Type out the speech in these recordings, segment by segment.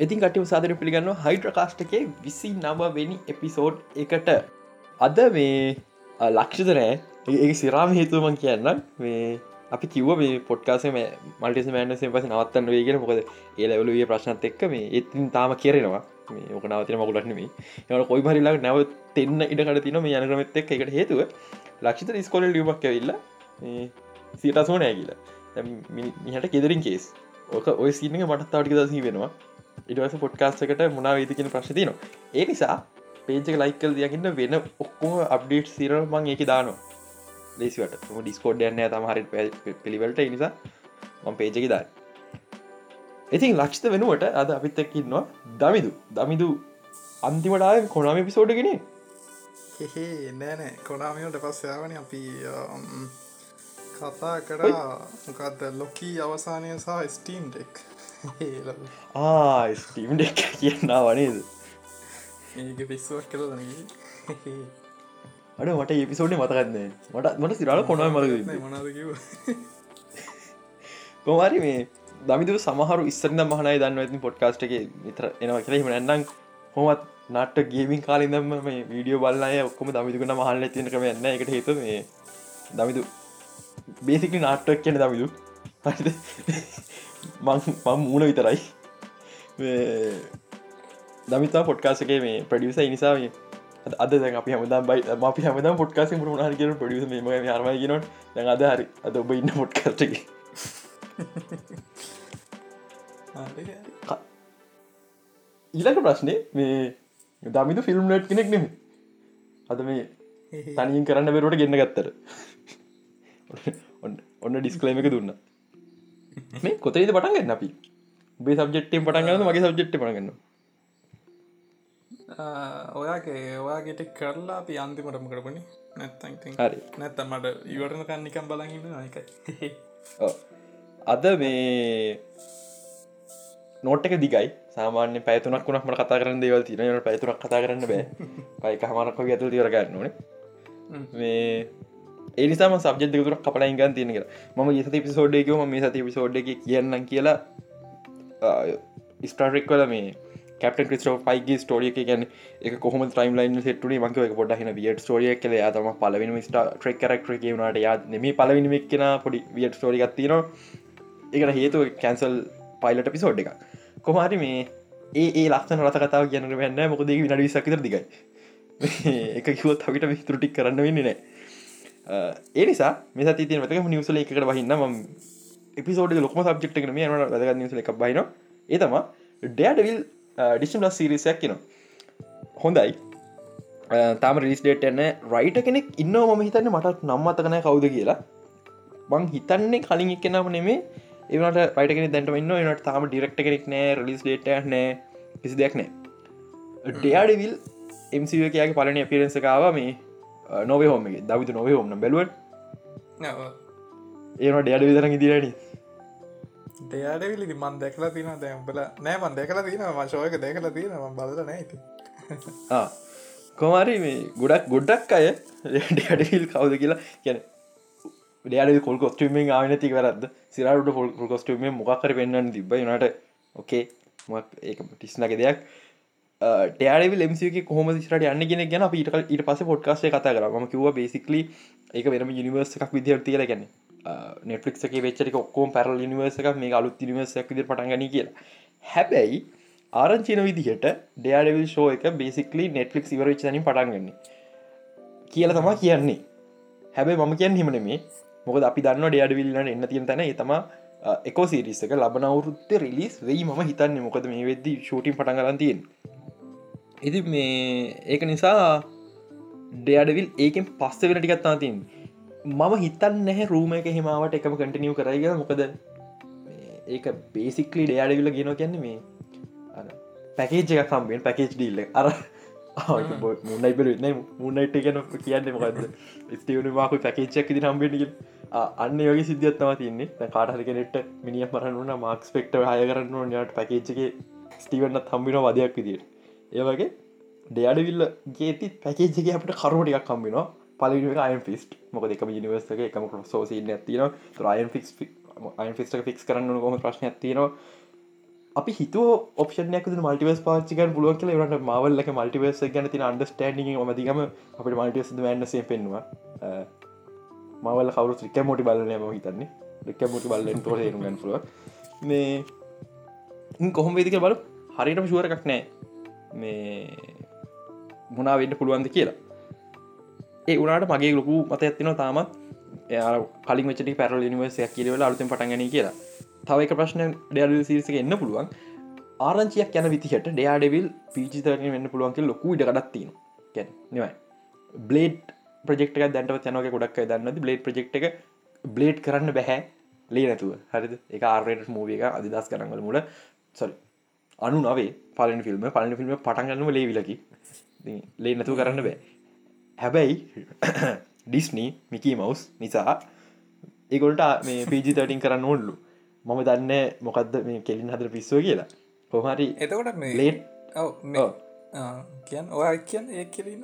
ඉතින් කටම සාදර පිළිගන්න හයිඩ්‍රකාස්ටකේ විසි නමවෙනි එපිසෝඩ් එකට. අද මේ ලක්ෂතරෑ ඒ සිරාම හේතුවමන් කියන්න මේ අපි කිව මේ පොට්කාසේ මල්ටිස මෑන්සේ පස නවත්තන්න වේගෙන මොකද ඒලවලුගේ ප්‍රශ්නත් එක්ක මේ ඒතින් තාම කියරෙනවා මේ ඕක නවතින මකුලක්නමේ එවට කොයි පරිලාක් නැව තෙන්න ඉඩකට තින මේ යනක්‍රමත් එක් එකට හේතුව ලක්ෂිත ස්කොල ලියමක් ඇවිල්ල සියටසෝ නෑ කියලා. මිහට කෙදරින් කේස් ඕක ඔය සිනක මටත් තාටික දසී වෙනවා. ඉටවස පොඩ්කාස්ටකට මොනා වේදකෙන ප්‍රශ්තින ඒ නිසා පේජක ලයිකල් දයකින්න වෙන ඔක්කොම අප්ඩේට් සිරල් මං ඒක දානවා. ලේසිවට ඩිස්කෝඩ් යන්න තමහරි පිළිවලට නිසා මං පේජකි දා ඉතින් ලක්ෂත වෙනුවට අද අපිත්තකින්නවා දමිදු. දමිදු අන්තිමටාය කොනාම පිසෝඩ්ගෙන නෑනෑ කොනාමියට පස්සයාවන අපි කතා කරා මොකක්ද ලොකී අවසානය සහ ස්ටීම් ඩෙක් ආස්ටීම් ඩෙක් කියන්න වනේද ඒක පිස්සුවක් කළ දන අඩ මට ඒපිසෝඩ්න මතකන්නේ මට මට සිරාල කොනා මොනදකිව කොමාරි මේ දමිදු සමහරු ඉස්සරද මහනයි දන්න ඇති පොඩ්කාස්ට එක විතර එනවා කියලා. හිම ඇන්නම් හොමත් නට ගේමින් කාලිදම මේ වීඩියෝ බල්ලය ඔක්කොම දමිදුකන මහල්ල තිනකම එන්න එකට හේතු මේ දමිදු බේසිකි නාට්ටක් කියන දමිදු මං මූුණ විතරයි. දමිතා පොට්කාසගේ මේ ප්‍රඩියස නිසා අද අපි හමදම් බයි අපි හමද පොට්කාස මුණ හරි ප්‍රඩියස ම හරම ගෙන දැ අද හරි අද ඔබ ඉන්න පොට්කාස්ටක ඊලක ප්‍රශ්නය මේ දමිතු ෆිල්ම් නට් කෙනෙක් නෙම අද මේ තනින් කරන්න බෙරුවට ගෙන්න්න ගත්තර ඔන්න ඩිස්කලේම එක දුන්න මේ කොතේද පටන්ගන්න අපි? බේ සබ්ජෙක්්ටෙන් පටන්ගන්න මගේ සබ්ජෙක්්ට පටගන්න ඔයාගේ ඔයාගේට කරලා අපි අන්තිමටම කරපනි. නැත්තන් හරි. නැත්ත මට ඉවරණ කන්නිකම් බලගන්න නයකයි අද මේ නෝට් එක දිගයි. සාමාන්‍ය පැතුනක් වුණක් මට කතා කරන්න දේවල් තින පැතුරක් කතා කරන්න බෑ. පයික හමනක් ඇතු තිරගන්න ඕනේ. මේ ඒනිසාම සබ්ජෙ දෙකුරක් කපලා ගන් තියෙන කියලා. ම සති පිසෝඩ්ඩයකම මේ සති පිසෝඩ් එක කියන්න කියලා ස්ටාරෙක් කල මේ කපට ක්‍රිස්ටෝ පයිගේ ස්ටෝරිය ගැන එක කොහම ටයිම් ලයින් සෙට්ටුනේ මක එක පොඩ හන වියට ස්ටෝරිය කල තම පලවෙන ස්ට ට්‍රෙක් කරක්ටර කියවනට යා නෙම පලවිනිමක් කෙන පොඩි වියට ස්ටෝරි ගත්තින එකට හේතුව කැන්සල් පයිලට පිසෝඩ් එක කොහරි මේ ඒ ඒ ලක්ෂන රත කතාව කියන්න වෙන්න මොකද විනඩ විසක්තර දිගයි. එක කිවොත් අපිට විස්තුරටික් කරන්න වෙන්න නෑ ඒ නිසා මේ ති මතක නිවසල එකට බහින්න ම එපිසෝඩ ලොකම සබ්ෙක්ට කන මේ වැදග නිවසල එකක් බයින ඒතම ඩෑඩවිල් ඩිෂම් ලස් සිරිසයක් කියන හොඳයි. තාම රිස්ඩේට එන්න රයිට කෙනෙක් ඉන්න ම හිතන්න මටත් නම්මතකනෑ කවුද කියලා. බං හිතන්නේ කලින් එක්කෙනම නෙමේ ඒවට රයිටකෙන දැන්ට ඉන්න නට තාම ඩිරෙක්ට කෙනෙක් නෑ රලිස් ඩේට නෑ කිසි දෙයක් නෑ ඩයාඩවිල් එම්සිවකයාගේ පලන පිරෙන්සකාව මේ නොවේ හෝමගේ දවිතු නොවේ හෝම බැලුවට ඒන ඩයාඩ විදර ඉදිරට දෙයාඩවිලි මන් දැකලා තින දැම්බල නෑමන් දැකලා තින මශෝයක දැකලා තියෙන ම බල නැති කොමාරි මේ ගොඩක් ගොඩක් අය ඩඩවිල් කවුද කියලා කියන ඩ කොල් කොස්ටීමෙන් ආන ති කරද සිරට ොල් කොස්ටීම මොකක්කර පෙන්න්න තිබ නට ඕකේ ඒ ටිස්නක දෙයක් ටයාඩ ලෙමසික කොහම සිට යන්න ගෙන ගැන පිට ඊට පස පොඩ්කාසේ කතා කර. ම කිව බේසිකලි ඒක වෙනම යනිවර්ස එකක් විදිහර තියල ගැන නෙටලික් වෙච්චරි ඔක්කෝම් පැරල් නිවර්ස එකක් මේ අලුත් නිවර්සක් විදිර පටගන කියලා. හැබැයි ආරංචින විදිහට ඩයාඩවිල් ෂෝ එක බේසිකලි නෙට්ලික් ඉවරචනින් පටන්ගන්න කියල තමා කියන්නේ. හැබැයි මම කියන්න හිමන මේ මොකද අපි දන්න ඩයාඩවිල්ලන්න එන්න තියෙන තැන තම එකෝ සිරිස්සක ලබන අවුරුත්ත රිලිස් වෙයි ම හිතන්න. මොකද මේ වෙද්දි ෂූටින් පටන් කරන්තියෙන් ඉති මේ ඒක නිසා ඩයාඩවිල් ඒකෙන් පස්ස වෙන ටිකත්තා තින් මම හිතන් නැහැ රූම එක හිමාවට එකම කටිනියව කරයිග මොකද ඒක බේසික්ලි ඩයාඩවිල ගෙන කියන්නේ මේ පැකේජ එක. කම්බෙන් පැකේජ් ඩිල්ල අර මුන්නයි බර මුන්නයිට ගැන කියන්න මොකද ස්ටවන මාක පැකේච්චක් ති හම්බෙනග අන්න යගේ සිද්ධියත්තම තින්නේ කාටහරි කෙනෙට මිනිිය මරන්නුන මාක්ස් පෙක්ට හය කරන්න යාට පැකේච්චගේ ස්ටීවන්නත් හම්බින වදයක් විදිට ඒවගේ ඩයාඩවිල්ල ගේති පැකේජගේ අපට කරුමටික් කම්බිනවා පලි අයන් ෆිස්ට මොක දෙක නිවර්සක එකම සෝසින්න ඇතින රයන් ෆික්ස් අයන් ෆිස්ට ෆික්ස් කරන්න කොම ප්‍රශ්න ඇතිනවා අපි හිතුව ඔප්ෂනයක් මල්ටිවස් පාච්චිකන් පුළුවන් කල ට මවල්ලක මල්ටිවස් ගැන තින අන්ඩස්ටෑඩිං මතිකම අපට මල්ටිවස් වැන්නසේ පෙන්වා මවල් කවරු ්‍රික මොටි බලනය ම හිතන්නේ. රික මොටි බල්ලෙන් තොර ගන් පුුව මේ කොහොම වෙදික බල හරිටම ශුවර එකක් නෑ. මේ මොනා වෙන්න පුළුවන්ද කියලා. ඒ උනාට මගේ ලොකු මත ඇත්තින තාමත්. කලින් චටි පැරල නිවසයක් කියලවල අලුතෙන් පටගන කියලා. තව එක ප්‍රශ්න ඩයල් සිරිසක එන්න පුළුවන්. ආරංචියක් යන විතිහට ඩයාඩවිල් පිචිතරන වෙන්න පුළුවන්ක ලොකු ඉඩ කඩත්තින ගැන නිවයි. බ්ලේඩ් ප්‍රෙක්ට දැන්ට යනක ගොඩක් දන්න බ්ලේඩ් ප්‍රෙක්් එක බ්ලේඩ් කරන්න බැහැ. ලේ නැතුව. හරිද? එක ආර්යට මූවිය එක අදිදස් කරන්නල මුල. සොරි අනු නවේ. පලන ෆිල්ම් පලන ෆිල්ම් පටන්ගන්නම ලේවිලකි ලේ නැතුව කරන්න බෑ. හැබැයි ඩිස්නී මිකී මවස් නිසා ඒගොල්ට මේ පිජි13 කරන්න ඕල්ලු මම දන්න මොකක්ද මේ කෙලින් හදර පිස්සෝ කියලා. කොහරි එතකොට ලේට් කියන් ඔය කියන්න ඒ කෙලන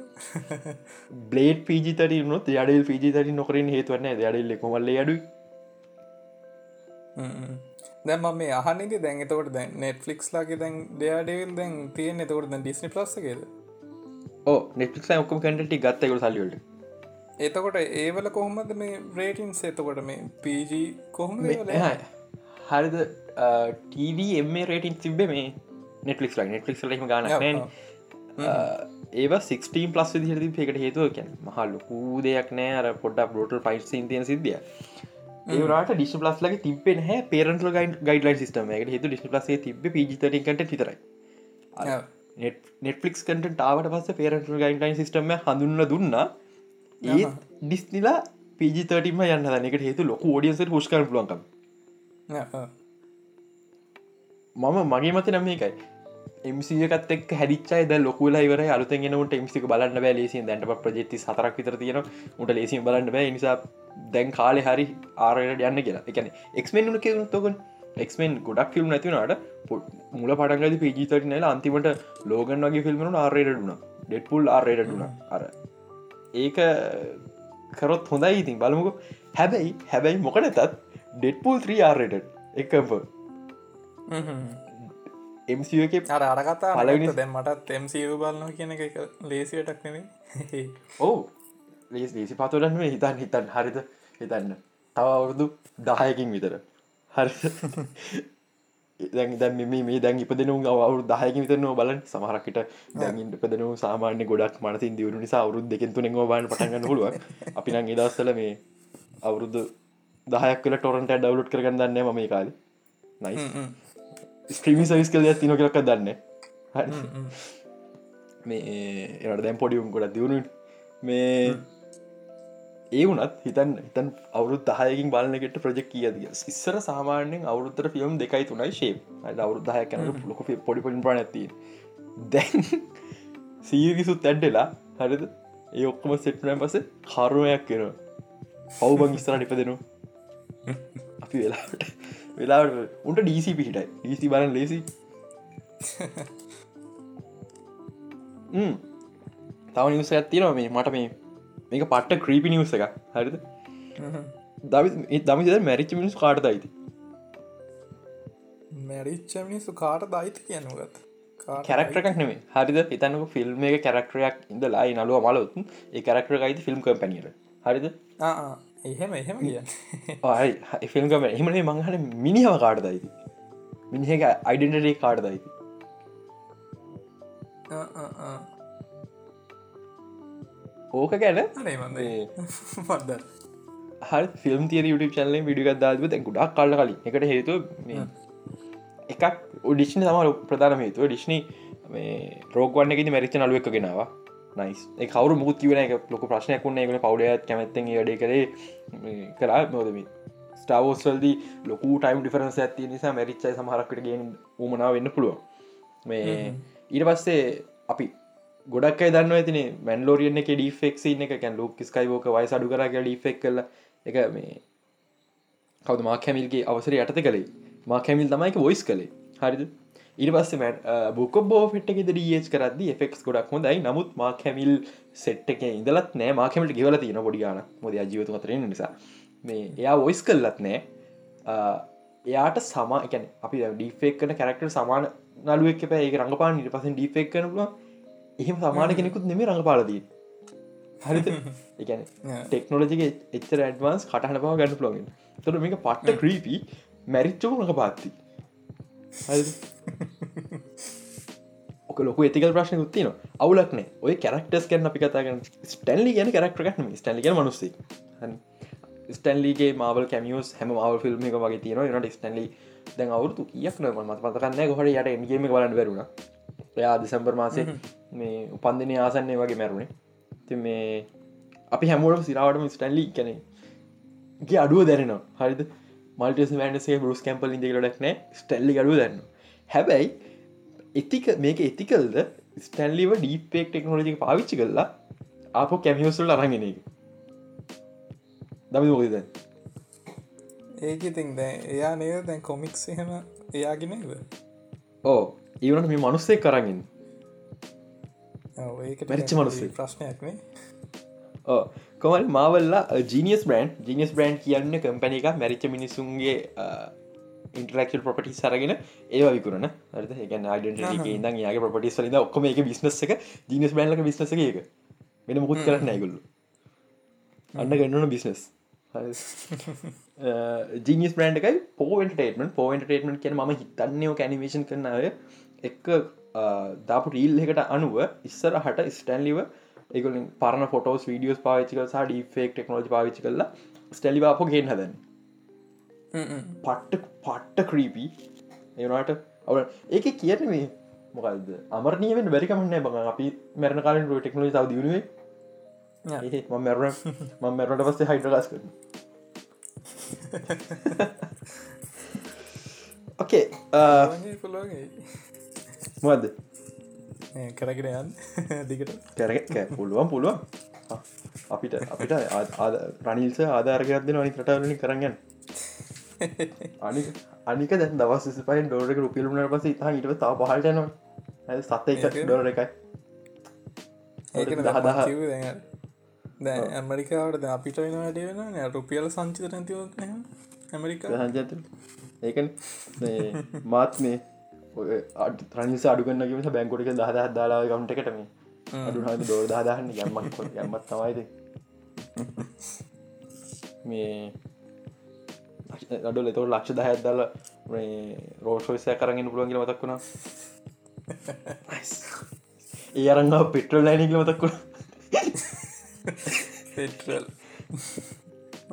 බ්ලේඩ් පිජිතර නොත් යඩල් පිජිතර නොකරින් හේතුවන්න දඩල් කොමල්ල අඩු දැම මේ අහනෙද දැන් එතකොට දැන් නෙට්ෆලික්ස් ලාගේ දැන් ඩයාඩවිල් දැන් තියෙන් එතකොට දැන් ඩිස්නි ප්ලස්සකේද ඕ නෙට්ලික් ඔක්කම කැටටි ගත්තකට සල්ලියට එතකොට ඒවල කොහොමද මේ රේටින් එතකොට මේ පජ කොහොම හරිද? ටව එම රේටින් තිබේ මේ නෙටලික් ල නෙටලික් ලම ගන්න ඒව 16 පලස් විදිහරදි පෙකට හේතුව කැන මහල්ලොකූ දෙයක් නෑ. අර පොඩ්ඩක් බෝටල් පයිස් සින්තියන සිද්ධිය ඒට ඩිස් ලස් ලගේ තිබෙන හැ පේරට ගයින් ගයිඩලයින් සිටම එකට හතු ඩිස් ලසේ තිබ පිජිතරකට විතරයි. නෙට්ලික් කට ටාවට පස්ස පේරට ගයින්ටයින් සිටම හඳුන්න දුන්න. ඒ ඩිස්නිලා පිජිතටම යන්න දනකට හේතු ලොක ෝඩියන්ස පුෂ්කර ලුවන්කම් මම. මගේ මත නම් එකයි එමසිකත් එක් හැරිච්චයි ද ලොකුල ඉවර අලුතගෙනට එමසික බලන්න බෑ. ලේසි දැන්ට ප්‍රජෙති සතරක් විතර තියෙන උට ලේසි බලන්න බෑ. නිසා දැන් කාලෙ හරි ආරයට යන්න කියලා. එකන එක්මෙන් ුණ කියවුණු තොකන් එක්මෙන් ගොඩක් ෆිල්ම් නැතිවනට මුල පටන්ගද පිජිතට නල අන්තිමට ලෝගන් වගේ ෆිල්ම්න ආරයටුන ඩෙට්පුල් ආරයටටුන අර ඒක කරොත් හොඳයි ඉතින් බලමුක. හැබැයි හැබැයි මොකනතත් ඩෙට්පුල් 3 ආරයට එකම්ප එමක අර අරකතා පළවෙනි- දැන් මටත් තෙම්සිරු බලන්න කියන එක ලේසියටක් නෙවේ ඕ ලේස් ලේසි පතුරන්න හිතන් හිතන් හරිද? හිතන්න. තව අවුරුදු දහයකින් විතර. හරි දැන් මෙ මේ දැන් ඉපදනු අවුරු දහයක විතරනවා බලන් සමහරක්කට දැන්ින් පදනු සාමාන්‍ය ගොඩක් මනතින් දියුණු නිසා අවුරුද් දෙකෙන් තුනෙන් බාන පටගන්න පුළුව අපි නම් ඉදස්සල මේ අවුරුදු දහයක් කල ටොරන්ට ඩවලුට් කරගන්න දන්න ම මේ කාල. නයි ස්ක්‍රීමි සවිස් කල තින කරක් දන්න. මේ එට දැම් පොඩියුම් ගොඩක් දියුණු මේ ඒ වනත් හිතන් හිතන් අවුරුත් දහයකින් බලනකට ප්‍රජෙක් කියද ඉස්සර සාමාන්‍යෙන් අවුරුත්තර ෆිල්ම් දෙකයි තුනයි ශේප් අවුරුද්ධහය කන ලොක පොඩි පොඩි ප්‍ර ඇති දැන් සීවිසුත් ඇඩ්ඩෙලා හරිද? ඒ ඔක්කොම සෙට්නය පස කරුණයක් කෙන පව්බං ඉස්තර නිප දෙනු අපි වෙලාට වෙලාට උන්ට ඩීසි පිහිටයි. ඩීසි බලන් ලේසි තව නිවස ඇත්තිනවා මේ මට මේ මේක පට්ට ක්‍රීපි නිවස එක හරිද? දමිද මැරිච්ච මිනිස් කාට අයිති? මැරිච්ච මිනිස්සු කාට දයිති කියනුගත් කැරක්ටරක් නෙේ හරිද? හිතන්නක ෆිල්ම් එක කැරක්ටරයක් ඉඳලායි නලුව මලොත් ඒ කැරක්ටර අයිති ෆිල්ම් කම්පැනියට හරිද එහෙම එහෙම කිය ෆිල්ම්කම එහමනේ මංහට මිනිහම කාට දයිති මිනිහක අයිඩෙන්ටේ කාට දයිති ඕක ගැන? මන්ද හල් ෆිල්ම් තිය YouTube චනල විඩිගත් දාව දැ ගුඩක් කල්ල කලින්. එකට හේතු එකක් ඔඩිෂ්න තම ප්‍රධාන හේතුව. ඩිශ්නි රෝග වන්න මැරිච නලුව එක ගෙනවා නයිස් කවරු මුත් කිවන එක ලොක ප්‍රශ්නයක් වුන්න එකට පවලයත් කැමැත්තෙන් වැඩ කරේ කරා නොදම ස්ටාවෝස්වල්දී ලොකු ටයිම් ඩිෆරන්ස ඇති නිසා මැරිච්චයි සමහරක්කට ගෙන් උමනා වෙන්න පුළුව මේ ඊට පස්සේ අපි ගොඩක් දන්න ඇතින මැන්ලෝරියන එක ඩිෆෙක් එක. කැන් ලෝක ස්කයිවෝක වයි සඩු කර ඩිෆෙක් කල එක මේ කවද? මා කැමිල්ගේ අවසර යටත කළේ. මා කැමිල් තමයික වොයිස් කළේ. හරිද ඉට පස්ස බුක බෝ ෙට ඩියස් කරද ෆෙක් ගොඩක් හොඳයි. නමුත් මා කැමිල් සෙට් එක ඉදලත් නෑ. මාකමට ගෙවල තියෙන පොඩිගාන මොද ජීවතු අතරෙන නිසා. මේ එයා වොයිස් කල්ලත් නෑ. එයාට සමා එකැන අපි ඩිෆෙක් කන කැරක්ට සමාන නලුවක් පැ ඒ රඟපාන නිට පස ඩිෆෙක් කන පුල එහෙම සමාන කෙනෙකුත් නෙම රඟපාලදී හරිත එකන ටෙක්නෝලජික එච්චර ඇඩවන්ස් කටහන පව ගන්න ලොගෙන් තොට මේක පට්ට ක්‍රීපී මැරිච්චෝ නක පාත්ති ඕක ලොක ඒතිකල් ප්‍රශ්න ුත්තින අවුලක්නේ ඔය කැරක්ටස් කන්න අපි කතාගන්න ස්ටැන්ලි ගැන කරක්ටරගන ස්ටැලිග මනුස්සේ ස්ටන්ලිගේ මාවල් කැමියස් හැම මවල් ෆිල්ම් එක වගේ තියෙන නට ස්ටන්ලි දැන් අවුරතු කියක් නම මත පතකන්න ගොහට යට එන්ගේම බලන්න බැරුණ එයා දිසම්බර් මාසේ මේ උපන්දින ආසන්නේ වගේ මැරුණේ. ති මේ අපි හැමුවට සිරාවටම ස්ටන්ලි කැනෙ ගේ අඩුව දැරෙනවා හරිද? මල්ටස් මන්සේ බරුස් කැම්පල් ඉදිකරටක්නෑ ස්ටල්ලි අඩුව දන්න හැබැයි එතික මේක එතිකල්ද ස්ටැන්ලිව ඩීපෙක් ටෙක්නෝලජි පාවිච්චි කරලා අප කැමියසුල් අරගෙන එක. දමි මොකද ඒක ඉතින් දැ එයා නේද? දැන් කොමික්ස් එහෙම එයාගෙනද ඕ ඒවනට මේ මනුස්සේ කරගින් ඒක මැරිච්ච මනුස්සේ. ප්‍රශ්නයක්නේ කොමල් මාවල්ලා ජීනියස් බ්‍රන්් ජිනිස් බ්‍රන්් කියන්න කම්පැන එක මැරිච්ච මිනිසුන්ගේ ඉන්ටරක්ල් පොපටි සරගෙන ඒ විකරන ද ඩ ඉදන් යාගේ පොටි සලිද ඔක්කම එක බිස්නස් එක ජිනිස් බ්‍රන්ලක බිස්නස එක වෙන මුකුත් කරන්න ඇගුල්ලු අන්න ගන්නන බිස්නස් ජීනිස් බ්‍රන්් එකයි පෝන්ටේටමන් පෝන්ටේටමන් කියන ම හිතන්නයෝ කැනිවේශන් කරන අය එක්ක දාපු රීල් එකට අනුව ඉස්සර හට ස්ටැන්ලිව එකග පරන ෆොටෝස් වීඩියෝස් පාවිච්චි සහ ඩිෆෙක් ටෙක්නෝජි පාවිච්චි කරලා ස්ටැලිවාප ගෙන් හදන්න පට්ට පට්ට ක්‍රීපී ඒනට ඔව ඒක කියන මේ මොකල්ද අමරනීවෙන් බැරිකමන්න බඟ අපි මැරණ කාලින් රුව ටෙක්නෝජි තව දියුණුවේ ම මැර ම මැරට පස්සේ හයිඩලස් කරන ඕකේ මොද කරගෙන යන් දිකට කැරක පුළුවන් පුළුවන්. අපිට අපිට ආධාරකයක් දෙන අනි රටවලින් කරගන්න අනි අනික දැ දවස් පයි ඩෝරක රුපිල්ුණට පස ඉතා ඉට තා පහල්ටනවා සත එක ඩෝර එකයි. ඒක දහ දහ දැ ඇමරිකාවට අපිට වෙන වැඩ වෙන රුපියල සංචිත නැතිව ඇමරිකා සංජත ඒකන. මාත් මේ ත්‍රනිස අඩුගන්නගම බැංකොටික දහදහ දාලා ගම්ට එකටම අඩුහම දෝර දාදාහන්න යම්මක් යම්මත් තමයිද මේ අඩු එතවට ලක්ෂ දහත් දල රෝෂෝසය කරගෙන පුළුවන්ගෙන මතක් වුණා. ඒ අරන්න පෙට්‍රල් ලයිනක මතක් වුණා. පෙටල්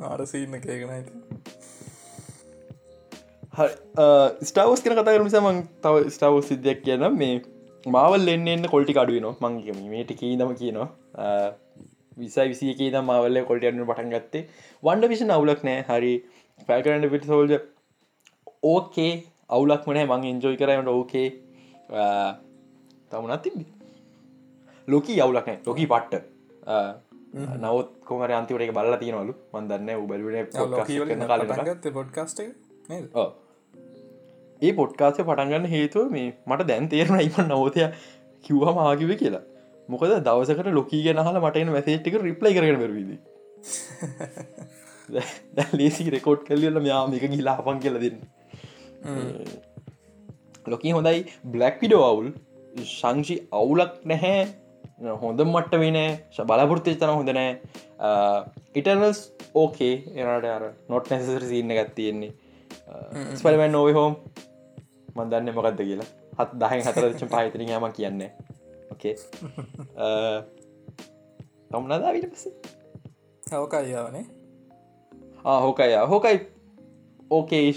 ආරසින්න කේගෙනයිති ස්ටාවස් කන කතා කරමිස මං තව ස්ටාවස් සිද්ධයක් කියන මේ මාවල් එන්න කොල්ටි අඩුවන මංගේම මේට කීදම කියනවා. විසයි විසියකේ ද මාවල්ල කොල්ටයන්න පටන් ගත්තේ. වන්ඩ විෂ අවුලක් නෑ. හරි පැල්කරන්න පිට සෝල්ජ ඕකේ අවුලක් මනෑ මං එන්ජෝයි කරන්නට ඕකේ තමුණත් තිබි ලොකී අවුලක්නෑ ලොකී පට්ට. නවත් කොමර අන්තිවට එක බල්ල තියෙනවලු. මන්දන්න උබල්ට පොඩ්කස්ට ඒ පොට්කාසය පටන්ගන්න හේතුව මේ මට දැන් තේරන ඉම නවතය කිව්වා මාකිව කියලා. මොකද දවසකට ලොකී ගෙනහල මටන වැසේටික රිප්ලයි කරන බරවිද ලේසි රෙකෝඩ් කල්ලියල යාම එක ගිලා අපන් කියල දෙන්න. ලොකී හොඳයි බ්ලක් පිඩෝ අවුල්. ශංෂි අවුලක් නැහැ. හොඳ මට්ට වෙන බලපෘති තන හොඳ නෑ ඉටනස් ඕකේ එනට අර නොට් නැසර සින්න ගත් තියෙන්නේ. ස්පලමන් නොව හෝම් මන්දන්න මොකක්ද කියලා. හත් දහයි හතරච පාහිතන යාම කියන්න. ඕකේ තම්නදා විට පස හවකයියාවනේ හෝකයි. හෝකයි. ඕකේ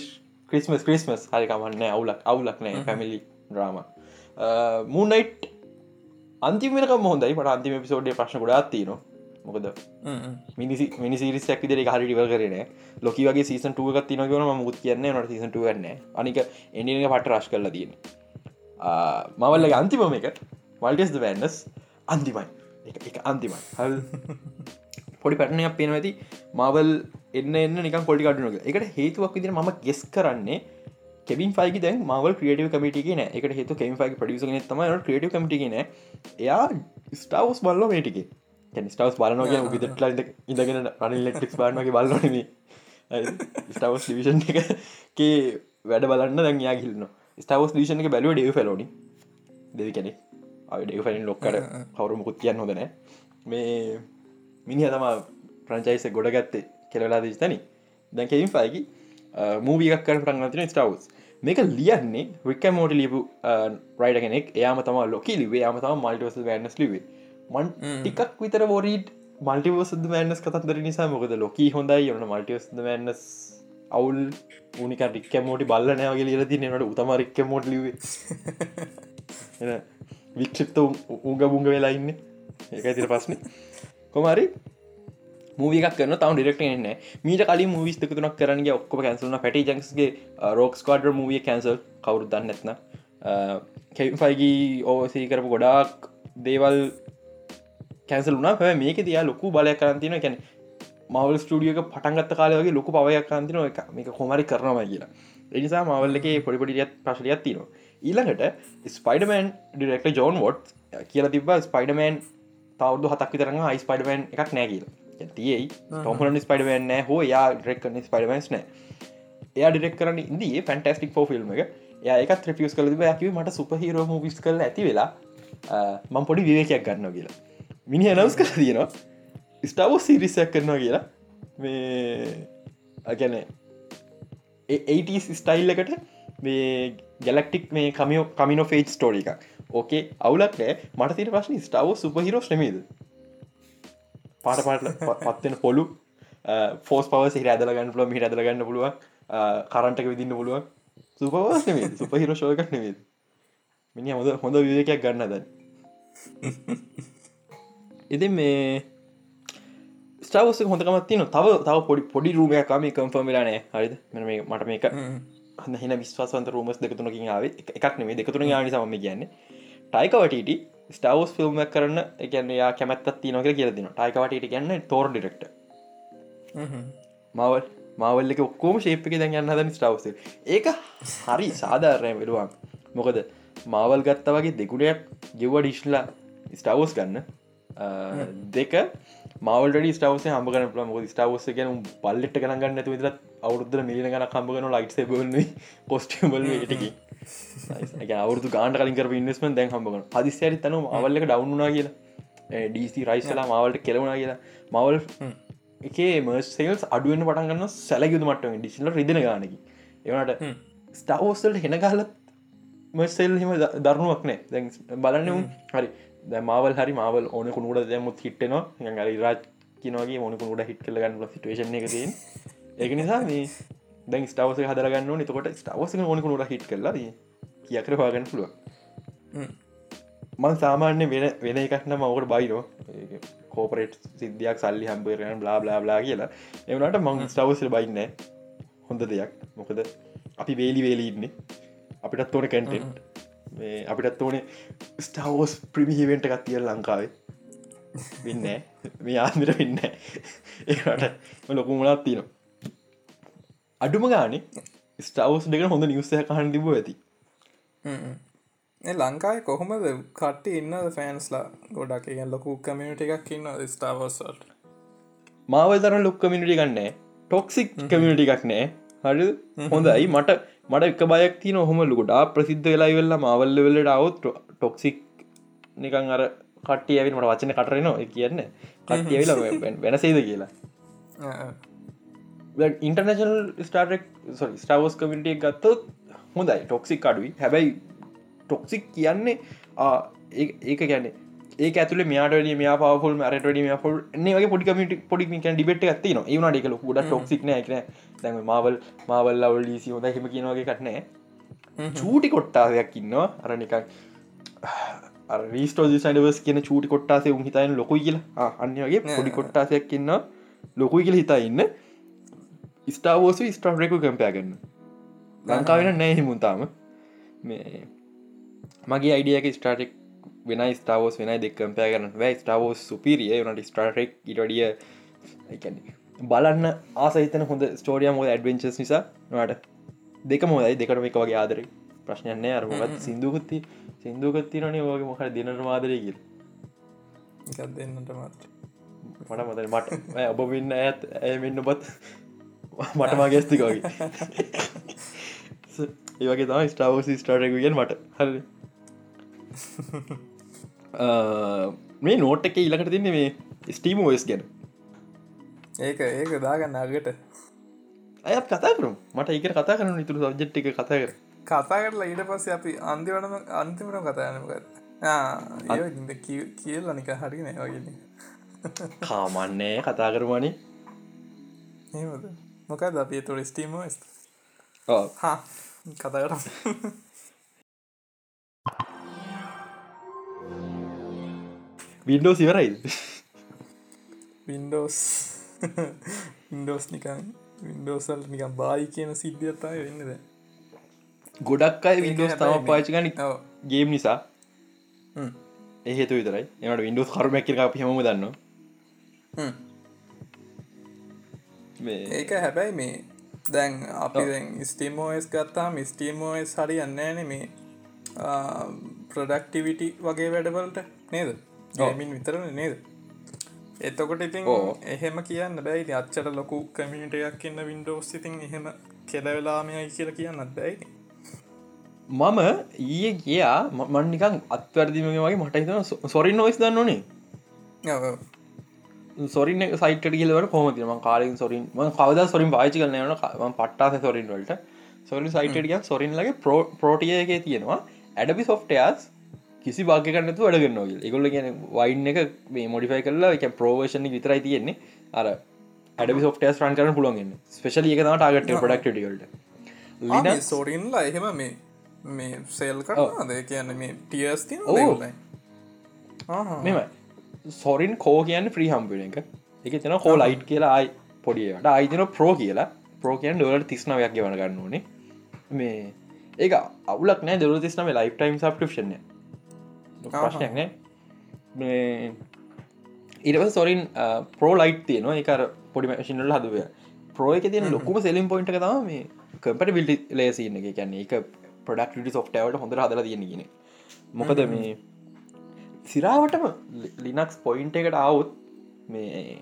ක්‍රිස්මස් ක්‍රිස්මස් හරිකමන්න අවුලක් අවුලක් නෑ පැමිලි ්‍රාම මූනයිට් අන්තිමක හොඳයි. පට අන්තිම පිසෝඩ්ඩ ප්‍රශ්න ගොඩා තියන මොකද මිනි මිනිසිරිසක් විදර හරි ටිවල් කරන ලොක වගේ සීසන් ටුව ගත් තින ගන මුත් කියන්න නට සීසට ගන්න අනික එනික පට රශ් කරල තියෙන මවල්ල අන්තිම එක. වල්ටස් වැන්නස් අන්තිමයි. එක අන්තිමයි. හල් පොඩි පැටනයක් පේන ඇති. මවල් එන්න එන්න නික කොඩි කටනක එකට හේතුවක් විදිර ම ගෙස් කරන්නේ කෙවින් ෆයි දැන් මවල් ක්‍රියටව කමිටිගෙන එක හතු කෙම ෆයි පඩිස තම ක්‍රියටව කමිටිගෙන එයා ස්ටවස් බල්ල මේටික ස්ටවස් බලන කිය විදටල ඉඳගෙන රනි ලෙක්ටික් බානගේ බලනම ස්ටවස් ලිවිෂන් එකගේ වැඩ බලන්න දැන්යා ගිල්න්න ස්ටවස් ලිෂන් එක බැලුව ඩේ ෆලෝනි දෙවි කෙනෙ අඩ ෆලින් ලොක්කට කවරුමකුත් කියන්න හොදනෑ මේ මිනි තම ප්‍රංචයිස ගොඩ ගත්තේ කෙලලා දිස්තනි දැන් කෙවින් ෆයිකි මූවියක් කර පටන්ගතින ස්ටවස් මේක ලියන්නේ වික්ක මෝට ලිපු රයිඩ කෙනෙක්. එයාම තම ලොක ලිවේ යාම තම මල්ටවස වැන්නස් ලිවේ මන් ටිකක් විතර ෝරීඩ් මල්ටිවසද මෑන්නස් කතන්දර නිසා මොකද ලොකී හොඳයි යන්න මල්ටිවස් මෑන්නස් අවුල් උනික රික්ක මෝටි බල්ල නෑවගේ ලිල ති නට උතම රික්ක මෝට් ලිව වික්ෂිප්ත උග බුංග වෙලා ඉන්න. එක තිර පස්න කොමරි මූවික් කරන තව ඩිරෙක්ට න්න මීට කලින් මූවිස් දෙකතුනක් කරනගේ ඔක්කොම කැන්සල්න පැටි ජංස්ගේ රෝක්ස් කාඩ මූවිය කැන්සල් කවරු දන්න නැත්න කෙෆයිගී ඕසී කරපු ගොඩාක් දේවල් කැන්සල් වුනා පැ මේක තියා ලොකු බලය කරන්තින කැන මවල් ස්ටඩියක පටන්ගත්ත කාලවගේ ලොකු පවයක් කාන්තින එක මේක කොමරි කරනවා කියලා. එනිසා මවල්ලගේ පොඩිපොඩියත් ප්‍රශලයක් තිනවා ඊළඟට ස්පයිඩමන් ඩිරෙක්ට ජෝන් වොට් කියල තිබ ස්පයිඩමන් තවදු හතක් විතරන්න අයි ස්පයිඩමන් එකක් නෑ කියලා. තියයි ටොමන ස්පයිඩමන් නෑ හෝ යා ඩෙක්න ස්පයිඩමන්ස් නෑ. එයා ඩිරෙක් කරන ඉන්දී ෆැන්ටස්ටික් ෝ ෆිල්ම් එක. ඒකත් ්‍රපියස් කල ඇකිව මට සුපහිරෝ විස් කල ඇති වෙලා මං පොඩි විවේකයක් ගන්න කියලා. මිනි අනවස් කර තියෙනවා. ස්ටාවෝ සිරිසයක් කරනවා කියලා. මේ අගැන ඒට ස්ටයිල් එකට මේ ගැලක්ටික් මේ කමියෝ කමිනෝ ෆේජ් ස්ටෝඩි එක ඕකේ අවුලක් නෑ. මට තිර ප්‍රශ්න ස්ටාව සුපහිරෝස් නෙමේද පාට පාට පත්වෙන පොලු ෆෝස් පවස හිර ඇදලගන්න පුලුව හිට ඇදලගන්න පුළුව කරන්ටක විදින්න පුළුව සුපවස් නෙේ සුපහිර ශෝකක් නෙවේද මිනි හොඳ හොඳ විවකයක් ගන්න ද ඉති මේ ස්ටාවස හොඳකමත් තින තව තව පොඩි පොඩි රූමයක්කාම කම්ෆර්මිලානෑ හරිද? මෙ මේ මට මේක හඳ හින විශ්වාසන්ත රූමස් දෙකතුනකින් ආව. එකක් නෙේ දෙකතුන යානි සම කියන්නේ ටයිකවටට ස්ටවස් ෆිල්ම් කරන්න එකන්න යා කැමැත් තිනක කියලදින ටයිකවටට ගන්න තෝර ඩිරෙක්ට මවල් මවල්ලක ඔක්කෝම ශේප්ක දැන් යන්න හදන ස්ටවස ඒක හරි සාධාරණය වෙරුවන් මොකද මාවල් ගත්ත වගේ දෙකුණයක් ගෙව ඩිශ්ලා ස්ටවස් ගන්න. දෙක මවල්ට ස්ටවස හමගන ල ම ස්ටවස ගැන පල්ලෙට ගනගන්න ඇතු විතර අවුරුද්ද මිලින ගන කම්බගන ලයිට් බන කොස්ටබල් ටකි අවුරදු ගාන්ට කලින් කර ඉන්වස්මන් දැන් හම්බගන හදිස්්‍යරි තන අවල්ලක ඩවන්නා කියලා. ඩීසි රයිස්ලා මවල්ට කෙලවුණා කියලා. මවල් එකේ මර්සේල්ස් අඩුවෙන් පටන්ගන්න සැලගුතු මටම ඩිසිල රිදින ගානකි එවනට ස්ටවෝස්සල්ට හෙන ගහලත් මර්සෙල් හිම දරුණුවක් නෑ. දැන් බලන්න හරි. මවල් හරි මවල් ඕන කුණුට දැමුත් හිටනවා ගරි රාජ් කියනගේ මොන කුණුට හිට කලගන්න සිටේෂන එක තින් ඒක නිසා මේ දැන් ස්ටවස හදරගන්න නතකොට ස්ටවස ඕන. කුණුට හිට කරලා? කියකර පාගන්න පුළුව මං සාමාන්‍ය වෙන වෙන එකක්න මවට බයිනෝ කෝපරේට් සිද්ධයක් සල්ලි හම්බරන බලා බලා බලා කියලා. එවනට මං ස්ටවසල් බයින්න හොඳ දෙයක්. මොකද අපි වේලි වේලි ඉන්නේ. අපිටත් ඕන කැන්ටෙන්ට් අපිටත් ඕනේ ස්ටවෝස් ප්‍රමිහිවෙන්ට එකක් තිය ලංකාවේ. වෙන්න මේ ආමිර වෙන්න ඒට ලොකු මුණත් තියනවා අඩුම ගානේ ස්ටවස් දෙක හොඳ නිවසය කහන් තිබ ඇති. ලංකායි කොහොමද කට්ට ඉන්න ෆෑන්ස්ලා ගොඩක්? එක ලොකු කමිනිට එකක් ඉන්න ස්ටාවස්වල්ට මාවල් තරන ලොක් කමිනිටි ගන්නේ ටොක්සික් කමිනිටි එකක් නෑ හරි හොඳයි. මට මට එක බයක් තින හොම ලුකුටා ප්‍රසිද්ධ වෙලා වෙල්ලා මවල්ල වෙල්ලට අවුත් ටොක්සික් නිකං අර කට්ටිය ඇවිට මට වචන කටරනවා. කියන්න කට්ටිය වෙලා වෙනසේද කියලා ඉන්ටර්නශනල් ස්ටාරෙක් ස්ටාවෝස් කමිටිය ගත්තොත් හොඳයි ටොක්සික් අඩුයි. හැබැයි ටොක්සික් කියන්නේ ඒක ගැන්නේ ඒ ඇතුල මයාට මේ පවල් රට මේ පොල් වගේ පොඩි පොඩි ඩිබෙට් ඇති න ඒවනට එක ගොඩ ටොක්සික් නෑන දැම මවල් මවල් ලවල් ලිසි හොද හෙම කියනවගේ කටනෑ චූටි කොට්ටාසයක් ඉන්නවා. අරනිකක් රීස්ටෝ සයිඩවස් කියන චූටි කොට්ටාසේ උන් හිතයින ලොකුයි කියලා. අන්න වගේ පොඩි කොට්ටාසයක් ඉන්න ලොකුයි කියල හිතා ඉන්න ස්ටාවෝස ස්ටාරෙකු කම්පෑගන්න ලංකාවෙන නෑ හිමුන්තාම මේ මගේ අයිඩියක ස්ටාටෙක් වෙන ස්ටාවෝස් වෙන දෙක් කම්පය කරන වැයි ස්ටාවෝස් සුපිරිය වනට ස්ටාරෙක් ඉටඩිය බලන්න ආසහිතන හොඳ ස්ටෝරිය මොද ඇඩවෙන්චස් නිසා? නට දෙක මොදයි දෙකට එක වගේ ආදර. ප්‍රශ්නයන්න අරමත් සිින්දුකත්ති සිින්දුකත්ති නනේ වගේ මොහර දිනට මාදරයගල් දෙන්නට මත් මට මත මට. ඔබ වෙන්න ඇත් ඇය මෙන්න බත් මට මගස්තිකෝගේ ඒවගේ තම ස්ටාවෝස ස්ටාටකුගෙන් මට. හරි මේ නෝට් එක ඉලකට තින්නේ මේ ස්ටීම ෝස් ගැන. ඒක ඒක දාගන්න අගට ඇයත් කතා කරු මට ඒක කතා කරන ඉතුරු සබ්ජෙට් එක කතා කර කතා කරලා ඊට පස්සේ අපි අන්තිවටම අන්තිමට කතායනකත් කියල් අනික හරි නෑවගෙන කාමන්නේ කතා කරමනි ඒමද මොකද අපි තුර ස්ටීම ඕ හා කතා කර වින්ඩෝ සිවරයිද වින්ඩෝස් ඉන්ඩෝස් නිකන් වින්ඩෝසල් නිකම් බායි කියන සිද්ධියත්තා වෙන්නද ගොඩක් අයි වින්ඩෝස් තම පාචිකන. ගේම් නිසා. ඒහෙතු විතරයි එනට වින්ඩෝස් කරමැක් එක අපි හම දන්න හ්ම්. මේ ඒක හැබැයි මේ දැන් අපි ස්ටීමෝස් ගත්තා මිස්ටීමෝස් හරි යන්නෑන මේ ප්‍රඩක්ටිවිටි වගේ වැඩවලට නේද? ගමින් විතරන නේද? එතකොට ඉතින්. එහෙම කියන්න බැයි අච්චට ලොකු කමිටයක් ඉන්න වින්ඩෝස් ඉතින් එහෙම කෙලවෙලාමයයි කියල කියන්නත් බැයි මම ඊය ගියා. ම- මන් නිකං අත්වැරදිම වගේ මට හිතන සොරින් නොයිස් දන්න ඕනේ සොරින් සයිට කියලවට කොමතිම කාලින් සොරින් කවද සොරින් පාචි කරන ම පට්ටාස සොරින් වලට. සොරින් සයිටටිය සොරින් ලගේ ප්‍රෝටිය එක තියෙනවා. ඇඩබි සොෆ්ටයස් කිසි භාගකන්නතු වැඩගන්නවගේ එකගොල්ල කියන වයින් එක මේ මොඩිෆයි කරලා එක ප්‍රෝවේෂණ විතරයි තියෙන්නේ. අර ඇඩබි සොෆ්ටස් රන් කරන පුළන්ගන්න ස්පේශල එක තම ටාගට පඩක්ටට ලින සෝරින්ලා එහෙම මේ මේ සෙල් කරනාද කියන්න මේ ටියස් තින ඔව්. මෙම මෙම සොරින් කෝ කියන්න ්‍රී හම්පෙන එක. එක තන කෝ ලයිට් කියලා අයි පොඩියට අයිතන ප්‍රෝ කියලා. ප්‍රෝ කියන් ඩොලට තිස්නවයක් ගවන ගන්න ඕනේ. මේ ඒක අවුලක් නෑ දොල තිස්නම ලයිෆ් ටයිම් සබ්ක්‍රපෂන ප්‍රශ්නයක් නෑ. මේ ඉරව සොරින් පෝ ලයිට් තියනවා. එකර පොඩි මශිනල් හදුව ප්‍රෝ එක. තියෙන ලොකුම සෙලින් පොයින්ට තම මේ කම්පට බිල්ටි ලේසින්න එක. කියන්නේ එක පොඩක්ට සොෆ්ටවට හොඳ හදල තියෙන ගෙන මොකද මේ සිරාවටම ලිනක්ස් පොයින්ට එකට අවුත් මේ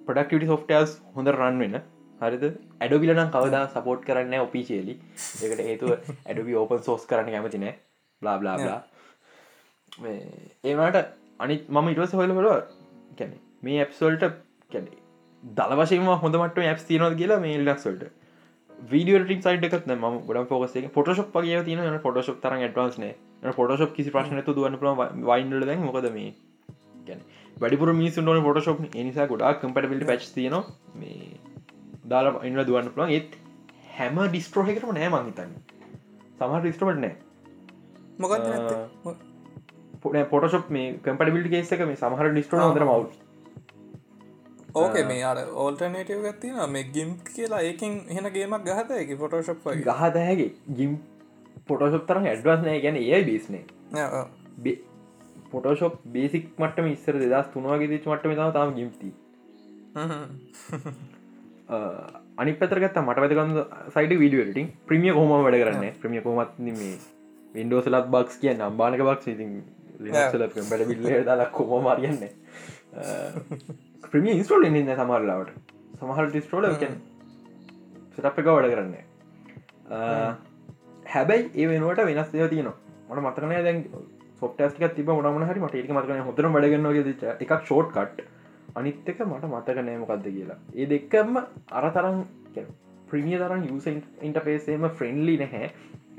පොඩක්ට සොෆ්ටස් හොඳ රන් වෙන. හරිද? ඇඩබිලනම් කවදා සපෝට් කරන්න ඔපිචේලි එකට හේතුව ඇඩබි ඕපන් සෝස් කරන්න කැමතිනෑ බ්ලා බ්ලා බ්ලා ඒමට අනිත් මම ඉටස හොල හොල කැන මේ ඇප්සොල්ට කැනෙ දල වශයම හොඳමට ඇප් තියනොද කියලා මේ ලක්සොල්ට වීඩිය ටික් සයිට එකත් ම ගොඩ ෆෝකස පොටශප් ගේ තින පොටශප් තර ඩවන්ස්න පොටශප් කිසි ප්‍රශ්නතු දුවන්න පුල වයින්ඩල දැන්. මොකද මේ ගැන වැඩිපුර මිසුන් ොන. පොටශප් නිසා ගොඩා කම්පටබිලි පැච් තියන මේ දාලා ඉන්න දුවන්න පුළන් ඒත් හැම ඩිස්ට්‍රෝහකරම නෑ මංහිතන්න සමහ ඩිස්ට්‍රමට නෑ. මොකක් පොටශප් මේ කම්පටබිලි කේසක මේ සමහර ඩිස්ට්‍රෝ හොඳර මව් ඕකේ මේ අර ඕල්ටනේටව ගත්තින මේ ගිම් කියලා ඒකින් හෙන ගේමක් ගහත එක ෆොටෝශප් වගේ. ගහත හැගේ. ගිම් පොටෝශප් තරම් ඇඩ්වස් නෑ. ගැන ඒ බිස්නේ. පොටෝශප් බේසික් මටම ඉස්සර දෙදස් තුනවාගේ දිච් මටම තම ගිම්ති හ්ම්. අනි පතරගත් මට වැදකන්න සයිට වීඩියටින් ප්‍රමිය කොහම වැඩ කරන්න? ප්‍රමිය කොමත් මේ වින්ඩෝසලත් බක්ස් කිය නම්බානක බක් ඉතින් ලිනක්ලත් බැඩ බිල්ල දලා කොම මරියන්න ප්‍රමිය ඉස්ටෝල් ඉන්න සමරලාවට සමහර ටිස්ටෝල සටප් එක වැඩ කරන්න හැබැයි ඒ වෙනුවට වෙනස් දෙව තියනවා. මට මතකනය දැන් සොට්ටස්ක තිබ මොනම හරි මට ඒක මතකන හොතර වැඩගන්නගේ එකක් ෂෝට් කට් අනිත් එක මට මතක නෑමකක්ද කියලා. ඒ දෙක්කම අර තරම් ප්‍රමිය තරම් යස ඉන්ටපේසේම ෆ්‍රෙන්ලි නැහැ.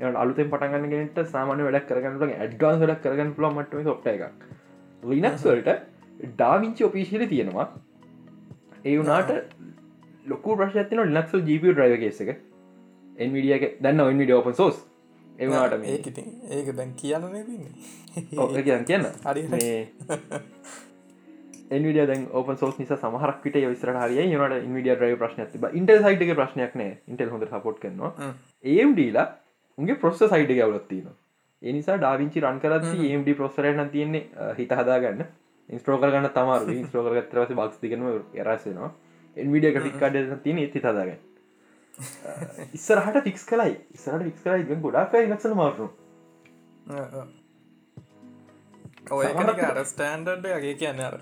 එ අලුතෙන් පටගන්නගෙනට සාමාන වැඩක් කරගන්නට ඇඩ්ගන්ස් වැඩක් කරගන්න පුල මටම සොට්ට එකක්. ලිනක්ස් වලට ඩාවිංචි ඔපිශිලි තියෙනවා. ඒ වුනාට ලොකු ප්‍රශ්තින ලිනක්සල් ජීප ්‍රයිව කේස එක. එන්විඩිය දන්න ඔන්විඩ ඕපන් සෝස් එවුණට මේ ඒක දැන් කියන්න කියන්න. කියන්න හරි එන්විඩිය දැන් ඕපන් සෝස් නිසා සමහරක්ට විස්ර හරිය නට ඉන්විඩිය ්‍රයි ප්‍රශ්න තිබ ඉන්ට සයිටක ප්‍රශ්නයක් නෑ. ඉන්ටල් හොඳ සපොට් කරනවා. ඒම්ඩීලා උගේ ප්‍රොස්ස සයිට ගවලත්තින එනිසා ඩාවිංචි රන් කරත් ඒම්ඩ ප්‍රොස්සරන තියන්නේ හිත හදාගන්න. ඉස්ට්‍රෝක ගන්න තමාර ස්ට්‍රෝක ගතරවස බක්ස් තිකනම එරස්සෙනවා එන්විඩිය කටික්කාඩ තියන ඒති හදාගන්න ඉස්සරහට ෆික්ස් කලයි ඉස්සරට ෆික්ස් කරයි ගොඩක් නක්සල මාරු ඔය අර ස්ටන්ඩඩ් ගේ කියන්න අර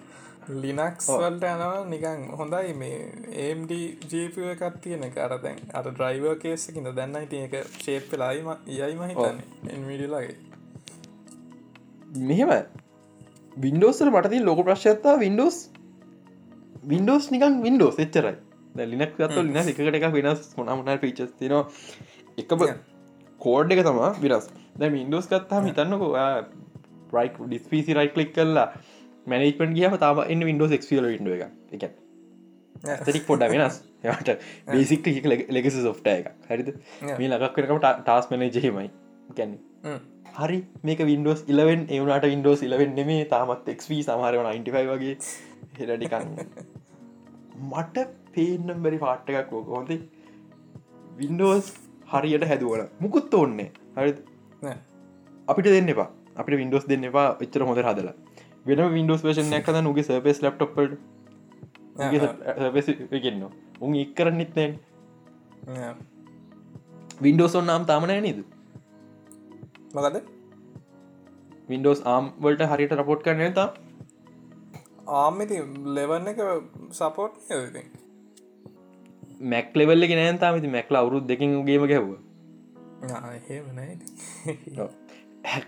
ලිනක්ස් වල්ට යනවා නිකන් හොඳයි මේ ඒම්ඩ ජීප එකත් තියෙන කරතැන් අට ඩ්‍රයිව කේසකිද දැන්න ඉති එක ශේප් පෙලායිම යයිම හිතන්න. එන්විඩියලාගේ මෙහෙම. වින්ඩෝසර මටති ලොක ප්‍රශ්යත්තා වින්ඩෝස් වින්ඩෝස් නිකන් වින්ඩෝස් එච්චරයි ලිනක් ගත්ත ලින එකට එක වෙනස් මොනමන පිචස් තිනවා එක කෝඩ් එක තමා විරස් දැ ඉන්ඩෝස් ගත්තා හිතන්නක රයික් ඩිස්පිසි රයික් කලික් කල්ලා මැනේපන් ගියම තාම එන්න වින්ඩෝස් එක්ල ඉඩ එක එක තරික් පොඩ වෙනස්. යට බේසික් ලෙගස සොෆ්ට එක හරිද? මේ ලගක් කරකම ටාස් මනජහෙමයි ගැන හරි මේක වින්ඩෝස් ඉලවෙන් එවුණට වින්ඩෝස් ඉලවෙන් නෙමේ තාමත් එක්වී සමහරව 95 වගේ. හෙරටිකන්න මට පේනම් බැරි පාට්ට එකක් ෝක හොඳේ වින්ඩෝස් හරියට හැදුවන මුකුත් ඕන්නේ හරි අපිට දෙන්න එපා. අපිට වින්ඩෝස් දෙන්න එපා. එච්චර හොඳ හදලා. වෙන වින්ඩෝස් වේෂන් ඇකද නුගේ සර්පස් ලප්ටොප්පට ගන්න උන් එක් කරන්නෙත්නෑ වින්ඩෝස් ඔන් නාම් තාමනය නීද? මකද වින්ඩෝස් ආම් වලට හරියට රපෝට් කරන තා ආමති ලෙවන්න එක සපෝට් යති මැක් ලෙවල්ල ගෙන තාමති මැක්ල අවුරුත් දෙකින් ගේම හෙමනයි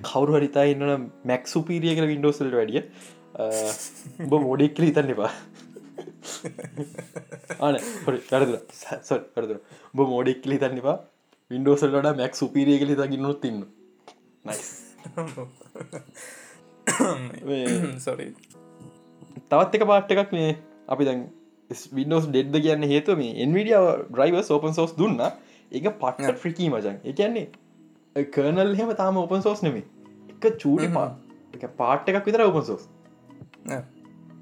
කවරු හරිතා ඉන්නන මැක් සුපීරිය කර වින්ඩෝසල්ට වැඩිය උඹ මෝඩෙක් හිතන්න එපා ආන කරදුර සො කරදුර උඹ මෝඩෙක් හිතන්න එපා වින්ඩෝසල්ලට මැක් සුපීරිය කලි තකින්නොත් තින්න සොරි තවත් එක පාට් එකක් මේ අපි දැන් විඩෝස් ඩෙඩ්ද කියන්න හේතු මේ එන්විඩිය ්‍රයිව සෝපන් සෝස් දුන්න. එක පට්ට ෆ්‍රිකී මචන් එකන්නේ කර්නල් හෙම තාම ඔපන් සෝස් නෙමේ එක චූඩි පා එක පාට් එකක් විතර ඔපන් සෝස්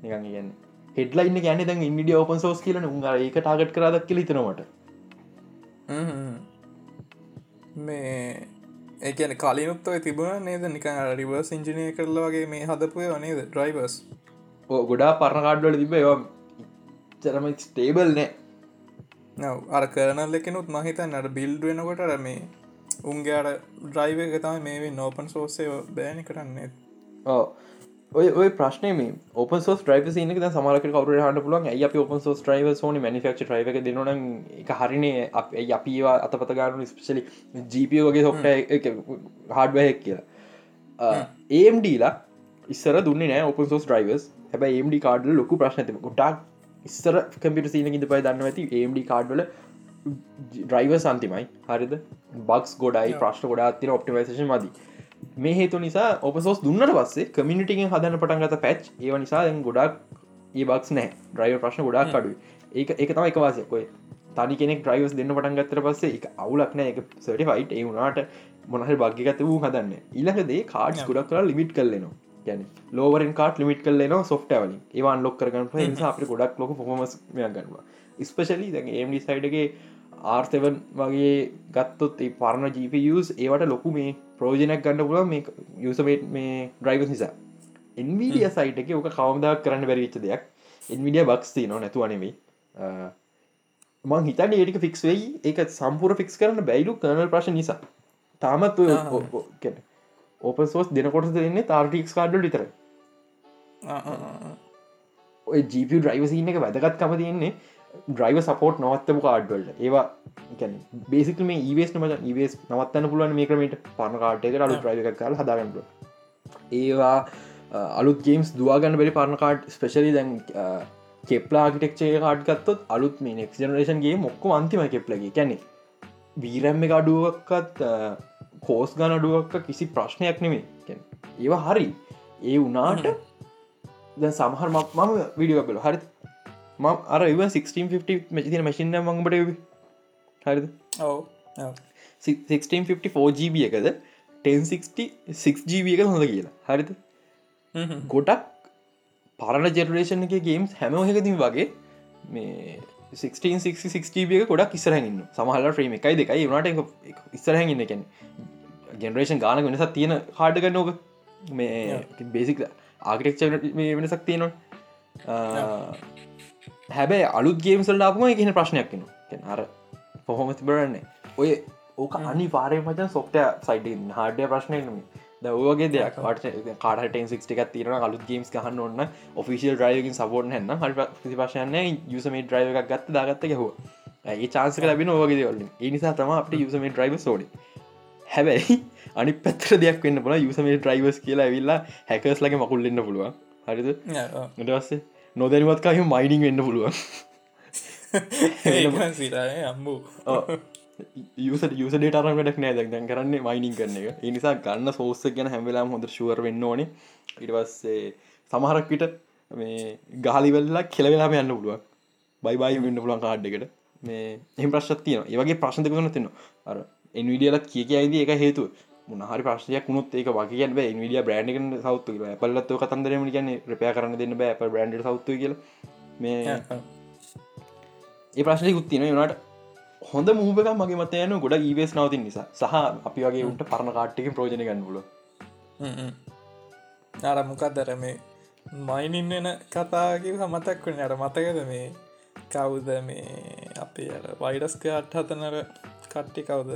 නිකන් කියන්න හෙඩ්ලයින්න ගැන දැන් ඉන්ඩිය ඔපන් සෝස් කියලන. උන් ඒක ටාගට් කරදක් කියල තනවට මේ ඒකන කලිනුත්ව තිබුණ නේද? නිකන් රිවර්ස් ඉංජිනය කරලා වගේ මේ හදපුය නේද? ඩ්‍රයිවර්ස් ගොඩා පරණ කාඩ්වල තිබ ඒවා චරම ස්ටේබල් නෑ. නව අර කරනල් එකනුත් මහිතන් අට බිල්ඩ වෙනකොට මේ උන්ගේට ඩ්‍රයිව එක තම මේ නෝපන් සෝසය බෑනි කරන්නේ. ඔය ඔය ප්‍රශ්නය මේ ඔප සෝ ්‍රයිව න සමරක කවර හට පුලන් ඇ අප ඔප සෝ ්‍රයිව සෝන මනිෆක්ෂ ්‍රයිව එක දෙනන එක හරිනේ? අප අපිවා අතපත ගානු ස්පිශලි ජීපිය වගේ සොෆ්ට හඩවයක් කියලා. ඒම්ඩීලා ඉස්සර දුන්න නෑ ඔපන් සෝස් ්‍රයිවස් හැබ ඒම්ඩි කාඩ ලොකු ප්‍රශ්නතිම ගොඩක් ඉස්සර කම්පිට සීන ඉද පයි දන්න ඇති ඒම්ඩි කාඩ්වල ඩ්‍රයිව සන්තිමයි හරිද? බක්ස් ගොඩයි ප්‍රශ්න ගොඩා තින ඔප්ටිමේෂන් මදී. මේ හේතු නිසා ඔපසෝස් දුන්නට පස්සේ කමිනිටිගෙන් හදන්න පටන්ගත පැච් ඒ නිසා දැන් ගොඩක් ඒ බක්ස් නෑ ඩ්‍රයිව ප්‍රශ්න ගොඩක් කඩු ඒක එක තම එක වාසයකොයි තනි කෙනෙක් ්‍රයිවස් දෙන්න පටන් ගත්තර පස්සේ එක අවුලක් නෑ එක සටිෆයිට් ඒ වුණට මොනහර භග්ගත වූ හදන්න. ඉලහදේ කාඩ් ගොඩක් කර ලිමිට් කල්ලනවා ගැන ලෝවරෙන් කාට ලිමිට් කල්ලන සොෆ්ටවලින් ඒවාන් ලොක් කරගන්න නිසා අප ගොඩක් ලොක පොමස් ගන්නවා ස්පෙශලි දැ ඒම්ඩි සයිඩගේ ආර්තවන් වගේ ගත්තොත් පරණ ජීපස් ඒවට ලොකු මේ ප්‍රෝජනයක් ගන්න පුල මේ යුසමේට් මේ ඩ්‍රයිවස් නිසා. එන්විඩිය සයිට එක ඕක කවමදා කරන්න බැරිච්ච දෙයක්. එන්විඩිය බක්ස්ති නො නැතුවනෙවෙයි මං හිතන්න ඒටික ෆික්ස් වෙයි. ඒක සම්පුර ෆික්ස් කරන්න බැයිලු කරනල් ප්‍රශ් නිසා. තාමත් ඕප සෝස් දෙනකොට දෙන්නේ තාර්ටික්ස් කාඩ්ඩ ලිතර ඔය ජීප ඩ්‍රයිවසින්න එක වැදගත්කම තියෙන්නේ ඩ්‍රයිව සපෝට් නවත්තම කාඩ්වල්ට ඒවා බේසික මේ ඒවස් නම ඒවස් නවත්තන්න පුළුවන් මේ ක්‍රමට පන කාටක අලු ්‍රයිව එක කල් හදාගන්නට ඒවා අලුත් ගේම්ස් දවාගන්න බැරි පරණ කාඩ් ස්පෙශලි දැන් කෙප්ලා ආකිටෙක්ෂේ කාඩ් ගත්තොත් අලුත් මේ නෙක් ජනරේෂන්ගේ මොක්ක අන්තිම කෙප්ලගේ කැනෙ වීරම්ම අඩුවක්කත් කෝස් ගන අඩුවක්ක කිසි ප්‍රශ්නයක් නෙමේ ඒවා හරි. ඒ වනාට දැ සමහර මම විඩිය බල හරි ම අර 1650 මැතින මැසිින්න මංබට හරිද? ඔව. 1654GB එකද 1066GB එක හොඳ කියලා. හරිද? ගොඩක් පරණ ජෙනරේෂන් එක ගේම්ස් හැමෝහකතින් වගේ මේ 1666GB එක ගොඩක් ඉස්සරහන්න සමහල ්‍රේම එකයි දෙකයි. වනට ඉස්සරහන්න එකැන ජෙනරේෂන් ගාන වෙනසත් තියෙන හාඩ ගන්නෝක මේ බේසික් ආගටෙක්ෂ වෙනසක් තියෙනවා හැබැයි අලුත් ගේම්සල් ලාපුම එකන ප්‍රශ්නයක් කෙන අර පොහොම තිබරන්නේ ඔය ඕක අනි පාරය මචන් සොෆ්ට සයිඩ හාඩය ප්‍රශ්නය නම දවගේ දෙයක්. එකක් තිරන අලුත් ගේම්ස් ගහන්න ඔන්න ඔෆිසිල් ්‍රයියකින් සබෝර්න හන්න හරි ප්‍රතිපශයන්න යුසම එකක් ගත්ත දාගත්ත ගැහුව. ඒ චාන්සක ලබෙන ඕගේ වලින්. ඒනිසා තම අපට යුසම ඩ්‍රයිව සෝඩි හැබැයි අනි පැත්‍ර දෙයක් වෙන්න පුල යුසම ඩ්‍රයිවස් කියලා ඇවිල්ලා හැකස් ලගේ මකුල්ලන්න පුළුව හරිද? ඉටවස්සේ නොදැනිවත්කාහ මයිනිං වෙන්න පුළුවන්. සිරය අම්බූ යස යස ඩේටරම් වැඩක් නෑ දැන්. කරන්න මයිනිින් කරන එක. නිසා ගන්න සෝස්ස ගැන හැවෙලා හොඳ ශුවර වෙන්න ඕනේ. ඉටවස්සේ සමහරක් විට මේ ගාලිවෙල්ලා කෙලවෙලාම යන්න පුළුව බයි බයි වෙන්න පුලන් කාඩ්ඩකට මේ එහම ප්‍රශ්ත් තියන ඒවගේ ප්‍රශ්න දෙකන තින්න අර එන්විඩියලත් කිය අයිද එක හේතු මොනහරි ප්‍රශ්යක් කුණුත් ඒක වගේ ඉන්විඩිය බ්‍රන්ඩ් සෞත්තු කියලා. පල්ලත් කතන්දරම ගැන රපය කරන්න දෙන්න බෑ. බ්‍රන්ඩ් සෞත්තු කියල. මේ ඒ ප්‍රශ්නය කුත්තින වනට හොඳ මූබක මගේ මතයන ගොඩ ඒවස් නවතින් නිසා. සහ අපි වගේ උන්ට පරණ කාට්ටික ප්‍රෝජන ගන්නල අර මොකක්දර මේ මයිනින් වෙන කතාගේ මතක් වන අර මතකද මේ කවුද මේ අපේ වයිඩස්ක අට් හතනර කට්ටි කවුද?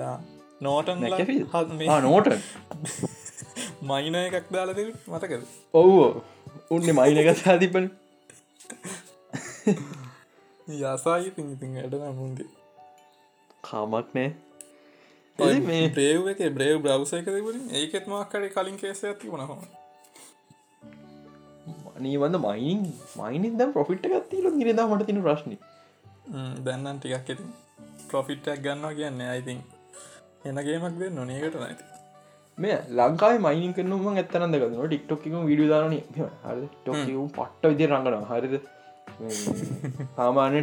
නෝටන් නෝට මයින එකක් දාලද මතකද? ඔව්ෝ උන්න මයින එක සාතිපන යසායි පිතින් ඇඩ මුන්ගේ කාමක් නෑ. මේ බ්‍රේව් එක බ්‍රේව් බ්‍රව්ස එක තිබුණ? ඒකෙත් මක්කට කලින් කේස ඇති වුණ හො නීවන්න මයින් මයිනින් දම් පොෆිට් එකත්තිීල නිරදා මට තින ප්‍රශ්න. දැන්නන් ටිකක් ඇති ප්‍රොෆිට්ටක් ගන්නවා කියන්නේ අයිතින් එනගේමක් දෙ නොනේකට නැති මේ ලංකායි මයින් කරනම ඇත්තනද ගන්න ටික්ටොක් විඩිය දාන හරි ටොක් පට්ට විදි රඟන හරිද සාමාන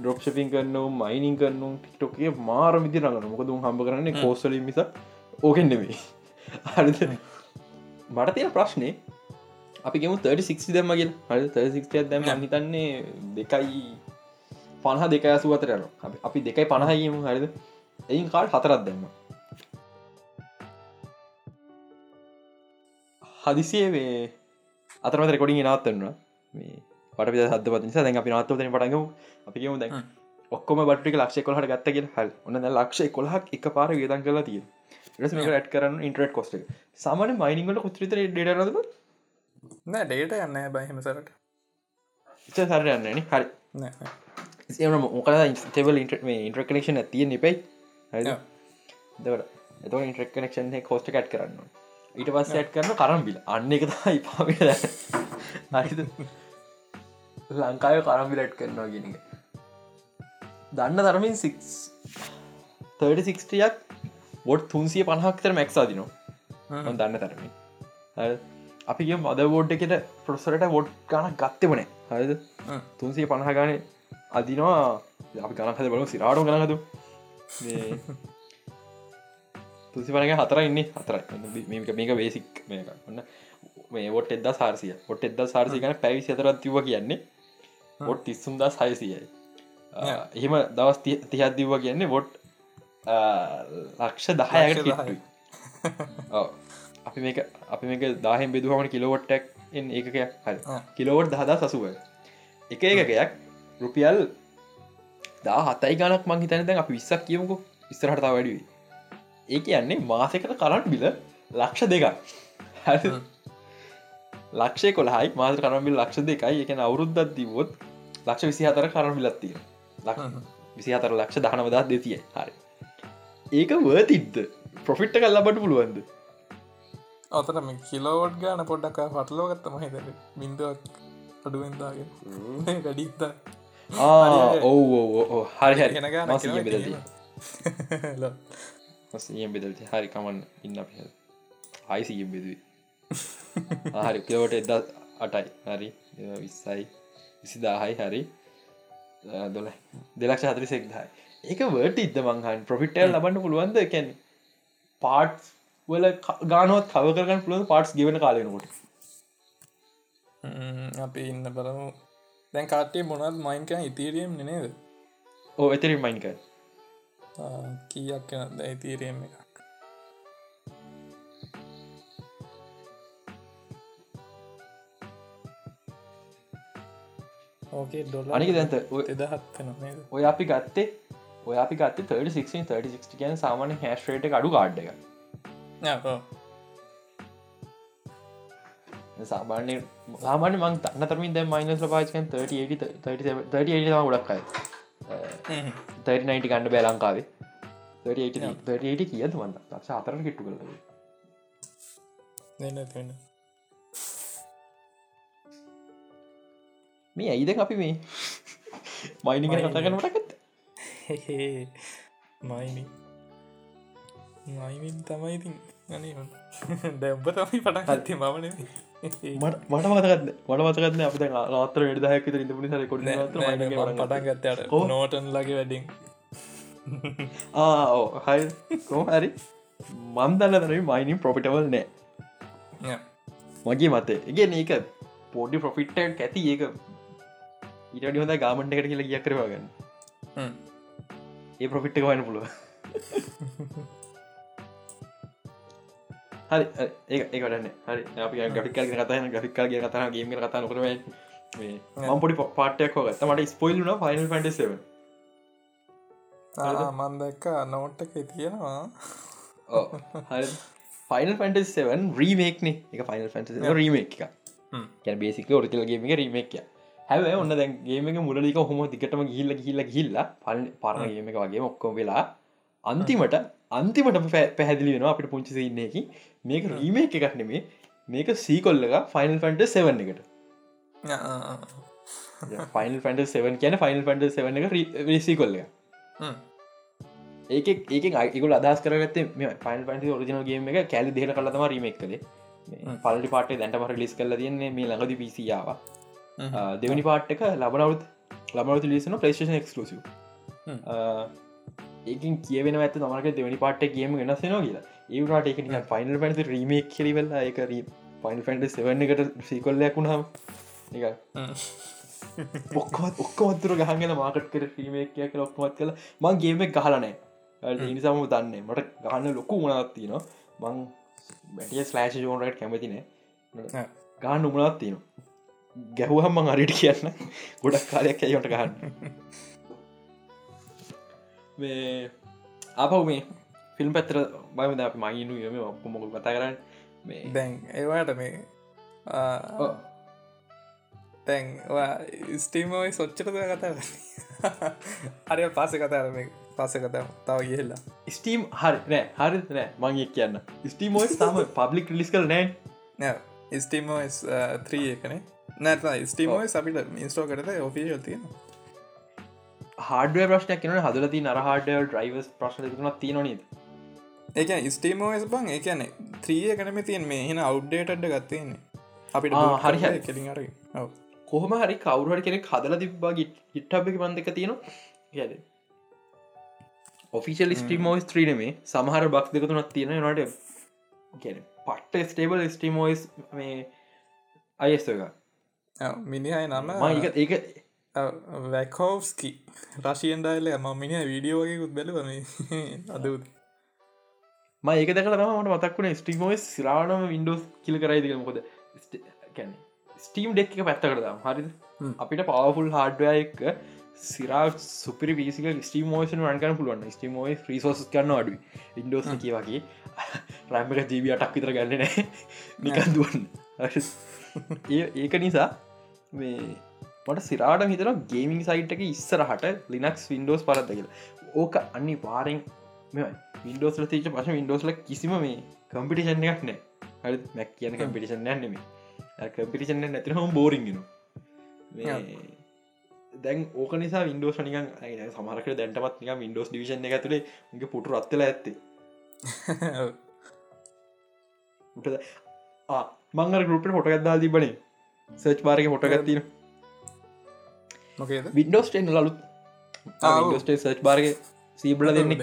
ඩොප්ෂපින් කරන මයිනින් කරනු ටික්ටොකේ මාර විදි රඟන මොකද හම්බ කරන්නේ කෝස්සල මිස ඕකෙන් නෙවෙයි හරිද? මට තියෙන ප්‍රශ්නය අපි ගෙමු 36 දැම්මගල් හරි 36 දැම හිතන්නේ දෙකයි පණහ දෙක ඇසු අතර යන අපි දෙකයි පණහයීම හරිද? එයින් කාල් හතරත් දැම්ම? හදිසියේ මේ අතරමත රෙකොඩින් නවත්තන්නවා මේ පට ප නිසා දැන් අපි නවත්තවතන පටගමු අපිකමු දැන් ඔක්කොම බටික ලක්ෂ කොලහට ගත්තගෙන හල් ඔන්න ලක්ෂ කොලහක් එක පාර වියදන් කරලා තිය රස මේක ඇට් කරන්න ඉන්ට්‍රට් කොස්ට සාමන මයිනිගල කොස්ත්‍රිත ඩරද නෑ ඩේට යන්න බහිමසරට සර යන්නන හරි. එම මොකල තෙවල් ඉන්ට මේ ඉන්ට්‍රකනෙක්ෂන තිය නිපයි දවට එත ඉන්ට්‍රක් කනෙක්ෂන් කෝස්ට කට් කරන්න ඊට පස්ස ඇට් කරන කරම්බිල. අන්න එක තයි පාවිල හරිද ලංකාය කරම්බිලට් කරනවා ගෙනක දන්න තරමින් 36යක් බොඩ් තුන්සිය පණහක්තර මැක්සාදිනවා දන්න තරමින්. අපිගේ මද බෝඩ් එකට ප්‍රොසරට වොඩ් ගන ගත්තෙමනේ හරිද? තුන්සිය පණහ ගන අදිනවා. අපි ගනහද බලු සිරාඩු ගනහතු තුසි පනක හතර ඉන්න. හතර මේක මේක වේසික් මේක. ඔන්න මේ ොට එද සාර්සිය ොට එද සාර්සි ගන පැවිසි අතරත් තිව කියන්නේ බොට් තිස්සුම්දස් හයසියයි එහෙම දවස් තිහත් දිව්ව කියන්නේ බොට් ලක්ෂ දහයකට අපි මේක අපි මේක දාහෙන් බෙදුවමට කිලෝවට්ටක් ඒකක හරි. කිලෝවට් දහදා සසුව එක එකකයක් රුපියල් දා හතයි ගනක් මං හිතන දැන් අපි විස්සක් කියමුකු. ඉස්තරහටතා වැඩිවී ඒ කියන්නේ මාසකට කරන්න බිල ලක්ෂ දෙකක්. හැ ලක්ෂය කොළහයි මාස කරමිල් ලක්ෂ දෙකයි. එකන අවුරුද්දත් දිවොත් ලක්ෂ විසි හතර කරන විලත්තිය විසි හතර ලක්ෂ දහනවදා දෙතිය හරි. ඒක වර්තිද්ද ප්‍රොෆිට්ට කල්ලබට පුළුවන්ද? අතර මේ කිලෝවට් ගාන පොඩ්ඩක් පටලෝගත්තම හිත බින්දුවක් අඩුවෙන්දාගෙන ගඩිත්ත ඔව් හරි හරි. බෙදල්ති හරි කමන් ඉන්න හයිසිය බෙදුවේ හරි. කිලෝට එද අටයි. හරි. විස්සයි. විසිදාහයි. හරි. දොල දෙලක්ෂ හතරි සෙක්දහයි ඒක වර්ට ඉද මංහන් ප්‍රොෆිටල් ලබන්න පුළුවන්ද? කැන පාට් වල ගානුවත් කව කරගන්න පුළුවන් පාට්ස් ගෙවන කාලනකොට අපි ඉන්න බලමු. දැන් කාටේ මොනත් මයින්කන් ඉතීරියම් නේද? ඕ එතරි මයින්ක කීයක් ඉතීරියම් එක ඕකේ ඩොල අනික දැන්ත එදහත් ඔය අපි ගත්තේ ඔය අපි ගත්ත 36 36 කියන සාමාන්‍ය හැස්ට්‍රේට අඩු කාඩ් එක සාමාන්‍ය සාමාන්‍ය මං තන්න තරමින් දැ මයිනස් පාචකන් 30 ගොඩක්කයි 39 ගණඩ බෑ ලංකාවේ. 38 කියද වන්න ලක්ෂ අතර කිට්ටු කළ මේ ඇයිද අපි මේ? මයිනිගෙන කතා කනටකත් මයිනි. මයිමින් තමයි ඉතින් අනේ දැබ්බ තමයි පටන් හත්තේ මමන මට මතකත් මට මතකත්න අප රාත්‍ර වැඩදායක් ත ඉඳපුනි සර කොඩ පටන් ගත්තට නෝටන් ලගේ වැඩින්. ආ හයි කෝ හරි. මන්දන්න තන මයිනින් ප්‍රොපිටවල් නෑ? මගේ මතේ. ඉගෙන ඒක පෝඩි ප්‍රොෆිට්ට ඇති. ඒක ඉටඩි හොඳ ගාමන්ට එකට කියලා කිය කරවාගන්න ඒ ප්‍රොෆිට්ක වන්න පුළුව හරි ඒකටන්න හරි අපි ගිකල් කතන ගිකල් ගේ කතන ගේම කතා නොකරම මම් පොඩි පාටයක් හොගත්ත මට ස්පොයිල්න ෆයිනල් ෆන්ටසව මන් දැක්ක නෝට්ටක තියෙනවා. හරි. ෆයිනල් ෆන්ටසවන් රීමේක්න එක ෆයිනල් ෆන්ට රීමේක් එක කැ බේසික ොරිතල ගේම රීමේක්ය හැබ ඔන්න දැන්ගේමක මුලලික හොම දිකටම ගිල්ල ගිල්ල ගිල්ල පල් පරණගේම එක වගේ ඔක්කොම වෙලා අන්තිමට අන්තිමට පැහැදිලි වෙන අපිට පුංචි ඉන්නේකි මේක රීමේ එකක් නෙමේ මේක සීකොල්ලක ෆයිනල් ෆන්ට සෙවන්න එකට. ෆයිනල් ෆන්ට සෙවන් කියන ෆයිනල් ෆන්ට සෙවන එක රිසි කොල්ල ඒක ඒක අයිකුල අදස් කරගත්තේ මේ ෆයින් පන්ටි ඔරිජනල් ගේම එක කැලි දෙහට කලතම රීමක් කළේ. පල්ලි පාට දැන්ටමට ලිස් කල තියන්නේ මේ ළඟද පිසියාව දෙවනි පාට්ක ලබනවුත් ලබනවතු ලිසන පලේෂන් එක්ස්ලසිව ඒකින් කියවෙන ඇත තමක දෙවනි පාට ගේම වෙනස්සෙනවා කියලා. ඒවට එක ෆයිනල් පැන්ති රීමක් කිරිවෙල්ල එක පයින් ෆන්ඩ සෙවන්න එකට සීකොල්ලයක් වුණහම එක ඔක්කොත් ඔක්කොමත්තුර ගහගෙන මාකට් කර ්‍රීමේක් කිය ඔක්කොමත් කළ. මං ගේම ගහලනෑ නිසාම දන්නේ මට ගහන්න ලොකු උනාත්තිනවා මං බැටිය ස්ලෑශ ජෝනට කැමතිනෑ ගහන්න උමනත් තියනවා ගැහුවහම්මං අරිට කියන්න. ගොඩක් කාලයක් ඇයොට ගහන්න. මේ අපව මේ ෆිල්ම් පැත්‍ර බයමද අප මයිනු යම ඔක්කො මොකල් කතා කරන්න? මේ දැන් ඒවාට මේ තැන් ස්ටීමෝයි සොච්චට කතා අරය පස කතාර මේ පස කතා තව ගිහිල්ලා. ස්ටීම් හරි නෑ හරි නෑ මංගේ කියන්න. ස්ටීමෝයි තම පබ්ලික් ලිස් කල් නෑ ස්ටීමෝස් ත්‍රී එකනේ නැත ස්ටීමෝයි අපිට මින්ස්ටෝ කරත ඔෆිල් තියෙන හඩුව ප්‍රශ්නයක් කියන හදලති නර හඩ ඩ්‍රයිවස් ප්‍රශ්න තින තියන නද? ඒක ස්ටීමෝස් බං ඒකන ත්‍රිය කනම තියෙන් මේ හෙන අව්ඩේටඩ ගත්තයන්නේ අපිට හරි කෙලින් අර කොහම හරි කවරුහට කෙනෙක් හදල තිබ්බා ගිට්ටබ එක බන්ධක තියෙන ගැද ඔෆිසිල් ස්ටීමෝස් ත්‍රීනමේ සමහර බක් දෙකතුනත් තියෙන නට ගැන පට්ට ස්ටේබල් ස්ටීමෝස් මේ අයස්ක මිනිහයි නම ඒක වැකෝස්කි රශයෙන් ඩයිල ම මිනි වීඩියෝගකුත් බැලවන අදත් ම ඒක දකල මට මතක්ුණ ස්ටිමෝස් සිරාණම වින්ඩෝස් කිල කරයිදක මොකද කැන ස්ටීම් ඩෙක් එක පැත්ත කරදම් හරි අපිට පවෆුල් හාඩ්වය එක්ක සිරා සුපරි පිසික ස්ටීමෝෂන් වන්කන පුළුවන්. ස්ටීමෝයි ්‍රීසෝස් කරන්න අඩු ඉන්ඩෝස් කිය වගේ රැම්මක ජීවිය අටක් විතර ගන්න නෑ නිකන් දුවන්න. ඒක නිසා මට සිරාට හිතර ගේමින් සයිට් එක ඉස්සරහට ලිනක්ස් වින්ඩෝස් පරත්ද කියලා. ඕක අනි පාරෙන් වින්ඩෝස්ල තිච පශ වින්ඩෝස්ල කිසිම මේ කම්පිටිෂන් එකක් නෑ හරි මැක් කියන කම්පිටිෂන් නෙම කම්පිටිෂන් නැතින හම. බෝරිගෙන දැන් ඕක නිසා වින්ඩෝස් නික සමහරක දැන්ටමත් නික වින්ඩෝස් ඩිවිෂන් එක තුළේ ගේ පුටු රත්තල ඇත්තේ. මංගර ගරුපට හොට ගත්දා තිබනේ සර්ච් පාරක හොටගත්තින විඩෝස් ටෙන් ලලුත් සර්ච් බාරග සීබල දෙන්නෙක්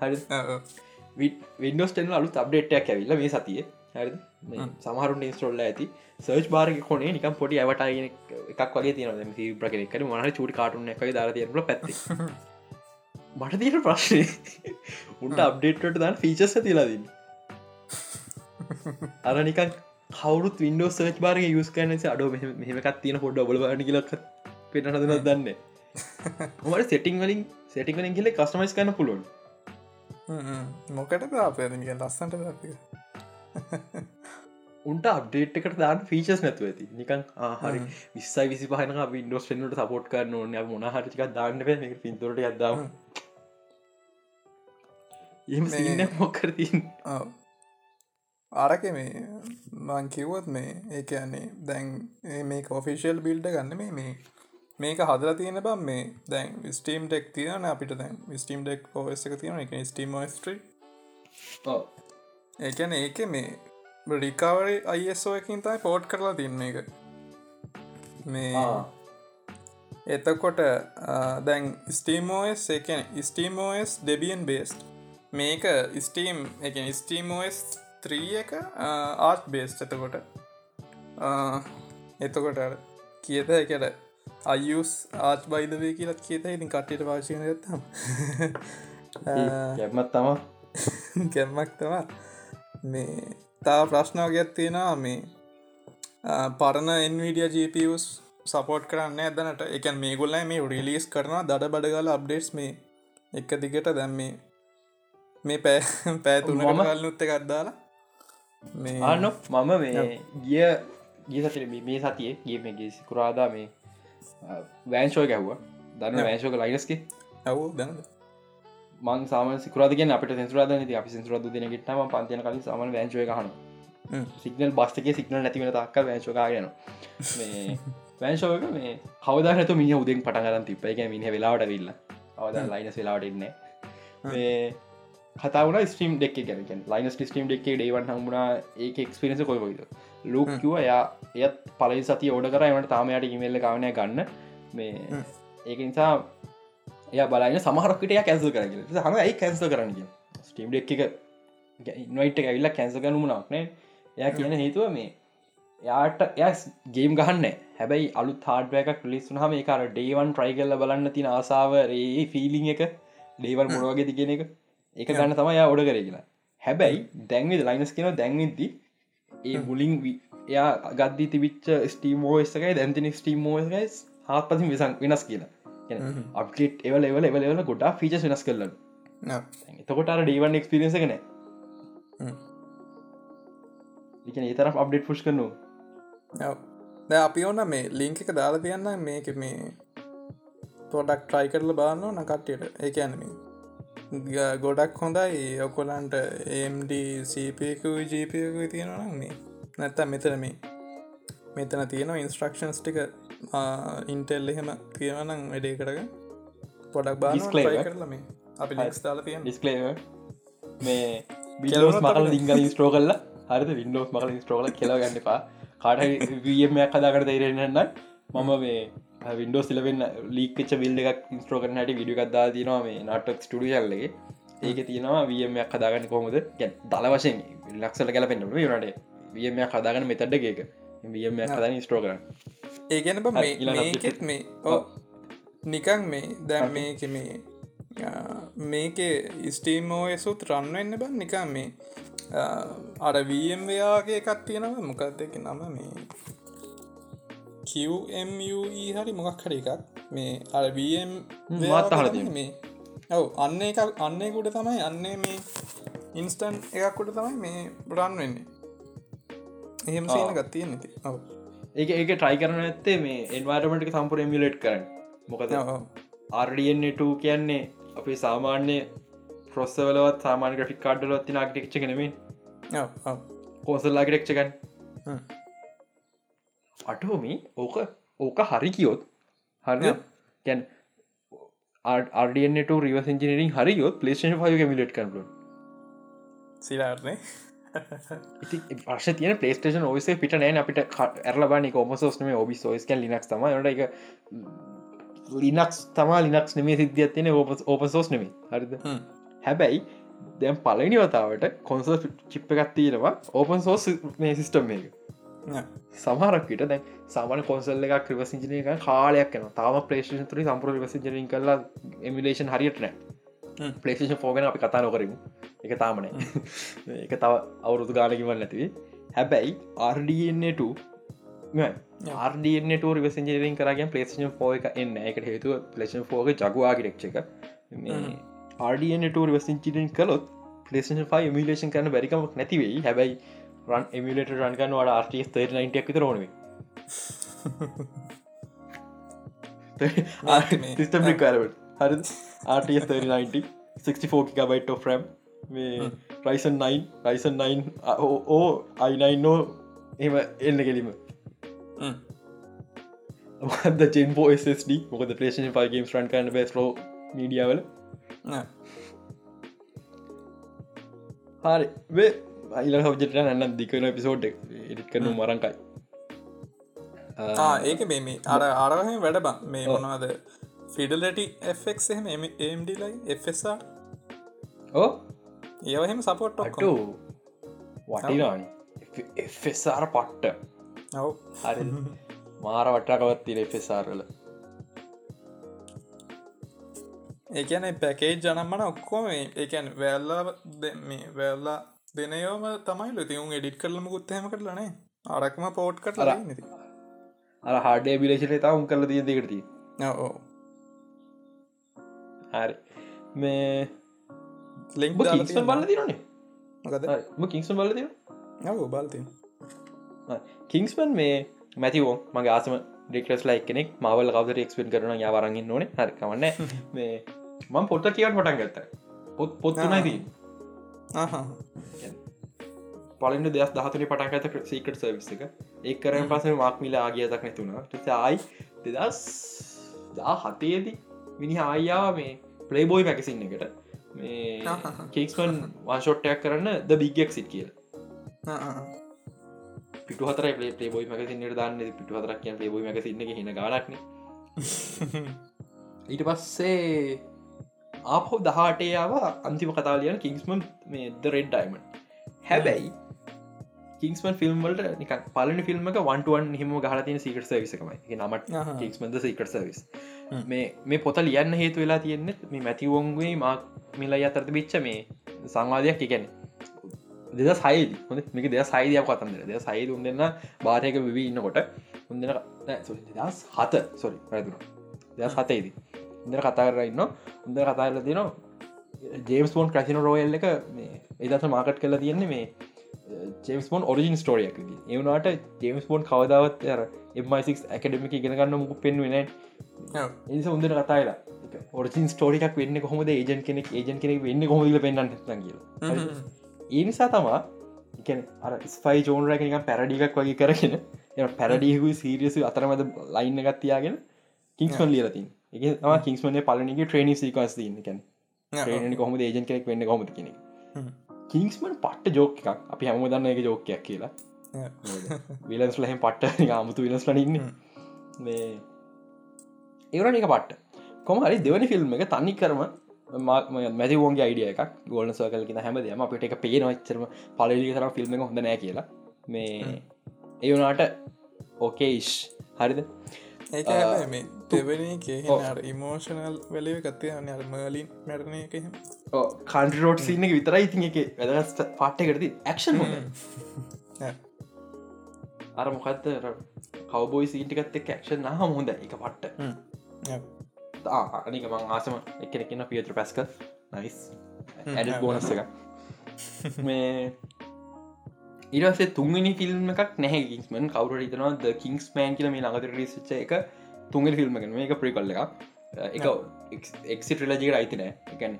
හරි විඩෝස් ටෙන් අලු අප්ඩේට්යක් ඇවිල්ල මේ සතිය. හරි සමහරුන් ඉස්ටොල්ල ඇති. සර්ච් බාරග කොනේ නිකම් පොඩි ඇවටගෙන එකක් වගේ තියන කෙනෙක්කර මහට චුටි කාටුන එකයි දර තියල පැත්ති. මට තියෙන ප්‍රශ්නය උන්ට අප්ඩේට්ට දන්න ෆීචස් තිලාදන්න අර නිකන් කවුරුත් වින්ඩෝ සර්ච් බාරග යුස් කරනස අඩෝ මෙහමකත් තියෙන පොඩ්ඩ බලබන කියලක් පෙට හදන දන්න? මට සෙටිං වලින් සෙටිං වලින් කියල කස්ටමයිස් කන්න පුළුවන්. මොකට අපේ ලස්සන්ට උන්ට අප්ඩේට් එකට දාන්න ෆීචස් නැතුව ඇති. නිකන් ආහරි විස්සයි විසි පහන වින්ඩෝස් ෙන්ට සපෝට් කරන්න ඕන. මොන හරික දාන්න පින්තුරට අදදාම එම සින්න අරක මේ මං කිව්වොත් මේ ඒ කියන්නේ දැන් මේ කොෆිෂල් බිල්ඩ ගන්න මේ මේ මේක හදල තියෙන බම් මේ දැන් ස්ටීම් ටෙක් තියන අපිට දැන්. ස්ටීම් ටෙක් පෝස් එක තියෙන එක ස්ටීම් ස්ට්‍රී ඒකැන ඒක මේ රිකවරි අයිස්ෝ එකින් තයි පෝට් කරලා තින්න එක මේ එතකොට දැන් ස්ටීමෝස් එකන ස්ටීමෝස් ඩෙබියන් බේස්ට මේක ස්ටීම් එක ස්ටීමෝස් ත්‍රී එක ආට් බේස් එතකොට. එතකොට කියත එකට අයුස් ආච් බයිදවේ කියලත් කියත ඉතින් කට්ටට වාශයන ගත්තම්. ගැමත් තම ගැම්මක් තමා මේ තා ප්‍රශ්නාවගත් තියෙනවා. මේ පරණ එන්විඩිය ජපස් සපෝට් කරන්න ඇදනට එකන් මේ ගොල්ලයි මේ රිලිස් කරන දඩ බඩගල අප්ඩේට්ස් මේ එක දිගට. දැම් මේ මේ පෑ පෑතුන මම- කල්නුත්ත මේ ආන මම මේ ගිය ගිය සතිර මේ සතියේ ගිය මේගේ සිකුරාදා මේ වෑන්ශෝය ගැහ්ව දන්න වෑශෝක ලයිනස්ක ඇව් දැනද මං සාම සිකරාදගෙන අපට සෙන්සුරාද ති අපි සෙන්සුරද දෙන ගෙටම පන්තියන කලින් සාම වෑශෝය හන. සිගනල් බස්ටක සිගනල් නැතිවෙන තක්ක වෑශෝකායන මේ වෑන්ශෝක මේ කවදනතු මිය උදෙන් පටගරන් තිප්පයි මිහ වෙලාවට විල්ල අවද ලයිනස් වෙලාවට එන්න මේ කතාවන ස්ටීම් දෙක් ගැන. ලයිනස් ටිස්ටීම් දෙක්ේ ඩේවන් හමුණා ඒක එක්ස්පිරෙන්ස කොයිද? ලෝක කිව එයා එයත් පලයි සති ඕඩ කර. එමට තාමයට ඉමල්ල කාවනය ගන්න. මේ ඒක නිසා එය බලන්න සමහරක්කට කැන්සල් කරග හම ඇයි කැන්සල් කරන්න? ස්ටීම් එක ඉන්වයිට ඇවිල්ලා කැන්ස ගනුමනක්න එයා කියන හේතුව මේ යාට එය ගේම් ගහන්න හැබැයි අලු තාඩ්වයක් ලිස් හම එකර ඩේවන් ට්‍රයි කල්ල බලන්න තින ආසාව ඒ ෆිලිං එක ඩේවල් මොඩවගේ තිගෙන එක ඒක ගන්න තම යා ඔඩ කර කියලා. හැබැයි දැන්විද ලයිනස් කියෙන දැන්විද්දි ඒ මුලින් එයා ගද්දි තිබිච්ච ස්ටීමෝස්සකයි දැන්තින ස්ටීමෝස්කයි හත් පසි විසං වෙනස් කියලා. අප්ට එවල එවල එවල එවල ගොඩා ෆීචස් වෙනස් කරලන්න එතකොට අර ඩේවන් එක්ස්පිරෙන්ස කන ඒතරම් අප්ඩේට් පුෂ් කරනවා. ද අපි ඕන්න මේ ලිංක එක දාලා තියන්න මේක මේ පොඩක් ට්‍රයි කරල බාන්න නකට්ටයට ඒ ඇනම ගොඩක් හොඳයි. ඔකොලන්ට ඒම්ඩ සපයකු ජීපයකු තියෙනනම් මේ. නැත්තම් මෙතන මේ මෙතන තියෙනවා ඉන්ස්ට්‍රක්ෂන්ස් ටික ඉන්ටෙල් එහෙම තියෙනනම් වැඩේ කරග පොඩක් බා Disclaimer. කරල මේ. අපි ලික්ස් දාලා තියන්න ඩිස්කලේව මේ බිලෝස් මකල ලිංගල ස්ට්‍රෝ කල්ල හරිද? වින්ඩෝස් මකල ස්ට්‍රෝල කෙලා ගන්නපා කාට වමයක් කදාකට තේරෙන්න්න මම මේ වින්ඩෝ සිලවෙන්න ලීකච්ච බිල්ඩ එකක් ඉස්ට්‍රෝ කරනට විඩිකක්දා තිනවා මේ නටක් ස්ටඩියල්ලගේ ඒක තියෙනවා වමයක් කදාගන්න කොහොමද? ගැ දල වශයෙන් ලක්සල කල පෙන්න්නට නට වමයක් කදාගන්න මෙතඩ්ඩගේක වමයක් කදන ස්ට්‍රෝ කරන්න. ඒගැන මේකෙත් මේ ඕ නිකං මේ දැම් මේක මේ මේක ස්ටීමෝයසුත් රන්වෙන්න බ නිකම් මේ අර වම්වයාගේ එකක් තියෙනව මොකක්ද එක නම මේ QMUE හරි මොකක් හරි එකක්. මේ අර වම් මාත් අහලා තියෙනවා. මේ ඔව අන්න එක අන්නයකුට තමයි අන්නේ මේ ඉන්ස්ටන් එකක්කුට තමයි මේ බ්‍රන් වෙන්නේ. එහෙම සීන ගත්තිය නැති ඔව. ඒක ඒක ට්‍රයි කරන ඇත්තේ මේ එන්වාර්මටි සම්පුර මිලට් කරන්න. මොකද RDN2 කියන්නේ අපේ සාමාන්‍ය ප්‍රොස්සවලවත් සාමාන ග්‍රෆික් කාඩ්ඩලොත් තින ආක්ටෙක්ෂ කනමින් කෝසල්ලා ගෙක්ෂකන් අටෝමි ඕක ඕක හරි කියොත් හරි ගැන් RDNට රිවස් ඉජිනරින් හරියොත් පලේෂන් පය මිලට් කන්ල සිලාරනේ ඉති ප්‍රශ තියන පලේස්ටේෂන් ඔයිසේ පිට නෑන අපිට ඇරලබනි කොමසෝස්නම ඔබි සෝස්ක ලිනක්ස් තම ට එක ලිනක්ස් තමා ලිනක්ස් නෙමේ සිද්ධියත් තියෙන ඕප සෝස් නෙමේ හරිද? හැබැයි දැම් පලනි වතාවට කොන්සල් චිප්ප එකත් තියෙනවා. ඕපන් සෝස් මේ සිිස්ටම් එක සමහරක්කට දැන් සාමාන කොන්සල් එක ක්‍රවස් ඉජනය එක කාලයක් න තාම පලේෂන් තුරි සම්පර වස ජරින් කලා එමිලේෂන් හරියට නෑ. පලේෂන් ෆෝගෙන අපි කතා නොකරමු. එක තාමනෑ එක තව අවුරුදු ගානකිවල් නැතිවේ හැබැයි RDNට RDනට රිවසජරින් කරගෙන් පලේෂන් ෆෝ එක එන්න එකට හේතුව පලේෂන් ෆෝග ජගවාගිරක්ෂ එක. RDනට රිවසිංචිටෙන් කලොත් පලේෂන් ෆයි මිලේෂන් කරන බැරිකමක් නැතිවෙයි හැබැයි රන් එමිලට රන්ගන්න වට ආර්ටස් තේ නයිටක් විත රෝනවේ සිස්ටම් රිකරට හරි. ආටස් 3090 64 ගබයිට ෆ්‍රම් මේ රයිසන් 9 රයිසන් 9 ඕ අයිනයි නෝ එම එන්න කෙලීම. ද චෙන් පෝ SSD මොකද පලේෂන් පගේම් රන් කන්න බස් ලෝ මීඩියවල හරි වේ අයිල හවජට නන්න දිකන පිසෝඩ් එඩිත් කරනු මරංකයි. ඒක මේ අර අරහ වැඩ බ. මේ මොනවාද? ෆිඩලටි එක් එහෙම එම්ඩ ලයි? එFSR ඕ ඒවහෙම සපොට් අටු වටිනානි එෆෙසාර පට්ට. ඔව. හරි. මාර වට්ටකවත් තිර එෆෙසාරල ඒකන පැකේජ් ජනම්මන ඔක්කොම ඒකැන් වැල්ලා මේ වැල්ලා දෙනයෝම තමයි ලතිවුන් එඩිට් කරලම ගුත්තහම කරලනේ අරක්ම පෝට් කට නති අර හාඩේ බිලේශන තා උන් කල තිය දෙකරති ඕ හරි. මේ ලික් කික්සන් බල තිරනේ කික්සන් බල තිර බල්ති කිංස්මන් මේ මැතිවෝ මගේ ආසම ඩෙක්ලස් ලයි කෙනෙක් මවල් කවද එක්ස්පෙන් කරන යාවරගින් ඕන. හරිකවන්න මේ මං පොත්ත කියවට පටන් ගත්ත. පොත් පොත්තුනයි දී පලින් දෙයක් දහතුන පටන් ඇත සීකට සවිස් එක. ඒ කරන පස මක්මිල ආගිය දක් නැතුුණ ආයි දෙදස් දා හතේදී මිනි ආයාව මේ පලේබෝයි මැකසින් එකට. මේ කේක්ස්මන් වන්ෂොට්ටයක් කරන්න ද බිග්ගෙක් සිට කියල. පිට හතර පලේ බොයි මැසින්නට දන්න පිට හතරක් කිය ලේ බොයි මැසින්න හින ගලක්න ඊට පස්සේ ආපහෝ දහටයාව අන්තිම කතාලියන කිංස්මන් මේ ද රෙඩ් ඩයිමන් හැබැයි කින්ස්මන් ෆිල්ම් වලට නික පලන ෆිල්ම් එක වන්ටුවන් හිම ගහලතින සිකට සවිසකමයි නමට කික්ස්මද සිකට සවිස් මේ මේ පොත ලියන්න හේතු වෙලා තියෙන්නේ මේ මැතිවොන්ගේ මක් මිලයි අතරත බිච්ච මේ සංවාදයක්. එකැන දෙද සයිද හොඳ? මේක දෙ සයිදයක් කතන්දර දෙ සයිද උන් දෙන්න බාරයක විවී ඉන්නකොට උන්දෙන දස් හත. සොරි පැදුන දෙස් හතයිදී ඉදර කතාරන්න උන්ද කතාරල තින ජේම්ස් පෝන් ක්‍රසින රෝයල් එක එදස මාකට් කලා තියෙන්නේ මේ ජේම්ස් පෝන් ඔරිජින් ස්ටෝරියක් ඒවනාට ජේම්ස් පෝන් කවදාවත් ර එමයිසික් ඇකඩමික ඉගෙනගන්න මුකු පෙන්වෙන එනිස උන්දර කතායිලා ඔරිසින් ස්ටෝරිකක් වෙන්න කොහොමද? ඒජන් කෙනෙක් ඒජන් කෙනෙක් වෙන්න කොහොමද පෙන්න්න කියල. ඒ නිසා තමා එකන අර ස්පයි ජෝනරක එක පැරඩිකක් වගේ කරගෙන එ පැරඩිහු සීරියසු අතරමද ලයින්න ගත්තියාගෙන කිංස්මන් ලියලතින් එක තම කිංස්මනේ පලනිගේ ට්‍රේනි සිකස් දන්නකැන් ට්‍රේනි කොහොම ඒජන් කෙනෙක් වෙන්න කොමති කෙනෙ කිංස්මන් පට්ට ජෝක එකක්. අපි හැම දන්න එක ජෝකයක් කියලා. විලස් ලහෙම පට්ට ආමුතු විලස් ලඉන්න මේ ඒවරන එක පට්ට. කොම හරි දෙවනි ෆිල්ම් එක තනි කරම මැතිවෝන්ගේ අයිඩිය එකක්. ගෝල්න සකල්කින හැමදම අපිට එක පේ නොච්චරම පලලි තර ෆිල්ම් එක හොඳ නෑ කියලා. මේ ඒ වනාට ඕකේයිශ් හරිද? ඒ කියහර ඉමෝෂනල් වැලව කත්තේ අන්න අර මලින් මැරණය එක කන්ටරෝට් සින්න එක විතරයි ඉතින් එක වැදගත් පාට්ට කරති ඇක්ෂන් අර මොකක්ද කවබෝයි සීටිකත් එක් ක්ෂන් නහ හොඳ එක පට්ට අනික මං ආසම එකනෙක්න්න පියත්‍ර පැස්ක නයිස් ඇඩ බෝනස් එක මේ ඉරසේ තුන්ගනි ෆිල්ම් එකක් නැහැ කිස්මන් කවර හිතනවා ද කිංස් මෑන් කියල මේ ළඟතර රිසිච්ච එක තුන්ගනි ෆිල්ම් එක මේ එක ප්‍රිකල්ල එකක් එක එක්සි ට්‍රලජික අයිතිනෑ එකැන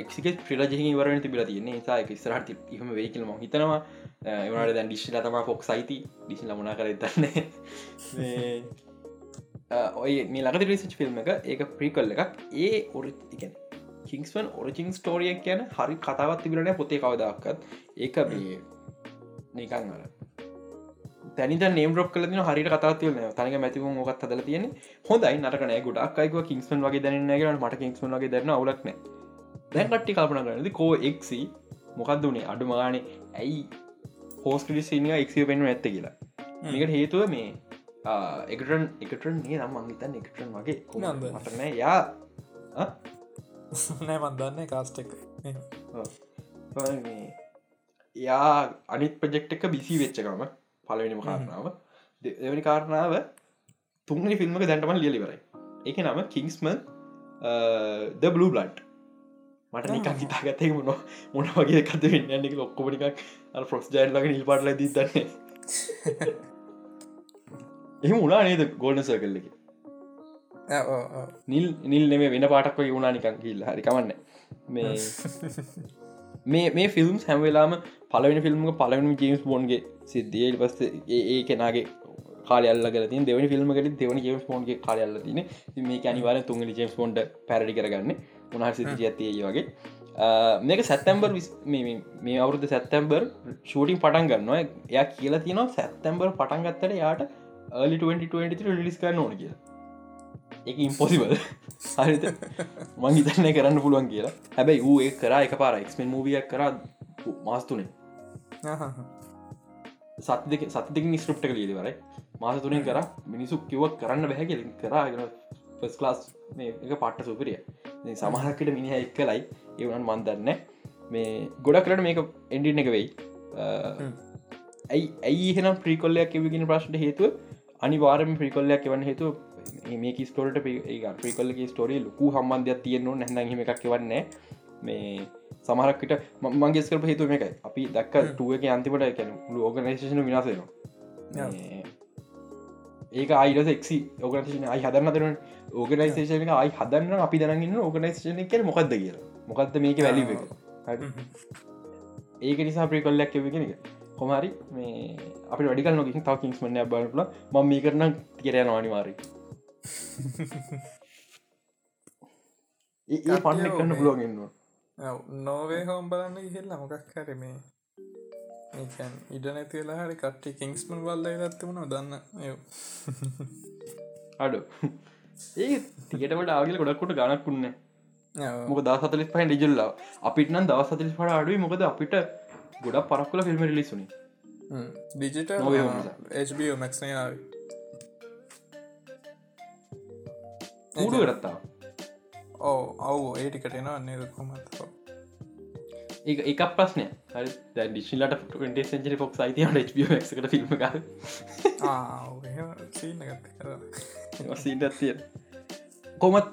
එක්ක ්‍රලජහි වරන තිබිල තියන්නේ. සා එක ස්රට හම වේ කියලම හිතනවා. එවනට දැන් ඩිශ්ල තම ෆොක් සයිති ඩිසි ලමනා කර දන්නේ ඔය මේ ලඟති රිසිච් ෆිල්ම් එක ඒක ප්‍රීකල්ල එකක්. ඒ ඔරි එකන කිංස්වන් ඔරිජිං ස්ටෝරියක් කියන හරි කතාවත් තිබිලන පොතේ කවදක්කත් ඒක මේ නිකං අර තැනි නේම් රොක් කල හරි කතාතිවල තනක මැතිව මොකත් හදල තියෙන හොඳයි නටකන ගොඩක් අයික කින්ස්මන් වගේ දැනන්නගෙන මට කින්ස්මන් වගේ දරන අවලක්න දැන් කට්ටි කල්පන කරනද කෝ එක්සි මොකක්ද වනේ අඩු මානේ. ඇයි? හෝස් ක්‍රඩිසිනිය එක්සිය පෙන්ු ඇත්ත කියලා. මේකට හේතුව මේ එකටන් එකටන් ඒ නම් මංගිතන් එකටන් වගේ. මටනෑ යා නෑ මන්දන්න කාස්ටෙක් යා අනිත් ප්‍රජෙක්් එක බිසි වෙච්චකම පලවෙනිම කාරණාව. දෙවැනි කාරණාව තුන්නි ෆිල්ම්ක දැන්ටමල් ලියලිවරයි එක නම කිංස්ම ද බලු බ්ලන්් මට නිකන් හිතාගතේ මොන මොන වගේ කත වෙන්න එක ඔක්කොමටික් අ ෆොක්ස් ජයිල්ලගේ නිල් පාටල දී දන්නේ. එහෙම උනා නේද ගෝල්න සර්කල්ල එක? නිල් නිල් නෙම වෙන පාටක් වගේ වුණා නිකන් කිල්ල හරි කමන්න. මේ මේ මේ ෆිල්ම් හැමවෙලාම පලවෙන ෆිල්ම් පලවෙන ජේම්ස් බොන්ගේ සිද්ධිය. පස්ස ඒ කෙනගේ කාලයල්ල ති දෙවනි ෆිල්ම්කට දෙවනි ජේම්ස් ෝන්ගේ කාලයල්ල තින මේ අනිවාර තුන්ගලි ජේම්ස් ෝන්ට පැරඩි කරගන්න. උනාහ සිති ඇතිය වගේ. මේක සැත්තැම්බර් මේ අවුරුදු සැත්තැම්බර් ෂූටින් පටන් ගන්නවා. එය කියලා තියනවා සැත්තැම්බර් පටන් ගත්තට යාට ලි 2023 ලිස් කරන්න ඕන කියලා එක ඉම්පොසිබල් හරිත මං හිතන්න කරන්න පුළුවන් කියලා. හැබැයි වූ ඒ කර එක පාර එක්මෙන් මූවියක් කර මාස්තුනේ සත් දෙක සත් දෙක ස්ක්‍රප්ට කලීද වරයි මාස තුනෙන් කර මිනිසු කිවක් කරන්න බැහැ කරගෙන ෆස් ලාස් එක පට්ට සුපරිය සමහරකට මිනිහ එක් කලයි ඒවනන් මන්දන්න මේ ගොඩ කරට මේක එන්ඩින එක වෙයි. ඇයි ඇයි එහෙනම් ප්‍රිකොල්ලයක් එවගෙන ප්‍රශ්ට හේතුව? අනිවාරම ප්‍රිකොල්ලයක් එවන්න හේතු මේක ස්ටෝට ප්‍රිකොල්ලගේ ස්ටෝරිය ලොකු හම්බන්ධයක් තියෙන්නවා නැහඳ හිම එකක් එවන්නේ මේ සමහරක්කට මංගේ ස්කර හේතු මේකයි. අපි දක්ක ටුවක අන්තිමට කැන ඕගනේශන විනාසේනවා ඒක අයිඩ එක්සි ඕගනේෂන අයි හදන්න තරන ඕගනයිසේෂන අයි හදන්න අපි දරගන්න ඕගනයිසේෂන කර මොකක්ද කියලා. මොකක්ද මේක වැලි ඒක නිසා ප්‍රිකොල්ලයක් එවගෙන එක කොමරි මේ අපි වැඩිකල් නොකින් තා කින්ස් මන්න බලල ම මේ කරන කියරයන අනිවාරි ඒ පන්න කරන්න පුළුවන්ගන්නවා නෝවේ හෝම් බලන්න ඉහෙල්ල මොකක් කරමේ ඉඩ නැතිලා හරි කට්ටි කිංස්මල් බල්ල ගත්තමුණ දන්න. අඩු. ඒ තිකටට ආගල ගොඩක්කොට ගනක්කුන්න මොක දසතලිස් පහ ඩිජල්ලා අපිට නම් දවසතලිස් පට අඩුව මොකද අපිට ගොඩක් පරක්කුල ෆිල්ම් ලිසුනි ඩිජිට මැක්නයාව ූඩු කරත්තා ඕ අවු ඒටිකට එනවා නේද කොමත්වා ඒ එකක් ප්‍රශ්නය හරි ඩිශිලට ට සෙන්චරි ෆොක් අයිතිය ට ෆිල්ම් සිීටතිය කොමත්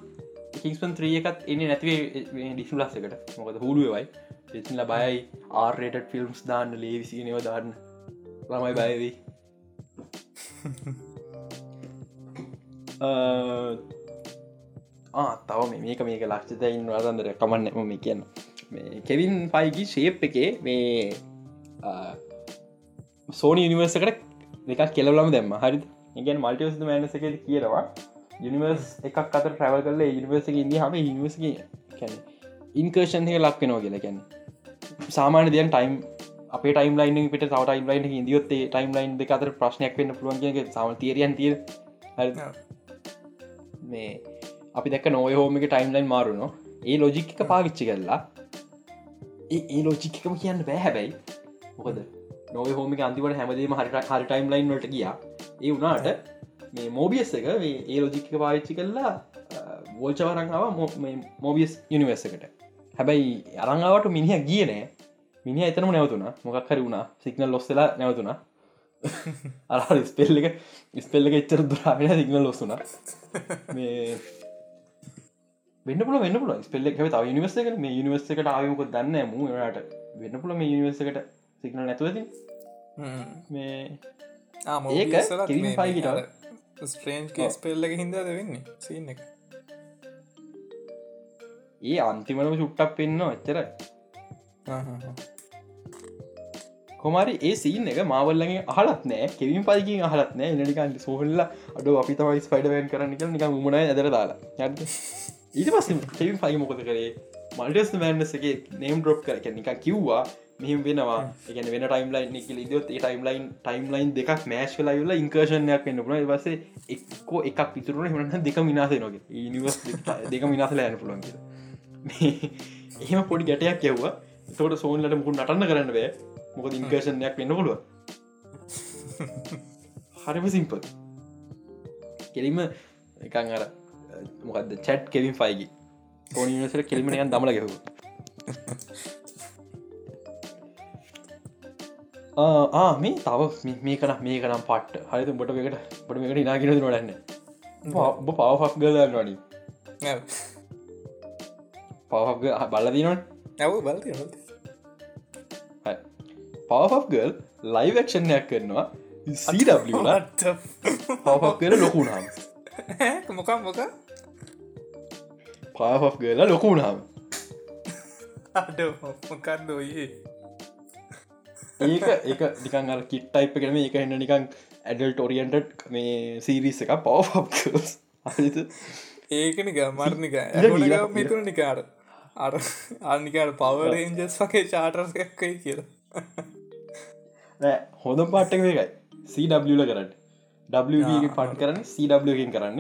කිස්පන් ත්‍රිය එකත් එන්නේ නැතිවේ ඩිසි ලස්සකට මොකද හුළුවයි එසිල බයයි ආර්රේට ෆිල්ම්ස් දාන්න ලේවිසි නව දාන්න ළමයි බයවී තව මේක මේක ලක්ෂත ඉන්න අදන්දර කමන්න මේ කියන්න. කෙවින් පයිගි ශේප් එකේ මේ සෝනි යනිවර්සකට දෙකක් කෙලවලම දැම්ම. හරි ඉගෙන් මල්ටිවස් මෑනස එක කියනවා. යනිවර්ස් එකක් අත ප්‍රවල් කල නිවර්ස ඉදි හම නිවර්ස කැන ඉන්කර්ෂන්ය ලක්වෙනවා කියලා කැන සාමාන දයන් ටයිම් අප ටයිම් ලයින් පිට තව ටයිම් ලයින් ඉදියොත්තේ ටයිම් ලයින් දෙක අතර ප්‍රශ්නයක් වෙන්න පුළුවන් සම තේරයන් තිය මේ අපි දැක නොය හෝම එක ටයිම් ලයින් මාරුණෝ ඒ ලෝජික්ක පාවිච්චි කරලා ඒ ලෝචික්කම කියන්න බෑ හැබැයි. මොකද? නොව හෝමික අන්තිවට හැමදීම හරිට හරි ටයිම් ලයින් වලට ගිය. ඒ වුණාට මේ මෝබියස් එක ඒ ලෝජික්ක පාවිච්චි කරලා වෝල්චවරංාව මෝබියස් යනිවර්සකට හැබැයි අරංගාවට මිනිහ ගිය නෑ. මිනි එතනම නැවතුන මොකක් හරි වුණා. සිගනල් ලොස්සලා නැවතුන අර ස්පෙල්ල එක ස්පෙල්ල එක එච්චර දුරාගෙන සිගනල් ලොස්සුන මේ වෙන්න පුල වෙන්න පුල ස්පෙල්ල එක තාව නිවර්ස එක මේ නිවර්ස එකට ආයමක දන්න මූට වෙන්න පුල මේ නිවර්ස එකට සිගනල් නැතුවති මේ ඒක පයිගට ස්ට්‍රේන්් ස්පෙල්ල එක හින්දාද වෙන්නේ? සින්න එක. ඒ අන්තිමටම චුට්ටක් පෙන්න්න එච්චර කොමරි ඒ සීන් එක මවල්ලගේ අහලත් නෑ කෙවින් පයිකින් අහලත් නෑ නිකන් සෝහල්ල අඩ අපි තමයි ස්පයිඩවන් කරන්න එක නික මුණ ඇදර දාලා ඊට පස්ස කෙවින් පයි මොකද කරේ? මල්ටස් මෑන්නසගේ නේම් ඩොප් කර නික කිව්වා මෙහම වෙනවා. එක වෙන ටයිම් ලයින් එක ලිදොත් ටයිම් ලයින් ටයිම් ලයින් දෙකක් මෑශ් ලයිල ඉංකර්ෂණයක් වෙන්න පුන වස එක්කෝ එකක් පිතුරුණ හමට දෙක මිනාසේ නොගේ නිවස් දෙක මිනාසල යන පුළන් එහෙම පොඩි ගැටයක් කියව්වා තෝට සෝන්ලට මුකුල් නටන්න කරන්න බෑ. මොකද ඉංකර්ෂණයක් වෙන්න පුළුව හරිම සිම්පල් කෙරීම එකන් අර මොකක්ද චැට් කෙවින් ෆයිගි ඕනිසට කෙලිමනයන් දමල ගැහු මේ තව මේ කන මේ කනම් පට්ට. හරිතු බොට එකට බොට එකට ඉනාගෙන නොඩන්න පවෆක් ගදන්න වඩි පවහක් බලදිනට ඇව බලති පවෆ් ගල් ලයිවක්ෂණයක් කරනවා. සීඩලා පවෆක් කර ලොකුුණාම මොකක් මොක පාෆ් ගලා ලොකුුණාම අඩ මොකක්ද ඔයේ ඒක එක නිකන් අර කිට්ටයිප් කරම එක එන්න නිකන් ඇඩල් ටොරියන්ට මේ සීරිස් එක පවෆ් ඒකන ගමර්නික මිතුර නිකාට අර අනිකට පවරේන්ජස් වගේ චාටර්ස් එකයි කියලා හොඳ පාට්ටක මේකයි සීඩල කරට ඩ පට් කරන්න සීඩගෙන් කරන්න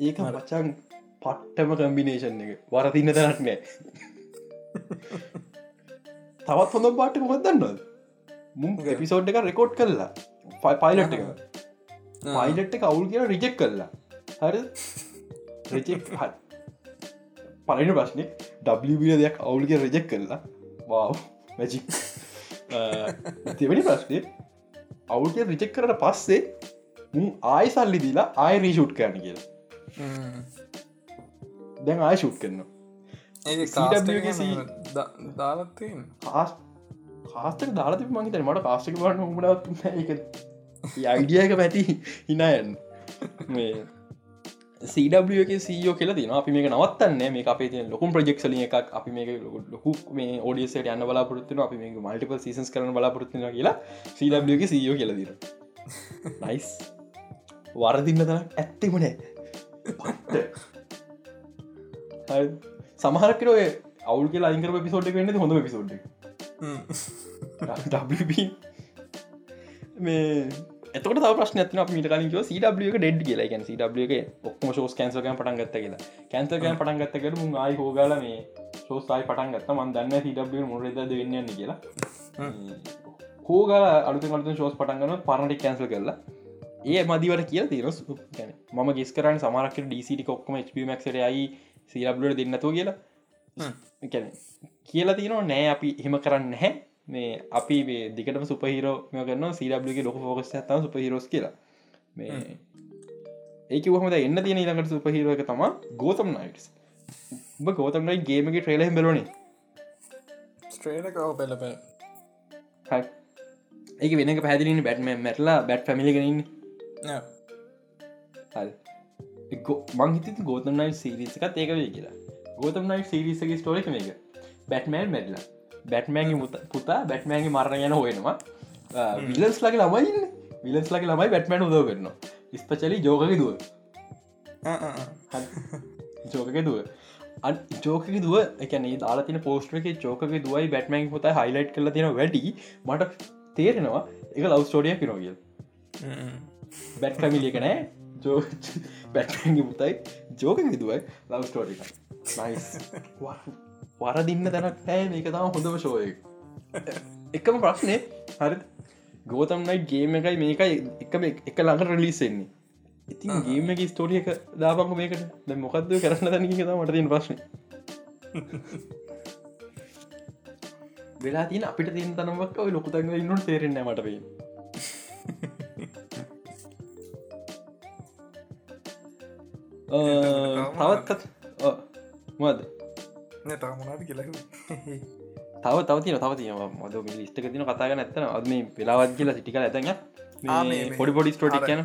ඒක මචන් පට්ටම කම්බිනේෂන් එක. වරතින්න තරක් නෑ. තවත් හොඳ පාට්ට කොදන්නද මුම් එපිසෝඩ් එක රෙකෝඩ් කරලා පයි පයිලට් එක. පයිලට් එක අවුල් කියෙන රිජෙක් කරලා හරි. රෙචෙක් පලන ප්‍රශ්නය ඩබිය දෙයක් අවුල්ගේ රෙජෙක් කරලා වාව් මැජික් තිවැනි ප්‍රශ්නය අවුල්ගේ රිජෙක් කරට පස්සේ ආය සල්ලි දීලා ආය රීෂුට් කරන කියලා දැන් ගේ C- දාලත්තින් කාස් කාස්තක දාලති මහිතන මට කාස්ටක වන්න උමට එක අයිඩියක පැති හිනයන් මේ සඩක සෝ කියල තින අපි මේක නවත්තන්න මේ අපේ තිය ලොකුම් ප්‍රජෙක්ෂල එකක්. අපි මේක ලොකු මේ ෝඩියසට යන්න බලාපොරත්තුන අපි මේ මල්ටිපල් සීසස් කරන බලාපොරත්තුන කියලා සඩක සෝ කියල දින නයිස් වරදින්න තරක් ඇත්තෙමනේ සමහරකට ඔය අවුල් කියලා අයිකර පිසෝඩ් වෙන්න හොඳ පිසෝඩ් මේ එතකට ප්‍රශ්න ඇතින මීට කලින් එක ඩෙඩ් කියලා ගැන් එක ඔක්ම ෝස් කැන්සකන් පටන් ගත්ත කියලා කැන්සකන් පටන් ගත්තකට මුන් ආයි හෝගල මේ ශෝස්ථයි පටන් ගත්ත මන් දන්න සඩ මුරද වෙන්නන්න කියලා හෝගල අලුත කලතු ශෝස් පටන්ගන පරණටි කැන්සල් කරලා ඒ මදිවට කිය තින ම ගෙස්කරන් සමරක් ඩසිට කොක්ම අයි සීලබ්ලට දෙන්නතු කියලා. එකැන කියලා තියනවා නෑ අපි එහෙම කරන්න හැ මේ අපි මේ දිකටම සුපහිරෝ මෙ කරන්න සීලබ්ලිගේ ලොක ෆෝකස් ඇතම සුපහිරෝස් කියලා. මේ ඒක හම එන්න තියෙන ඊළඟට සුපහිරෝ එක තම ගෝතම් නයිටස් උඹ ගෝතම් නයි ගේමගේ ට්‍රේලහ බෙලනේ ස්ට්‍රේලකව පෙල පෙල් ඒක වෙන පැදිලින් බැට්ම මැටලා බැට් පැමිලිගෙනන්න මංහිත ගෝතම් නයි සිරිසකත් ඒක වේ කියලා. ගෝතම් නයි සිරිසගේ ස්ටෝරික මේක. බැට්මෑන් මැඩලා බැට්මෑන්ගේ පුතා බැට්මෑන්ගේ මරණ යන හොයෙනවා. විලස් ලගේ ළමයින්න විලස් ලගේ ළමයි බැට්මෑන් උදව කරනවා. ස්පචලි ජෝගක දුව. ජෝකක දුව. ජෝක දුව එකන දාලතින පෝස්ට්‍රක චෝක දුවයි බැට්මෑන් පුතා හයිලයිට් කල තියෙන වැඩි. මට තේරෙනවා එක ලව් ස්ටෝඩිය පිරෝගිය බැට් පැමිලික නෑ ජෝ බැට්ගේ පුතයි ජෝක දුවයි ලව් ස්ටෝඩි වරදින්න තැනක් නෑ මේක තම හොඳම ශෝය එකම ප්‍රශ්නය හරි ගෝතම්නයි ගේම එකයි මේකයි එකම එක ළඟ රලිසෙන්නේ ඉතින් ගේම එක ස්තෝරිය එක දාපක මේකට ද මොකක්ද කරන්න තැනක ත මට තින ප්‍රශ්න වෙලා තින අපිට තින් තනමක් ඔය ලොකුතන්න ඉන්නට තේරෙන්න මටපේ තවත්කත් මද නටමනාද කියල තව තව තින තව තින මද ලිස්ටක තින කතාග නැත්තන අද මේ පෙලාවත් කියලා සිටික මේ. පොඩි පොඩි ස්ටෝටික් කියන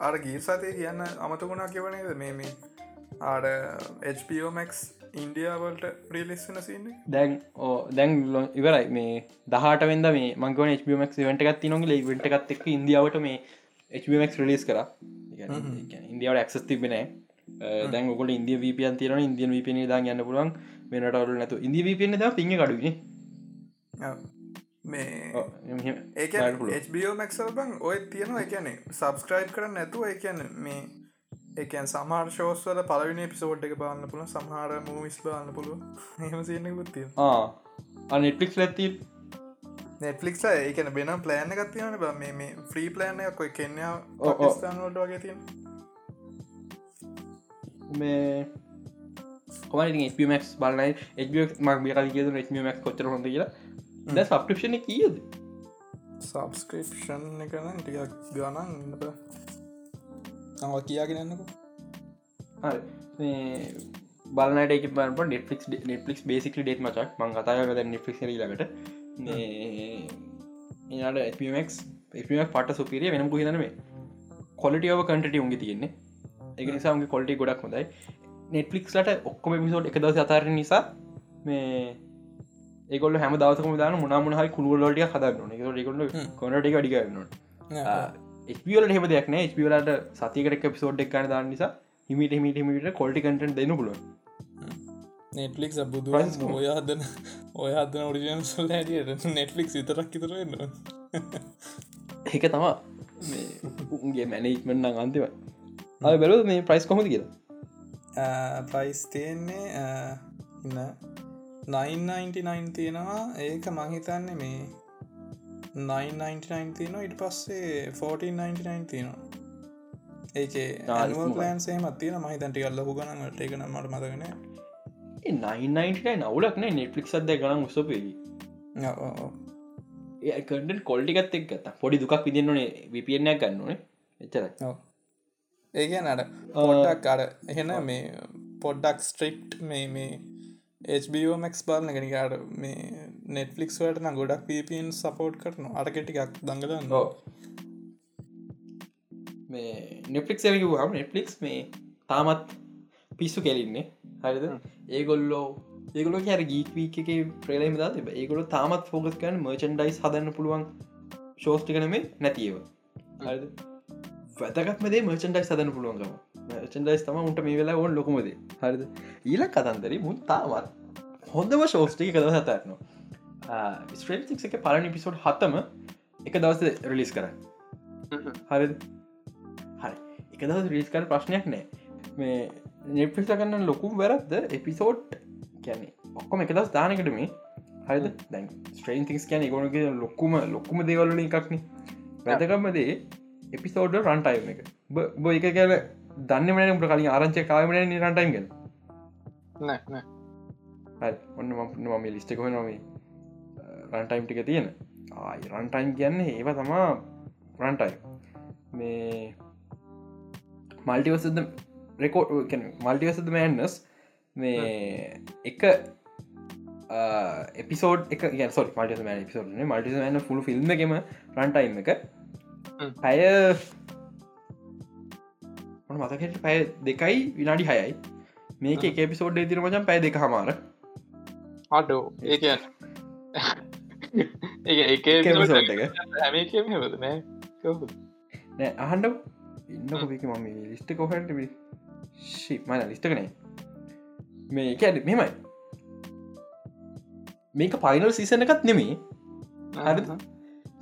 අර ගීසාතය කියන්න අමතකුණා කියවනේද මේ මේ ආඩ HPOමක් ඉන්ඩියාවලට ප්‍රිලිස් වෙන සින්න දැන් ඕ දැන් ලො- ඉවරයි. මේ දහට වෙද මේ මංගවන HBමක් වෙන්ට එකත් නොගේ වෙන්ට එකත් එක් ඉන්දියාවට මේ HBමක් රිලිස් කර ඉන්දියාවට ඇක්සස් තිබෙන දැන් ගොල ඉන්දිය වීපියන් තිරන ඉන්දියන් වීපන දා යන්න පුළුවන්. වෙනටවරු නැතු ඉදි වීපෙන ද පිං කඩුවන මේ ඒක HBOමක් බං ඔය තියෙනවා. එකනේ සබස්ක්‍රයිබ් කරන්න නැතුව එකන මේ එකන් සමහර ශෝස්වල පලවිනි පිසෝඩ් එක බාන්න පුළ සමහර මූවිස් බාන්න පුළුව එහම සියන්න පුත්තිය නෙට්ලික් ඇති නෙට්ලික්ල ඒකන බෙන ප්ලෑන එකත්තියන බ මේ මේ ෆ්‍රී ප්ලෑන එක කොයි කෙන්යා. ස්ථානවලට වගේ තියෙන් මේ HBමක් බලනයි එක් මක් මේ කල කිය HBමක් කොච්චර හොඳ කියලා. ද සප්‍රපෂණ කියද? සබස්ක්‍රපෂන් එකන ටිකක් ගණන් ඉන්නද අව කියාගෙනන්නක හරි. බලනට එක බ නෙට්ලික් නෙට්ලික් බේසිකලි ඩේත් මචක් මං කතාග නෙට්ලික් ලකට එයාට එපමක් එපමක් පට සුපිරිය වෙනම හිදනේ කොලිටියව කටට උන්ගේ තියෙන්නේ. එක නිසාගේ කොල්ටි ගොඩක් හොඳයි. නෙට්ලික්ස්ලට ඔක්කොම පිසෝට් එක දවස අතාර නිසා මේ ඒකොල හැම දවසකම දාන මුණමුණහයි කුළුවලටිය හදන්න ගොල කොනට ඩිගන්න ස්පියල හෙම. දෙයක්න ස්පිවලට සතිකට පිසෝඩ් එක්කන දාන්න නිසා හිමිට හිමිට හිමිට කොල්ටි කටන් දෙන්න පුලුව නෙට්ලික් බුදු ඔය හදන ඔය හදන ඔරිජන් සල් හැටියට නෙට්ලික් විතරක් ඉතරන්න ඒක තමා උන්ගේ මැනේජ්මෙන්න්න අන්තිම අය බැලු මේ ප්‍රයිස් කොමද කියලා ප්‍රයිස් තියෙන්නේ ඉන්න 999 තියෙනවා ඒක මහිතන්නේ මේ 999 තියෙනවා ඉට පස්සේ 1499 තියෙනවා ඒක අනුව පලන් සේමත් තියෙන මහිතන්ටි අල්ලහු ගනට ඒක නමට මතගෙන 999 නවලක්න නෙට්ලික් සද ගන උසපේගේ ඒකට කොල්ටිකත් එක්. ගත පොඩි දුකක් විදින්නනේ විපියනයක් ගන්නනේ එච්චර ඒක නට පොඩ්ඩක් අර එහෙන මේ පොඩ්ඩක් ස්ට්‍රික්් මේ මේ HBOමක් බාලන ගෙනකාට මේ නෙට්ලික්ස් වටන ගොඩක් පපන් සපෝට් කරන අරකෙටිකක් දඟලන්න. මේ නෙපලික් ම නෙට්ලික්ස් මේ තාමත් පිස්සු කෙලින්නේ හරිද? ඒගොල්ලෝ ඒගොල හැර ගීක්වීක එක ප්‍රේලම ද ඒගොල තාමත් ෆෝගස් කන මර්චන්ඩයිස් හදන්න පුළුවන් ශෝස්ටිකනමේ නැතිව හරිද? වැතකත්මදේ මර්චන්ඩයි සදන්න පුළුවන්ගම චන්ඩයිස් තම උන්ට මේ වෙලා ඔවන් ලොකුමද හරිද? ඊල කතන්දර මුන් තාමත් හොඳම ශෝස්ටික කද සතරනවා ස්ට්‍රේටික් එක පලනි පිසෝඩ් හත්තම එක දවස රිලිස් කරන්න. හරි හරි. එක දවස රිලිස් කර ප්‍රශ්නයක් නෑ. මේ නෙපිස කන්න ලොකුම් වැරත්ද එපිසෝඩ් කියන්නේ ඔක්කොම එක දස් දානකට මේ. හරිද? දැන් ස්ට්‍රේන් තික්ස් කියන ගොනගේ ලොක්කුම ලොක්කුම දේවල්ල එකක්න වැදකම්මදේ එපිසෝඩ් රන්ටයිම් එක. බ එක කියල දන්න මනට කලින් ආරංචය කාමන නිරන්ටයිම් ගෙන. ඔන්න මම ලිස්ටක නොම රන්ටයිම් ටික තියෙන. ආයි රන්ටයිම් කියන්නේ ඒව තමා රන්ටයි මේ මල්ටිවසද රෙකෝඩ් මල්ටිවසද මෑන්නස් මේ එක එපිසෝඩ් එක සො මට ම පිසෝඩ් මල්ටි න ෆුල් ෆිල්ම් එකම රන්ටයිම් එක. පැය මතකට පැය දෙකයි විනාඩි හයයි. මේක එක එපිසෝඩ් තිර මචන් පැය දෙක හමාර. අඩෝ ඒක නෑ. අහන්ඩ ඉන්න මම ලිස්ට කොහට මන ලිස්ටකනේ මේ කැඩ මෙමයි මේක පයිනල් සීසන එකත් නෙමේ හරි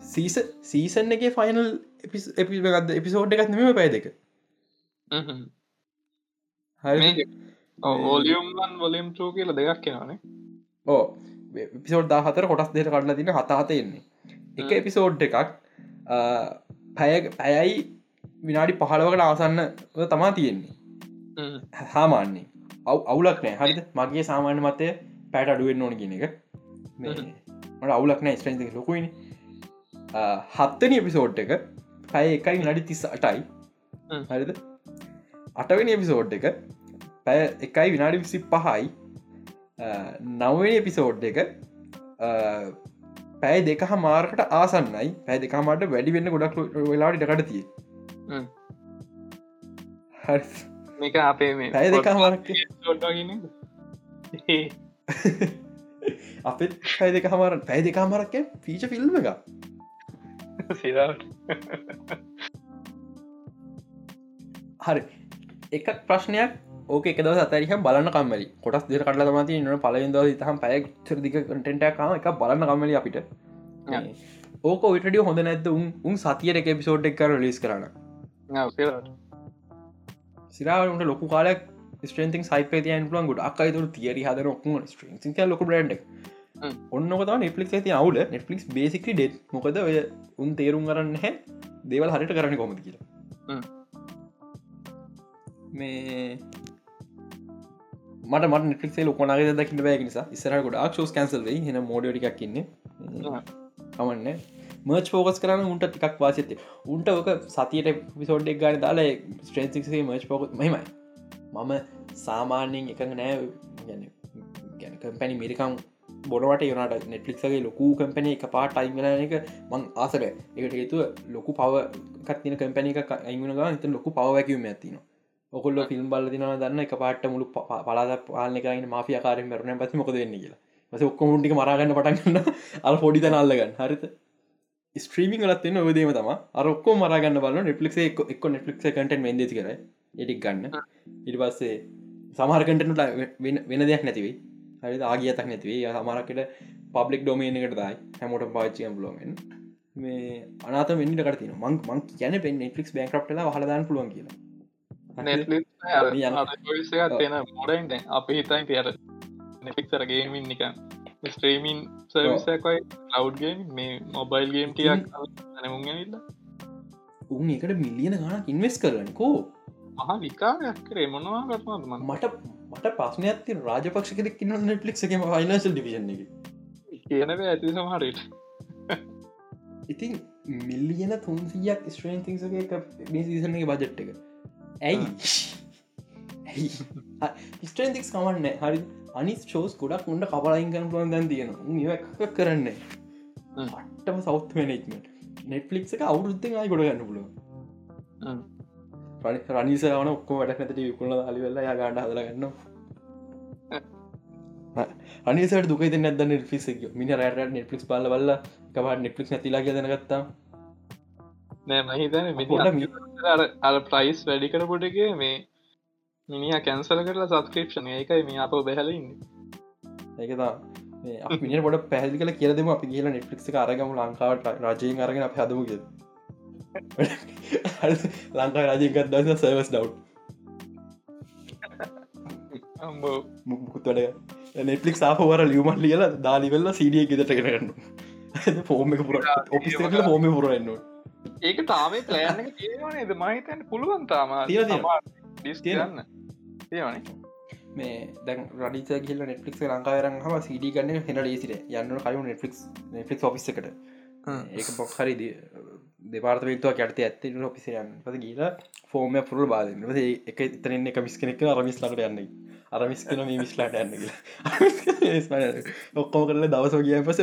සීස සීසන් එක ෆයිනල් එපිගත්ද එපිසෝඩ් එකත් නෙම පැය දෙක ඕලියම්න් වලියම් ටෝ කියල දෙකක් කෙනවානේ ඕ පිසෝඩ් දාහතර කොටස් දෙට කඩලා තින හතාතයෙන්නේ එක එපිසෝඩ් එකක් පැය පැයයි විනාඩි පහලවකට අවසන්න තමා තියෙන්නේ හාමාන්නේ අව් අවුලක් නෑ. හරිද? මගේ සාමාන්‍ය මතය පැට අඩුවෙන් ඕන කියන එක. මට අවුලක් නෑ ස්ට්‍රන්ති ලොකුයින හත්තන එපිසෝඩ් එක පැය එකයි නඩි තිස් අටයි හරිද? අටවෙනි එපිසෝඩ් එක පැය එකයි විනාඩි විසි පහයි නවවෙනි එපිසෝඩ් එක පැය දෙක මාර්කට ආසන්නයි. පැය දෙකාමට වැඩි වෙන්න ගොඩක් වෙලාට ඩකට තිය මේක අපේ මේ පැය දෙකා මාරක් අපත් පැය දෙක හමර පැය දෙකා මරක්ක පීච ෆිල්ම් එක හරි. එක ප්‍රශ්නයක්. ඕක එක දව අතරිහ බලන්න කම්මලි. කොටස් දෙර කටල මති න පලින් දව තහම් පැය දික කටෙන්ටකම එක බලන්න කම්මලි අපිට. ඕක ඔයිටඩිය හොඳ නැද උන් උන් සතියට එක පිසෝඩ් එක් කර ලිස් කරන සිරාවට ලොකු කාලක් ස්ට්‍රේන්තින් සයිපේ තියන් පුලන් ගොඩ අක්කයිතුර තියරි හද ඔක්කම. ස්ට්‍රේන්සික ලොක බ්‍රන්ඩ් ඔන්නකොත නෙටලික් ඇති අවුල. නෙටලික් බේසිකි ඩෙත් මොකද ඔය උන් තේරුම් කරන්න හැ දේවල් හරිට කරන්න කොමති කියලා. මේ මට මට නෙටලික්ේ ලොකනගේ දකිට බෑ නිසා. ඉස්සර ගොඩ ක්ෂෝස් කැන්සල් වෙයි. හෙන මෝඩිකක් ඉන්න. කමන්න මර්ච් ෆෝකස් කරන්න උන්ට ටිකක් වාසිත උන්ට ඕක සතියට පිසෝඩ්ඩක් ගන්න දාලා ස්ට්‍රේන්සිේ මර්ච් පෝක මෙමයි මම සාමාන්‍යෙන් එක නෑ. ගැන කම්පැනි මිරිකම් බොනවට යනට නෙට්ලික්ගේ ලොකු කම්පැන එක පාට අයිගල එක මං ආසර එකට හේතුව ලොකු පවකත්තින කම්පැනි එක අයිගුණ හිත ලොකු පවැැකීම ඇතින ඔකොල්ල ෆිල්ම් බල දින දන්න එක පාට මුළු පලාද පාලන කරන්න මාෆියකාරෙන් මරන පති මොකද වෙන්න කියලා. මස ඔක්කොමුටික මරාගන්න පටන්ගන්න අල් පොඩි තනල්ලගන්න හරිත ස්ත්‍රීමිං ලත්න්න ඔදේම තම. අරක්කෝ මරගන්න බල නෙට්ලික් එක් නෙට්ලික් කටන් මෙදති කර එටික් ගන්න. ඉට පස්සේ සමහරකටනට වෙන දෙයක් නැතිවේ හරි ආගියතක් නැතිවේ සමරකට පබ්ලික් ඩොමේනකට දයි. හැමෝට පාච්චියම් ලෝමෙන් මේ අනාත වෙන්නට කරතින මං මං කියන පෙන් නෙටලික් බෑකරප්ටලා හලදාන්න පුළුවන් කියලා. මොඩයින් අප හිතයි තියට නෙෆික්සර ගේමින් නිකන් ස්ට්‍රීමීන් සර්විසකයි ලව්ගේ මේ මොබයිල් ගේම් ටියක් නමුගනිල්ල උන් එකට මිලියන ගන ඉන්වෙස් කරන්නකෝ මහා විකාරයක් කරේ. මොනවා කරනද මට මට පස්න ඇති රාජපක්ෂ කෙක් න්න නෙට්ලික් එකම ෆයිනශල් ඩිවිෂන් එක? කියනව ඇති සමහරට ඉතින් මිල්ලියන තුන්සියක් ස්ට්‍රේන් තිසගේ එක මේ සීසන එක බජට් එක. ඇයි? ස්ටේන්තික් කමන්න හරි අනි ෂෝස් ගොඩක් උන්ට කපලයින් කන පුලන් දැන් තියෙන එකක් කරන්න. අටම සෞත් මනේජ්මට නෙට්ලික් එක අවුරුත්තෙන් අයි ගොඩ ගන්න පුළුව රනිසාවන ඔක්කෝ වැඩ නැට විකුණ අලිවෙල්ල ය ගඩ හදලගන්න අනිසට දුක නැද නෙට්ලික් මිනි රට නෙට්ලික් බල බල්ල කවට නෙට්ලික් නැතිලා දැනගත්තා නෑ මහිතන අර ප්‍රයිස් වැඩි කරපොටගේ මේ මිනිිය කැන්සල කරලා සස්ක්‍රපෂන ඒකයි මේ අප බැහලඉන්න ඒකතා මිනි පොට පැහදි කල කියලදම අපි කියලා නෙට්ලික් අරගම ලංකාවට රජයෙන් අරගෙන අප හදමුග ලංකා රජයකත් දන්න සර්වස් ඩව් මුකුත්වඩ නෙටලික් සාහවර ලියමට ලියල දාලිවෙල්ල සීඩිය ගෙදට කරන්න ෆෝර්ම පුර ඔපිස් හෝම පුරන්න ඒක තාමේ ප්ලෑන ඒනද මහිතන් පුළුවන් තාම. ඩිස්ගන්න ඒවනේ මේ දැන් රඩිත කියල නෙට්ලික් ලංකාරන් හම සිඩි ගන්න හෙන ලේසිර යන්න කයු නෙට්ලික් නෙටලික් ඔෆිස් එකට. ඒක බොක් හරි දෙපාර්තමේතුව කැට ඇත්ත ඔපිසියන් පද ගීල ෆෝර්ම පුරල් බාදන්න. එක එතරන්න එක මිස් කෙනෙක් අරමිස් ලට යන්න අරමිස් කන මේ මිස්ලාට යන්න ඔක්කෝ කරල දවස කිය පස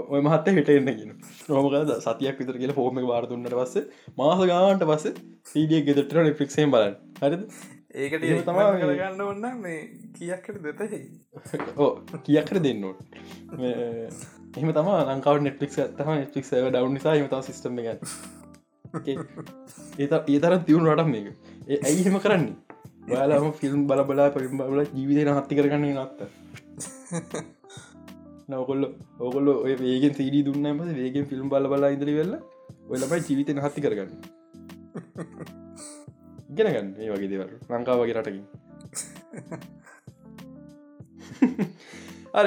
ඔය මහත්ත හිට එන්නගෙන රෝමක සතියක් විතර කියල ෆෝර්ම බාරදුන්නට පස්ස මාස ගාන්ට පස්ස සීඩිය ගෙදටර ෆික්සේ බලන්න. හරිද ඒකට තමා කරගන්න ඔන්න මේ කියක්කට දෙතහි ඕ කියක්කර දෙන්නට එහම තම ලංකාව නෙට්ලික් තම නෙට්ලික් ඩව් නිසා හමතාව සිස්ටම ගන්න ඒ ඒ තරම් තිවුණු රටම් මේක. ඒ ඇයිහෙම කරන්නේ? ඔයාලාම ෆිල්ම් බල බලා පරිම් බල ජීවිතන හත්ති කරගන්න නත්ත නවකොල්ල ඕකොල්ල ඔය වේගෙන් සීඩී දුන්න පස වේගෙන් ෆිල්ම් බල බලා ඉදරි වෙල්ල ඔයලමයි ජීවිතන හත්ති කරගන්න ගෙනගන්න ඒ වගේ දෙවල් ලංකා වගේ රටකින්. අර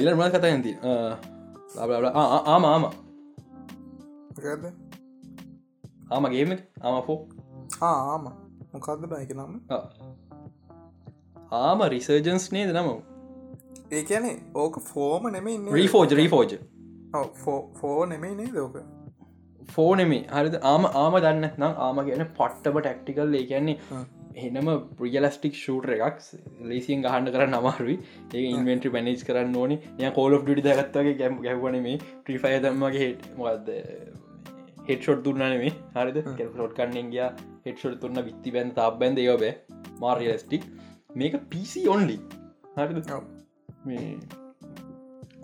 ඉල මල් කතා ඇති ආම ආම ආමගේම ආමපෝ ආම මොකක්ද බැයික නම? ආම රිසර්ජන්ස් නේද නම? ඒ කියනේ ඕක ෆෝම නෙමයි රීෆෝජ රීෆෝජ ෆෝ නෙමයි නේ දෝක ෆෝනෙමේ හරිද? ආම ආම දන්න නම් ආම කියන පට්ටබ ටක්ටිකල් ඒ කියන්නේ එනම ප්‍රියලස්ටික් ෂූටර එකක් ලේසියෙන් ගහන්ඩ කර නමාරුයි ඒ ඉන්වෙන්ට්‍රි මැනේජ් කරන්න ඕනි. ය කෝල ඩි දගත්වගේ ගැම් ගැවන මේ ට්‍රිෆය දම්මගේ හෙට මොකක්ද හෙට්ෂොට් දුන්නනේ හරිද? කෙල්ොට් කන්නෙන් ගිය. හෙට්ෂොට් තුන්න විත්ති බැන් තාක් බැන්ද යෝබේ මාර්ියලස්ටික් මේක පිසි ඔන්ලි හරිද? මේ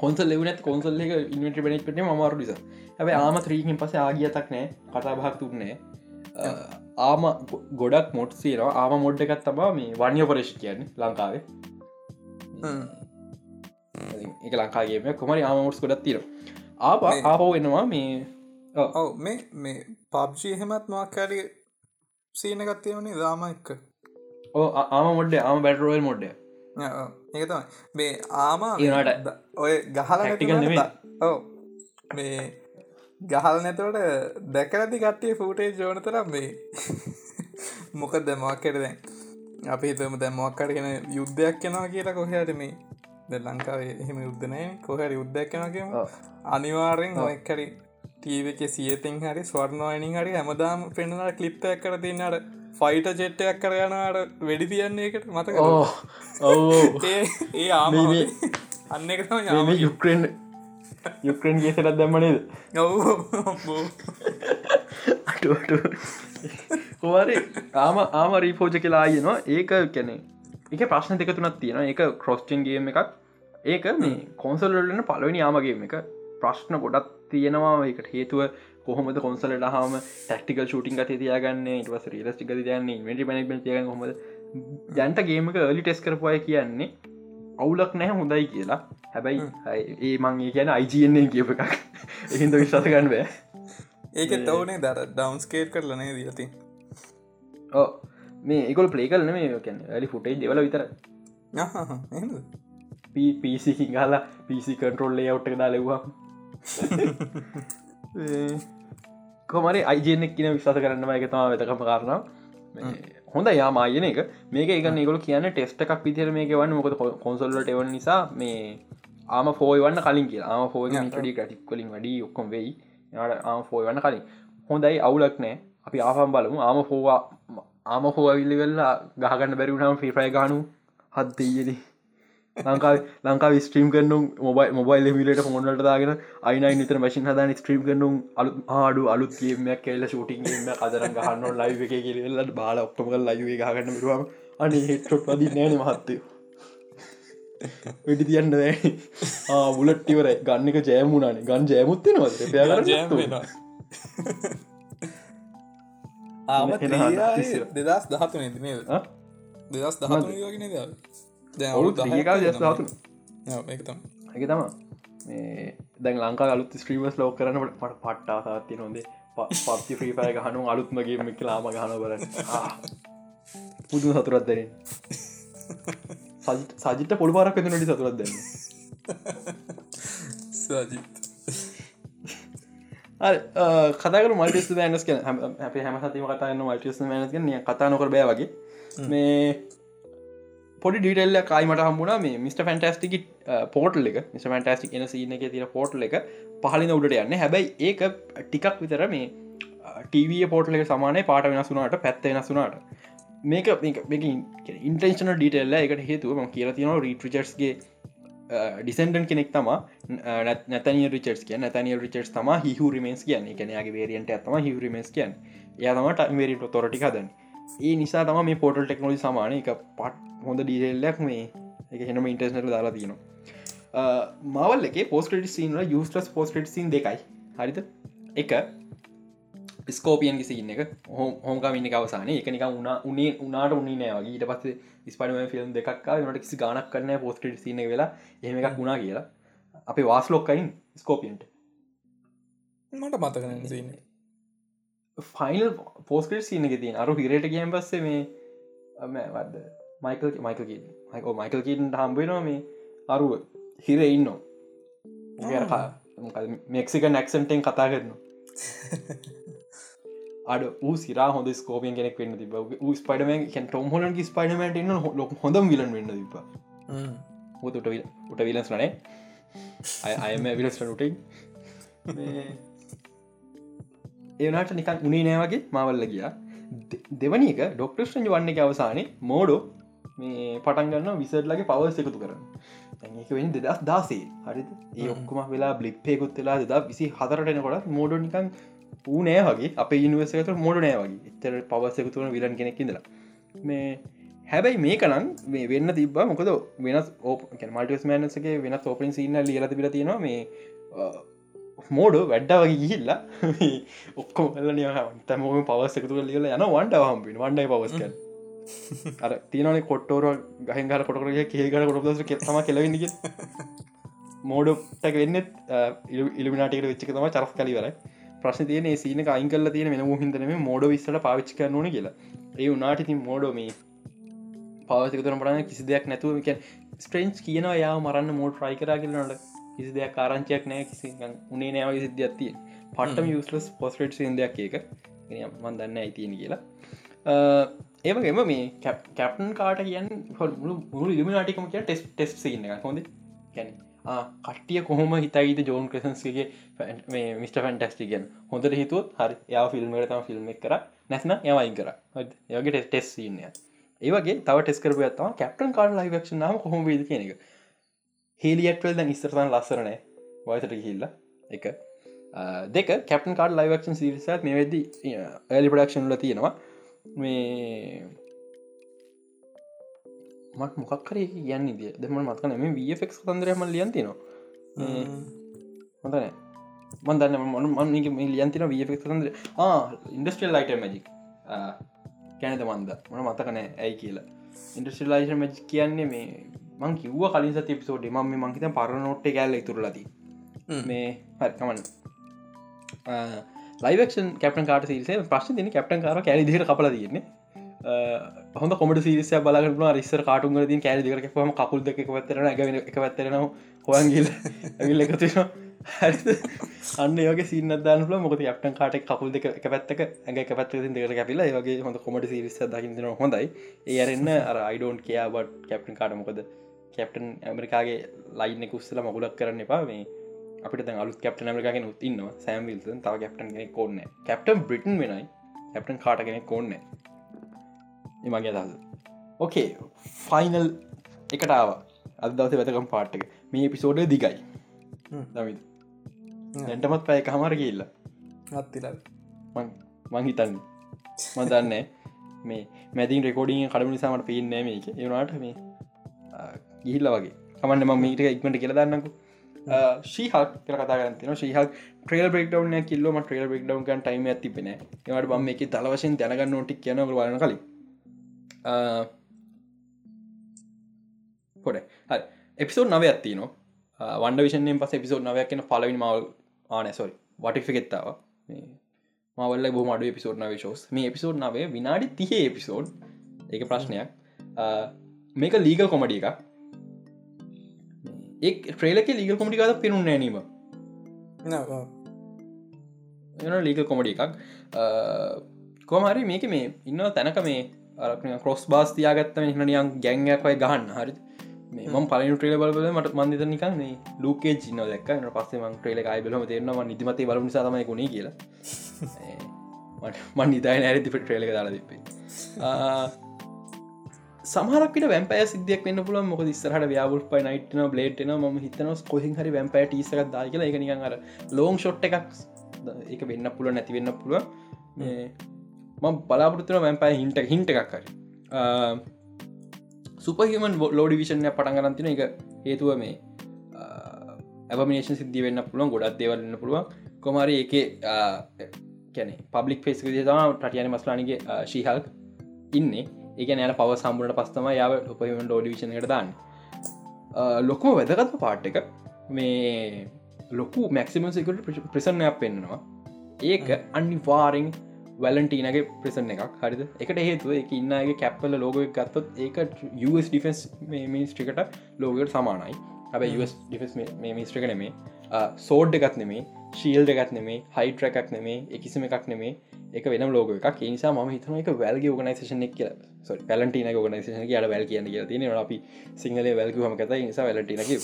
කොන්සල් ලෙවනත් කොන්සල් එක ඉන්වට බෙනෙක් පට මමාරු නිසා. හැබ ආම ත්‍රීකින් පස ආගියතක් නෑ කතාභාක් තුන්නේ ආම ගොඩක් මොට් සීනවා ආම මොඩ් එකත් තබා මේ වන්‍ය පරේෂ් කියන්න ලංකාවේ. එක ලංකාගේම කොමරි ආමෝට්ස් ගොඩත් තිර ආප ආපෝ වෙනවා මේ ඔව. මේ මේ පබ්ජී හෙමත් මක්කාරි සීනගත්තයවනේ දාම එක්ක ඕ ආම මොඩ්ඩ ආම බැටරෝල් මොඩ්ඩ ඒතම මේ ආම ඒනට ඔය ගහල ඔව. මේ ගහල් නැතවට දැකරති කට්ටිය ෆූටේ ජෝන තරම් මේ මොක දැමක්කට දැන්? අපි හිතම දැමක්කරගෙන යුද්ධයක් කෙනවා කියලා කොහයට මේ ද ලංකාවේ එහෙම යුද්ධනය කොහරි යුද්ධයක් කෙනකම අනිවාරෙන් ඔයක්කරි ටීව එක සියතින් හරි ස්වර්ණවානින් හරි හැමදාම පෙන්න්නට කලිප්පයක් කර තින්නට ෆයිට ජෙට්ටයක් කර යනට වැඩි තියන්නේ එකට මතක ඔව්. ඒ ආම අන්න එක යුක්‍රෙන් යුක්‍රෙන් ගේ සටත් දැම්මනේද හොරි ආම ආම රීපෝජ කියලා යනවා ඒක කැනෙ එක ප්‍රශ්න දෙක තුනත් තියෙන එක ක්‍රෝස්්චන් ගේම එකක්. ඒක මේ කොන්සල්ලන පලවෙනි යාමගේම එක. ප්‍රශ්න ගොඩත් තියෙනවා. එකට හේතුව කොහොමද කොන්සලට හම ටක්ටිකල් ෂූටින් ගත තියාගන්න? ඉටවස රිලස්ටික දයන්නේ මටි මනක් තිය හොමද ජන්ට ගේමක එලි ටෙස් කරපුය කියන්නේ අවුලක් නැහැ හොඳයි කියලා. හැබැයි ඒ මං ඒ කියන අයිජන්නේ කියප එකක්. එහින්ද විශ්වාස ගන්න බෑ. ඒක තවනේ දර ඩවන්ස්කේට් කරලනේ දීති ඕ මේ ඒකොල් පලේ කලන මේ කැන ඇලි ෆුටේ දෙවල විතර පිසිකින් ගලා පිසි කන්ටරෝල්ලේ අවට්ට දා ලෙවා කොමරි අයිජනෙක් කියන විශස කරන්නම එක තම වෙතකම කාරණාව. හොඳ යාමායන එක. මේක එක නිකල කියන ටෙස්ට එකක් විතර මේක වන්න මොකද කොන්සල්ලට එවන් නිසා මේ ආම ෆෝයවන්න කලින් කිය ආම ෆෝය ටඩි ටටික් කලින් වැඩි ඔක්කොම් වෙයි. යාට ආම ෆෝය වන්න කලින්. හොඳයි. අවුලක් නෑ. අපි ආපම් බලමු. ආම ෆෝවා ආම හෝවිල්ලි වෙල්ලා ගහගන්න බැරිවුණම් ෆිෆයි ගනු හත්දයද ලංකා ලංකා ස්ට්‍රීම් කනු මොබයි මොබයිල් මිලට ෆොන්ලට දාගෙන අයිනයි නිතර මශන් හදන ස්ට්‍රීම් කනු අලු ආඩු අලුත් ගේමයක් කෙල්ල ෂූටින්ගේම අදරන් ගහන්න ලයිව එක කියලට බාල ඔක්ටම ලයිව ගහගන්න රුවම අනි හෙට්ටොට් වදී නෑන මහත්තය. වෙඩි තියන්න බුලට්ටිවර ගන්න එක ජෑමුණනේ ගන් ජෑමුත්තෙන වද ආම දෙදස් දහතු නැතිනේ දෙදස් දහතු යෝගෙන ද එක තම දැන් ලංකා අලුත් ස්ත්‍රීවස් ලෝක කරනට පට පට්ටා සාත්තිය නොදේ පප්ති ්‍රීපය ගහනු අලුත්මගේ ලාම ගහන බල පුදුම සතුරත් දැරෙන් සජිත පොළි පාරක් ඇති නොටි සතුරත් දැන්න කතක මල්ටිස් බෑනස් කියන අප හැම සතිම කතාන්න මල්ටිස් මනස් නිය කතා නොකර බෑ වගේ. මේ පොඩි ඩිටල්ල කායිමට හම්බුණ මේ මිට ෆැන්ටස්ටික පෝටල් එක. මිට ෆැන්ටස්ටික් එන සින එක තිර පෝටල් එක පහලින උඩට යන්න. හැබැයි ඒක ටිකක් විතර මේ ටීවිය පෝටල එක සමානය පාට වෙනසුනාට පැත්ත වෙනසුනාට මේක ඉන්ටේෂන ඩීටල්ල එකට හේතුව ම කියල තියන රීට්‍රිචර්ස්ගේ ඩිසන්ඩන් කෙනෙක් තම. නැතනිය රිචර්ස් කිය නැතනිය රිචර්ස් තම හිහු රිමේස් කියන්න. එකනයාගේ වේරියන්ට ඇතම හිවරිමස් කියන්න. යතමට වේරි තොරටි හදන්න. ඒ නිසා තම මේ පෝටල් ටෙක්නෝලි සමාන එක පට් හොඳ ඩීරෙල්ලක් මේ. එක හෙනම ඉන්ටර්නට දාලා තියෙනවා. මවල් එක පෝස්ට සිීන යස්ටස් පෝස්ට සින් දෙකයි. හරිත එක ස්කෝපියන් සින්න එක. හෝම මිනි අවසාන එකනික උන උනේ උනාට උන්නේ නෑවගේ ඊට පස්ස ස්පඩම ෆිල්ම් දෙකක් ට කිසි ගනක් කරන්න පෝස්ට සින වෙලා. එහම එකක් වුණා කියලා. අපේ වාස් ලොක්කයින් ස්කෝපියන්ට මට මතකන සින්න ෆයිල් පෝස්කට සින එක තින් අරු හිරයට ගම් පස්සේ මේ වද මයිකල් මයිකල් මයිකෝ මයිකල් කීට හම්බෙනවා මේ අරුව. හිර ඉන්න මෙක්සික නැක්සන්ටෙන් කතා කරනවා. අඩ ූ සිරා හොඳ ස්කෝපියන් කෙනෙක් වෙන්න තිබ ස්පඩම ටොම් හොලන් ස්පඩමට න්න ලොක් හොඳම් විලන් වෙන්න තිබ හොත උට විලස් නනේ අයම විලස්ට නුටයි ඒනට නිකන් උනේ නෑවගේ මවල්ල ගියා. දෙවනි එක ඩොක්ටර්ෂන් වන්න එක අවසානය මෝඩෝ මේ පටන්ගන්න විසට්ලගේ පවස් එකතු කරන්න. ඒක වෙන් දෙදස් දාසේ හරි ඒ ඔක්කොම වෙලා බ්ලිප්පයකුත් වෙලා දෙදා විසි හතරටන කොටත් මෝඩෝ නිකන් ඌ නෑ වගේ. අප ඉනිවසට මෝඩ නෑ වගේ. එතර පවස් එකතුවන විලන් කෙනෙක් ඉදලා මේ හැබැයි මේකනම් මේ වෙන්න තිබ මොකද වෙනස් ඕප මල්ටස් මෑනසගේ වෙන ෝපින් සින්න ලියලති පිල තියෙනවා මේ මෝඩ වැඩ්ඩ වගේ ගිහිල්ලා. ඔක්කොම එල්ල තැමෝම පවස් එකතු ලියල යන වන්ඩ හම්පින් වන්ඩයි පවස්ක අර තියනේ කොට්ටෝර ගහගල කොටකරගේ කේගල කොටදස කෙතම කෙලවෙන්නක මෝඩටක වෙන්න ඉල්ිනාටකට වෙච්චක තම චරස් කලිවරයි ප්‍රශ්න තියන සීන අයිකල තියෙන මෙන හිදනම මෝඩ විස්සට පාවිච්ච කරනන කියලා. ඒ උනාට ඉතින් මෝඩෝමී පවසකතුන පටන කිසි දෙයක් නැතුව එක ස්ට්‍රේන්ච් කියනවා යා මරන්න මෝඩ ්‍රයි කරා කියලනට කිසි දෙයක් කාරංචයක් නෑ කිසි උනේ නෑවගේ සිද්ධියත්තිය පටම යස්ලස් පොස්ට් දෙයක් එක මන් දන්න ඇතියෙන කියලා ඒවගේම මේ කැප්ටන් කාට කියන්න මුළු ඉල්ිනාටිකම කිය ටෙස් ටෙස් සින්න හොඳ? කැන කට්ටිය කොහොම හිතයිද ජෝන් ක්‍රසන්ස්ගේ මිට ෆැන්ටස්ටිගෙන් හොඳට හිතුවත් හරි යා ෆිල්ම්මට තම ෆිල්ම් එක කර. නැත්න යවයින් කර. යගේ ටෙස් සින්න ඒවගේ තව ටෙස් කරපු ඇත්තම කැප්ටන් කාඩ ලයිවක්ෂ නම කොහොම වේද කියන එක. හෙලියටවල් දැන් ඉස්තරතන් ලස්සරනෑ වයසට හිල්ල එක. දෙක කැප්ටන් කාඩ ලයිවක්ෂන් සිරිසත් මේ වෙද ඇලි ප්‍රඩක්ෂන් ල තියෙනවා. මේ මට මොකක්කර කියන්න දිය දෙම මත්කන මේ වෆෙක් තන්දරම ලියන් තිනවා හොඳනෑ මන්දන්න මන මන්ගේ ලියන්තින වෆෙක් තන්දර ඉන්ඩස්ට්‍රල් ලයිට මජික් කැනත මන්ද. මන මතකනෑ ඇයි කියලා. ඉන්ඩස්ට්‍රල් ලයිට මජ් කියන්නේ මේ මං කිව්ව කලින් සති පිසෝඩ් ම මංකිත පරනොට්ට කෑල්ල තුරලදී මේ හරිකමන්න ලයිවක්ෂන් කැප්ටන් කාට සිරිසේ ප්‍රශ්න තින කැප්ටන් කාර කැලි දිට කපල තියන්නේ. හොඳ කොමට සිරිස බලගන රිස්සර කාටුන් දී කෑල දිකර පම කකුල් දෙක පැත්තරන එක එක පැත්තරන හොයන්ගිල් ඇවිල් එකතින අන්න යගේ සින්නදාන ල මොක ක්ටන් කාට කකුල් දෙක එක පැත්තක ඇඟ එක පැත්ත දෙකට කැපිල වගේ හොඳ කොමට සිරිස දකින හොඳයි. ඒ අරන්න අර අයිඩෝන් කියා බට කැප්ටන් කාට මොකද? කැප්ටන් ඇමරිකාගේ ලයින්න කුස්සල මගුලක් කරන්න එපා. මේ අපිට අලු කැප්ට ඇමරිකාගෙන උත්තින්නවා සෑම්විල්තන් තව කැප්ටන් කෙනෙ කොන්න කැප්ටන් බ්‍රිටන් වෙනයි. කැප්ටන් කාට කෙනෙ කොන්න මගේ දස ඕකේ ෆයිනල් එකටාව අද දවස වැතකම් පාට්ටක මේ පිසෝඩ දිගයි. දමි නැටමත් පැය කහමර කියල්ල අත්තිල මංහිතන්න මදන්න මේ මැතින් රෙකෝඩින් කඩම නිසාමට පින්නෑ මේක. ඒනාට මේ ගිහිල්ල වගේ. කමන්න ම මීට ඉක්මට කියල දන්නකු ශීහක් කර කතාගන්තින ශීහක් ට්‍රේල් බෙක්ඩවන කිල්ලම ට්‍රේල් බෙක්ඩවන් ගන් ටයිම ඇතිපෙන ඒවට බම් එක තලවශෙන් දැනගන්න නොටික් කියන වලන කලින්. හොඩ හ එපිසෝඩ් නව ඇත්තින වන්ඩ විෂයෙන් පස එපිසෝඩ් නවයක් කියන පලවින් මවල් ආනැසොරි වටිෆිකෙත්තාව මවල්ල බෝ මඩු එපිසෝඩ් නව ශෝස් මේ එපිසෝඩ් නවේ විනාඩි තිහේ එපිසෝඩ් ඒක ප්‍රශ්නයක්. මේක ලීගල් කොමඩි එක ට්‍රේලක ලීගල් කොමඩිකාද පෙනුම් නෑනීම ලීගල් කොමඩි එකක්. කොමහරි මේක මේ ඉන්න තැනක මේ කොස් බාස් තියාගත්තම හිනියන් ගැංගයක්වයි ගහන්න. හරි ම පල ට්‍රේල බල මට මන්දිත නිකන්න ලූකේ ජින දක් පස්සේ මං ට්‍රේල අයි බලම. තේරනවා නිදිමත බල සාමය ගුණ කියලා. මන් නිදාය නෑරති ට්‍රේලක දාලා දෙපේ සමහරකට වැැපෑ සිදයක් වන්න පුල මොක ස්රහට ව්‍යාගුල් පයි නයිටන බ්ලේට්න ම හිතන කොසින් හරි වැැපෑ ටිසක දා කියලා. එක නිකන් අර ලෝන් ෂොට් එකක් එක වෙන්න පුළුව නැති වෙන්න පුළුව ම බලාපොරත්තුන වැැපෑ හින්ට හින්ට එකක් හරි. සුපහිමන් ලෝඩිවිෂණය පටන්ගරන්තින එක හේතුව මේ ඇබමිනේෂන් සිද්ධිය වෙන්න පුළුවන් ගොඩක් දෙවලන්න පුළුවන්. කොමරි එක කැන පබ්ලික් ෆෙස් තම ටටියන මස්ලානගේ ශීහල් ඉන්නේ. එක නෑල පව සම්බුලට පස්තම යාව උපහිම ඩෝඩිවිෂණයට දාන්න. ලොකුම වැදගත්ම පාට් එක මේ ලොකු මැක්සිම සිකට ප්‍රසන්නයක් පෙන්නවා ඒක අනිවාරෙන් වැලන්ටීනගේ ප්‍රසන් එකක්. හරිද? එකට හේතුව එක ඉන්නගේ කැප්පල ලෝගයක් ගත්තොත් ඒක US ඩිෆෙන්ස් මිනිස්ට්‍රිකට ලෝගට සමානයි. හැබ US ඩිෆෙස් මේ මිස්ට්‍රික නෙමේ සෝඩ් එකත් නෙමේ ශීල් එකත් නෙමේ හයිට්‍ර එකක් නෙමේ එකකිසිම එකක් නෙමේ එක වෙන ලෝග එකක්. නිසා ම හිතන එක වැල්ගේ ගනයිසේෂන එක් කියල පැලටින ගනයිසේෂන යට වැල් කියන්න කිය තින අපි සිංහල වැල්ගහම කත. නිසා වැලටිනක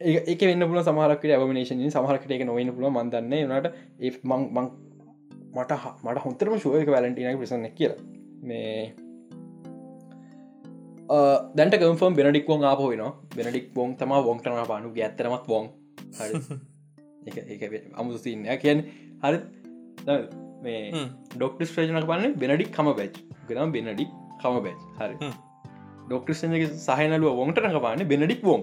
ඒක වෙන්න පුල සමහරකට ඇවමනේෂන සමහරකට එක නොවන්න පුල මන්දන්න නට ඒ මං මට මට හොන්තරම ශුවක වැලටිනක ප්‍රසන්න කියල. මේ දැන්ට කම්ෆම් බෙනඩික් වෝන් ආප වෙන බෙනඩික් වෝන් තම වොන්ටන පානු ඇත්තරමත් වෝන් අමුසින්න කියන් හරි. මේ ඩොක්ට ස්ට්‍රේජනක පන්න බෙනඩික් කම බැච් ගනම් බෙනඩික් කම බැච් හරි. ඩොක්ටර්ගේ සහනලුව වොන්ටනක පාන්න බෙනඩික් වෝන්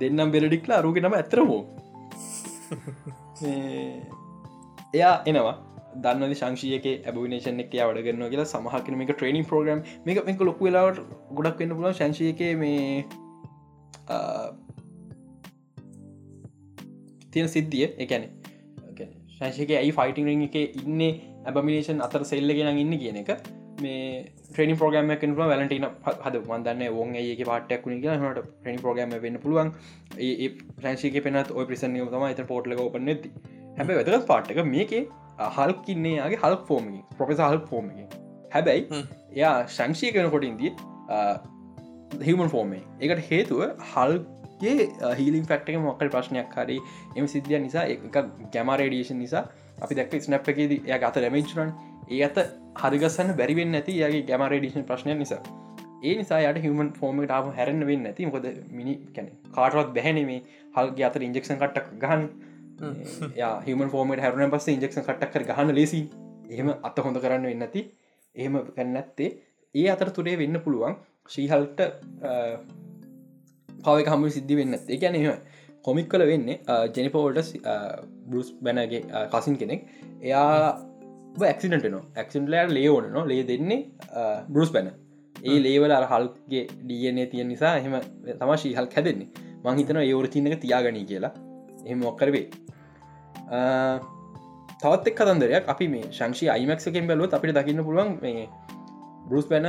දෙන්නම් බෙලඩික්ලා අරුගෙ නම ඇතරමෝ එයා එනවා. දන්න සංශයක ඇබනේෂන එක වඩගන්න කියලා සමහකන මේ ට්‍රේනිින් ප්‍රෝග්‍රම් මේක මේක ලොකු වෙලාවට ගොඩක් වෙන්න පුලන් සංශයක මේ තියෙන සිද්ධිය එකැන සංශයක ඇයි ෆයිටිං එක ඉන්න ඇබමිනේෂන් අතර සෙල්ලගෙන ඉන්න කියන එක. මේ ට්‍රනි ප්‍රෝගම ක වැලටන හද මන්දන්න ඔවන් ඒක පාටයක් වුණ හට ට්‍රනි ප්‍රෝගම වෙන්න පුළුවන්. ඒ ප්‍රංශික පෙනත් ඔය ප්‍රසන් තම එත පෝට්ල ඔපන නැති හැබ වැදගත් පාට්ක මේක හල්කින්නේගේ හල් ෆෝර්ම පොෆෙස හල් ෆෝර්ම හැබැයි එයා සංශය කන කොටින්දී හිමන් ෆෝර්මේ එකට හේතුව හල්ගේ හිලින් ෆක්ටක මොක්කල් ප්‍රශ්නයක් හරි එම සිද්ධිය නිසා එක ගැමරේඩියේෂන් නිසා අපි දැක්ක ස්නප් එකේද ය අත රැමේචරන් ඒ අත හරිගස්සන්න බැරිවෙන්න ඇති යගේ ගැමරේඩිෂන් ප්‍රශ්නය නිසා. ඒ නිසා යට හමන් ෆෝර්මට ආම හැරන්න වෙන්න ඇති මොකද මිනි කැන කාටවත් බැහැනේ හල්ගේ අතර ඉන්ජෙක්ෂන් කට්ටක් ගහන් හම. ෆෝමට හැරුණ පස්ස ඉන්ජෙක්ෂන් කට්ටක් ගහන්න ලෙසි එහෙම අත හොඳ කරන්න වෙන්න ඇති එහෙම කැන්නැත්තේ ඒ අතර තුරේ වෙන්න පුළුවන්. ශ්‍රීහල්ට පවක හම සිද්ධි වෙන්න එම කොමික් කල වෙන්නේ ජෙනිපෝල්ට බරුස් බැනගේ කසින් කෙනෙක්. එයා ඇක්සිඩට න ඇක්සින්ටලට ලේෝන න ලේ දෙන්නේ බරුස් බැන ඒ ලේවල හල්ගේ ඩියනේ තිය නිසා එහෙම තම ශීහල් හැදෙන්නේ. මංහිතන ඒවර චින්නක තියාගනී කියලා. එහෙම ඔක්කරවේ තවත් එක් කතන්දරයක් අපි මේ ශංෂි අයිමක්කෙන් බැලුව අපිට දකින්න පුළුවන් මේ බරුස් බැන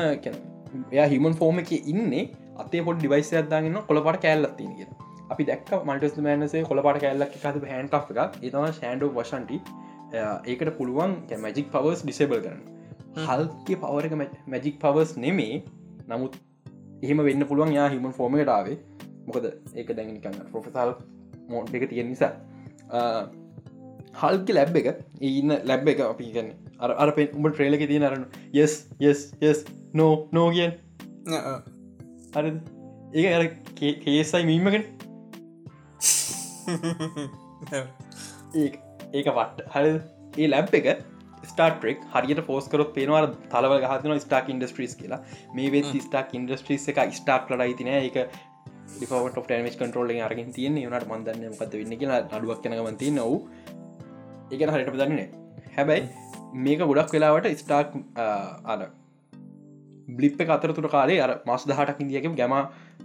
එයා හිමන් ෆෝර්ම එක ඉන්නේ අතේ පොඩ් ඩිවයිස් අදදාගන්න කොළපට කෑල්ලත්තින කියෙන අපි දැක් මල්ටස් මෑනසේ කොළපට කෑල්ලක් එකත හැන් එක ඒතම ශන්ඩ වශන්ටි ඒකට පුළුවන් මැජික් පවර්ස් ඩිසේබල් කරන්න. හල්ගේ පවරක මැජික් පවර්ස් නෙමේ. නමුත් එහෙම වෙන්න පුළුවන් යා හිමන් ෆෝර්මටාවේ මොකද ඒක දැඟනිකන්න ප්‍රොෆෙසල් මෝඩ් එක තියෙන නිසා. හල්ක ලැබ් එක ඉන්න ලැබ් එක අපි ගන්න අර පෙන් උඹ ට්‍රේලක තිය අරන්න යෙස් යෙස් යෙස් නෝ නෝගියන් හරි ඒ කේසයි මීමගෙන ඒ ඒක පට්ට හරි ඒ ලැබ් එක ස්ටාටෙක් හරියට පෝස්කරොත් පේනවාර තලව ගහතන ස්ටාක් ඉන්ඩස්ට්‍රීස් කියලා. මේ වෙත් ස්ටාක් ඉන්ඩස්ට්‍රීස් එක ස්ටාක් ලඩයි තින එක ඩිෆවට ටමස් කටරෝල අරගෙන් තියන නට මන්දන්න පත වෙන්න කියලා. අඩුවක් කනගමති නව ඒක හරිට දන්නේ හැබැයි මේක ගොඩක් වෙලාවට ස්ටාක් අර බ්ලිප් අතර තුර කාලේ අර මස් දහටක් ඉදියක ගැම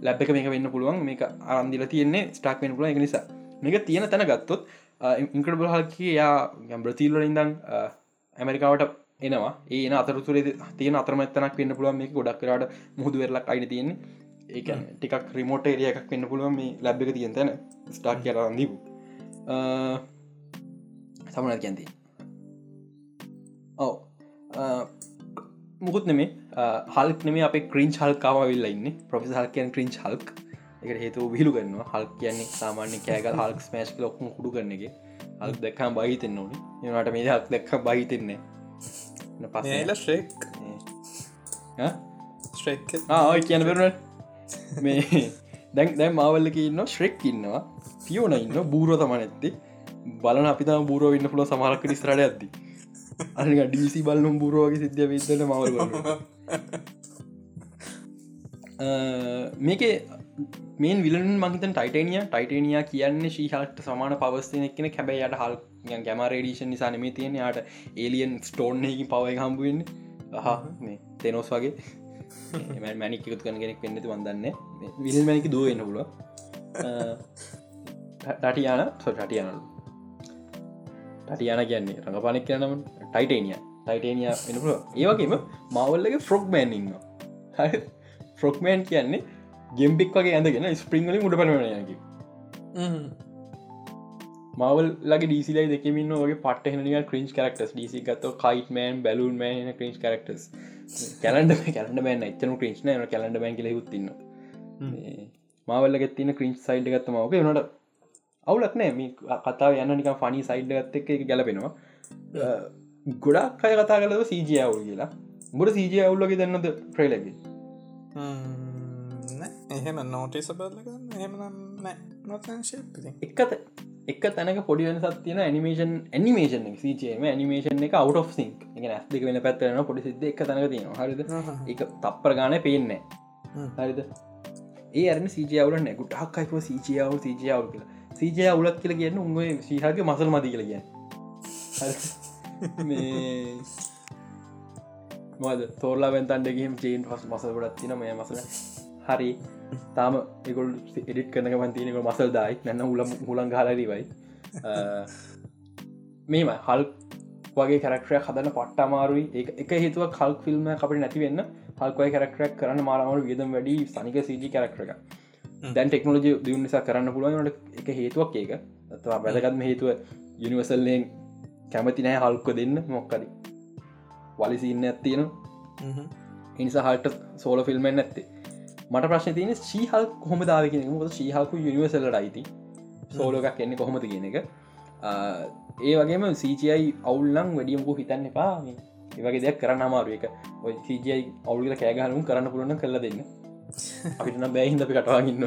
ලැබ් එක මේක වෙන්න පුළුවන් මේක අරන්දිල තියෙන්නේ ස්ටාක් වෙන පුළුව එක නිසා මේක තියෙන තැන ගත්තොත් ඉංකඩබල් හල්කි යා ගැම්බ්‍රතිීල්ල ඉදන් ඇමරිකාවට එනවා. ඒ අතරතුරේ තියෙන අතරමත්තනක් වෙන්න පුළුවන්. මේ ගොඩක් කරට මුහදු වෙරලක් අයින තියෙන්නේ. ඒක ටිකක් රිමෝට එරිය එකක් වෙන්න පුළුවන් මේ ලැබ් එක තියෙන් තැන. ස්ටාක් කරන්දීපු සමනත් කැන්ති ඔව. මුකුත් නෙමේ. හල්ක් නෙම අප ක්‍රීන් හල්කාව වෙල්ල ඉන්න. ප්‍රොෆෙස හල්කයන් ක්‍රීන් හල්ක් එක හේතු විහිලු කරන්න හල් කියන්නේ සාමාන්‍ය කෑගල් හල්ක් මෑශ් ලොක්ම කුඩු කරන එක. හල් දෙක්කම් බහිතෙන් ඕනි. ඒනට මේ හක් දෙක්ක බහිතෙන්නේ පසල ශ්‍රෙක් ශ්‍රෙක් ආය කියන බරුණට මේ දැන් දැන් මාවල්ලක ඉන්න ශ්‍රෙක් ඉන්නවා. පියෝන ඉන්න බූරුව තම නැත්තේ. බලන අපිතා බූරුව ඉන්න පුල සමහලක නිස්රට ඇද්දි අනික ඩීසි බලනුම් බූරුවගේ සිද්ධිය විදල මවල් මේක මේන් විලන් මහිතන් ටයිටනිය ටයිටනිය කියන්නේ ශීහල්ට සමාන පවස්තින කෙන කැබයි යට හල් ගැම රේඩිෂන් නිසා නෙමේ තියෙන යාට ඒලියන් ස්ටෝන්හකින් පවයි හම්බුවෙන් හා මේ තෙනෝස් වගේ. මැනික එකතු කන කෙනෙක් පෙන්න්නතු වන්දන්න විල් මැනික දුවෙන්න පුල ටටියාන සො ටටියනලු ටටියාන කියන්නේ රඟපානෙක් කියනම ටයිටේනිය ටයිටේනිය එනපුල ඒවගේම මවල්ලගේ ෆ්‍රොක් බෑන්ඉන්න ෆ්‍රොක්මෑන් කියන්නේ ගෙම්පික් වගේ ඇඳගෙන ස්පරිංගලින් උඩ පනනයකි මවල් ලගේ ඩීසිලයි දෙකමින්න වගේ පටහනික ක්‍රීන්ස් කරක්ටස් ඩීසි ගත්ත කයිටමන් බැලුන් මෑන ක්‍රීන්ස් කරක්ටස් කැලන්ඩ කැලන්ඩ බෑන් එච්චන ක්‍රීන්ස් න. කැලන්ඩ බැන් කියල යුත්තින්න මවල්ල ගෙත්තින ක්‍රීන්ස් සයිඩ් ගත්ත මවක නට අවුලක් නෑ. මේ කතාව යන්න නික ෆනි සයිඩ් ගත්ත එක ගැලපෙනවා ගොඩක් අය කතා කලව සීජයවුල් කියලා. ගොඩ සීජය අවුල්ලගේ දෙන්නද ට්‍රේලගේ එහෙම නෝටිස බල්ලගන්න එහෙම එකත එක තැනක පොඩිවෙන සත්තියන ඇනිමේෂන් ඇනිමේෂන් සීචේම ඇනිමේෂන් එක අවුට සිංක් එක ඇස්තික වෙන පැත්තරන පොඩි සිද්ධ එක තැනක තියෙන හරිද? එක තප්පර ගාන පේන්නේ හරිද? ඒ අරන සීජයවුල නැකුට හක්කයිප සීචයාව සීජයාවල් කියලා. සීජය අවුලක් කියල කියන්න උන්ගේ සීහගේ මසල් මති කියල කියන්න මද තෝරලා වෙන්තන්ඩගේම චේන් පස් මසල් ගොඩත් තින මේ මසල හරි. තාම එකොල් එඩිට කරනක පන්තිනක මසල් දායි. නැන්න හුලම් හුලන් හලරිවයි මේම හල් වගේ කරක්ටරයක් හදන්න පට්ට අමාරුයි. එක හේතුව කල් ෆිල්ම් අපට නැතිවෙන්න හල්කයි කරක්ටරක් කරන්න මාරමට වියදම් වැඩි සනික සජි කරක්ටර එක දැන් ටෙක්නෝජි දියුණ නිසා කරන්න පුළුවන්ට එක හේතුවක් ඒක. ඇතවා වැදගත්ම හේතුව යනිවසල්ලෙන් කැමති නෑ හල්කො දෙන්න මොක්කද වලිසින්න ඇත්තියන ඉනිසා හල්ට සෝල ෆිල්ම්ෙන් ඇත්තේ මට ප්‍රශ්න තියෙන ශීහල් කොහොම දාවකෙන ශීහල්කු යනිවසල්ලට අයිති. සෝලෝකක් එන්න කොහොමද කියන එක. ඒ වගේම සීචයි අවුල්ලං වැඩියම්කු හිතන්න එපා. ඒවගේ දෙයක් කරන්න අමාරුව එක ඔය සීජයි අවුල කෑගහනුම් කරන්න පුරුණ කල්ල දෙන්න. අපිටන බෑහින්ද අපි කටවාගන්න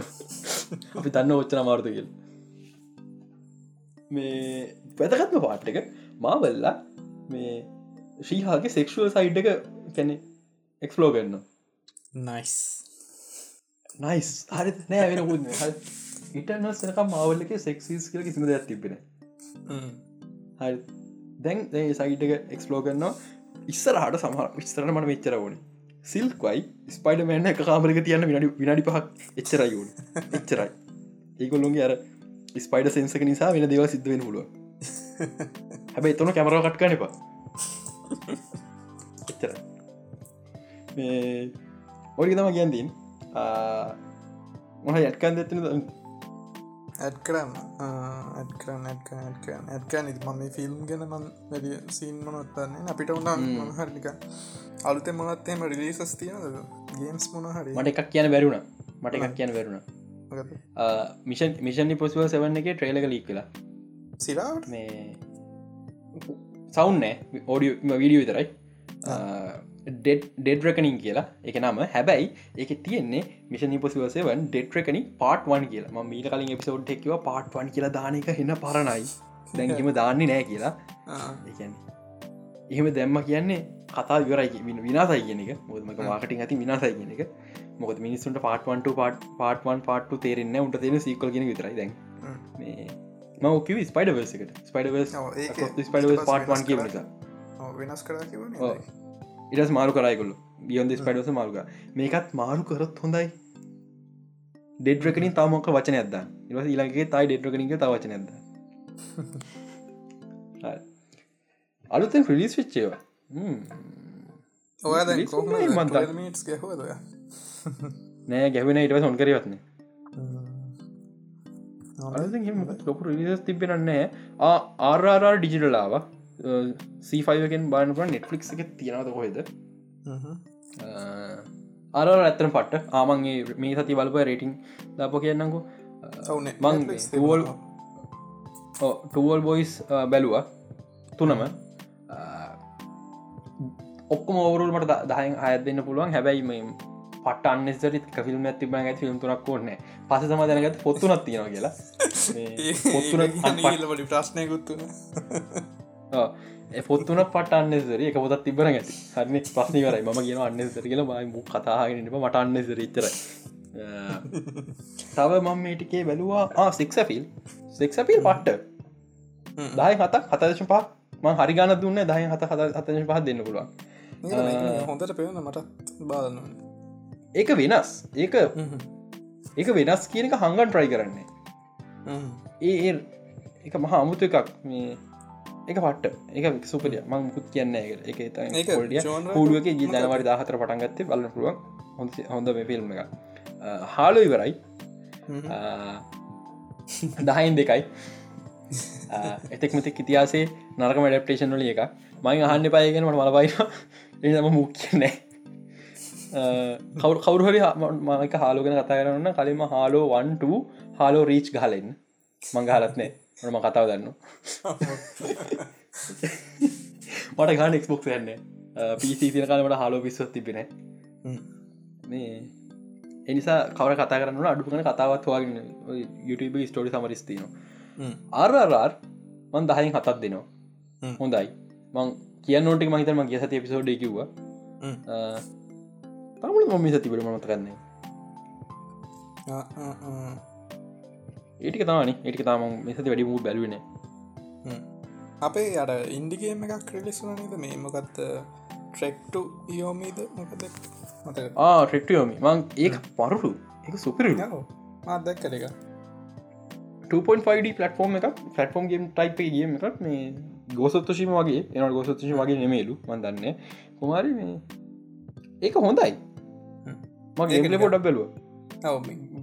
අපි තන්න ඔච්චන අමාර්තු කියල්. මේ පැතකත්ම පාට් එක මාවල්ලා මේ ශ්‍රීහාගේ සෙක්ෂුවල් සයිඩ් එක කැනෙ එක්ස්ලෝ කරන්න නයිස් නයිස් හරි නෑ වෙන පුුද ඉටනස්සනකම් මාවල්ලක සෙක්සිස් කියල කිසිම දෙයක් තිබෙන හරි. දැන් දැ සයිට් එක එක්ස්ලෝ කරනවා. ඉස්සරහට සමහ විස්තරන මට මෙච්චර ඕන. සිල්කයි ස්පයිඩ මෑන්න එක කාමරක තියන්න විනඩි විනාඩි පහක් එච්චරයි වුණ එච්චරයි. ඒකොල්ලොන්ගේ අර ස්පයිඩ සෙන්සක නිසා වෙන දෙව සිද්ධ වෙන පුළුව හැබැයි එතන කැමරව කට්කන එපා. එච්චර ඔඩි තම කියන්දීන් මොහ යටකන් ඇඩ් කරන්න ඇඩ් කරන්න. ඉති මම ෆිල්ම් ගැන මන් වැඩිය සීන් මොනොත්තන්නේ අපිට උන්නම් මොනහරික අලුත මොනත්තේම රිලිසස් තියෙනද ගේම්ස් මොනහරි මට එකක් කියන බැරුණ මට එකක් කියන බැරුණ මිෂන් මිෂන් පොස්ව සවන්න එක ට්‍රේලක ලීක් කලා සිරාට මේ සවන්නෑ ඕඩිය වීඩියෝ විතරයි. ඩෙඩ් රකනින් කියලා. එක නම. හැබැයි එක තියෙන්නේ මිෂන් පොසිවසවන් ඩෙඩ් රකනින් පාට් වන් කියලා. ම මීට කලින් එපිසෝඩ් එක්ව පාට් වන් කියලා දානක එන්න පරණයි. දැන්කිම දාන්නේ නෑ කියලා. ඒන එහෙම දැම්ම කියන්නේ කතා විරයි විනාසයි කියන එක. මුදමක මාකටින් ඇති විනාසයි කියන එක. මොකද මිනිස්සුන්ට පාට්වන්ට පාට් පාට්වන් පාට්ටු තේරෙන්න උට තියෙන සිකල් කියෙන විතරයි දැන් මකිව ස්පයිඩ වර්සකට ස්පයිඩ ස්පයිඩ පාට්වන් කියව එක වෙනස් කර ඉටස් මාරු කරයකොල්ල බියොන්ද ස්පයිඩස මාරුක මේකත් මාරු කරත් හොඳයි. ඩෙඩ්රකනින් තමොක වචන ඇද ඉවස ඉලගේ තයි ඩෙඩ්රකනික ත වචන ඇද අලුතෙන් ෆිලිස් විච්චේවා ඔය ගැහවද නෑ ගැවෙන ඉට සොන් කරවත්න ලොකු රිස් තිබෙනන්නේ ආරර් ඩිජිටලාව සීෆයිකෙන් බානපුට නෙට්ලික් එක තියෙනද කොහෙද? අර ඇත්තන පට්ට. ආමන්ගේ මේ සති බලප රේටිං දප කියන්නකු මං ටුවල් ටුවල් බොයිස් බැලුව. තුනම. ඔක්කම ඔවරුල් මට දහයෙන් අයත් දෙන්න පුළුවන්. හැබැයි පට අන්නෙසරි ෆිල්ම් ඇතිබ ඇති ිල්ම් තුනක් කොන්නේ පස සම දැනගත් පොත්තුනත් තියෙන කියලා. පොත්තුන ප්‍රශ්නයකුත්තුන පොත්තුන පට අන්නෙසර එක පොත් තිබර ඇති. හරම පස්නි කරයි ම කියන අන්නෙසර කියල මයි කතාගෙනට මට අන්නෙසර ඉතර තව මම මේටිකේ බැලවා. සික්සෆිල් සික්සපිල් පට්ට දාය හතක් හතදශ පහ. ම හරිගාන දුන්න දහය හත හත හතශ පහ දෙන්න පුළුවන්. හොඳට පෙවන්න මට බාදන්න ඒක වෙනස්. ඒක ඒක වෙනස් කියන එක හංගන් ට්‍රයි කරන්නේ. ඒ එක මහා අමුතු එකක් මේ. එක පට එක සුපරිය. මං මුකුත් කියන්න එක. එක හුඩුවක ජී දනවට දාහතර පටන්ගත්තේ බලන්න පුළුවන්. හොඳ හොඳ ෆිල්ම් එක හාලු ඉවරයි. දහයින් දෙකයි. එතෙක් මෙතෙක් ඉතිහාසේ නරක මඩප්ටේෂන් වල එක මං අහන්න පායගෙන මට මලබයින එම මුක් කියන්නෑ කවු කවරුහරි මක හාලෝගෙන කතා කරන්න කලින්ම හාලෝ වන්ට හාලෝ රීච් ගහලෙන් මංගහලත්නෑ මම කතාව දන්න. මට ගාන එක්ස්බොක් යන්න පිසි තින කාලමට හාලෝ විස්වත් තිබෙන මේ එනිසා කවර කතා කරන්න අඩුකන කතාවත් වගේ YouTube ස්ටෝඩි සමරිස්තින අරරර් මන් දහයින් හතත් දෙනවා. හොඳයි. මං කිය නොට මහිතර ම කිය සති පිසෝඩ් කිව්වා තමල මොම සතිබට මත කරන්නේ ඒටික තානි ඒටික තාම මෙසති වැඩිමූ බැලුවන අපේ අට ඉන්ඩිගේම එකක් ක්‍රලිස්ුනනද මේ මොකත් ට්‍රෙක්ටු යෝමීද මොකද? ටෙක්ටයෝමි මං ඒක පරුරු. එක සුපිරි මාදැක් කර එක 2.5D පලටෆෝර්ම් එක ෆලටෆෝම් ගේම් ටයිප ගේම එකක්. මේ ගෝසත්තුශීම වගේ. එනට ගෝසත්තුශි වගේ නෙමේලු මන්දන්න කුමාරි මේ ඒක හොඳයි මගේ පොඩක් බැලුව.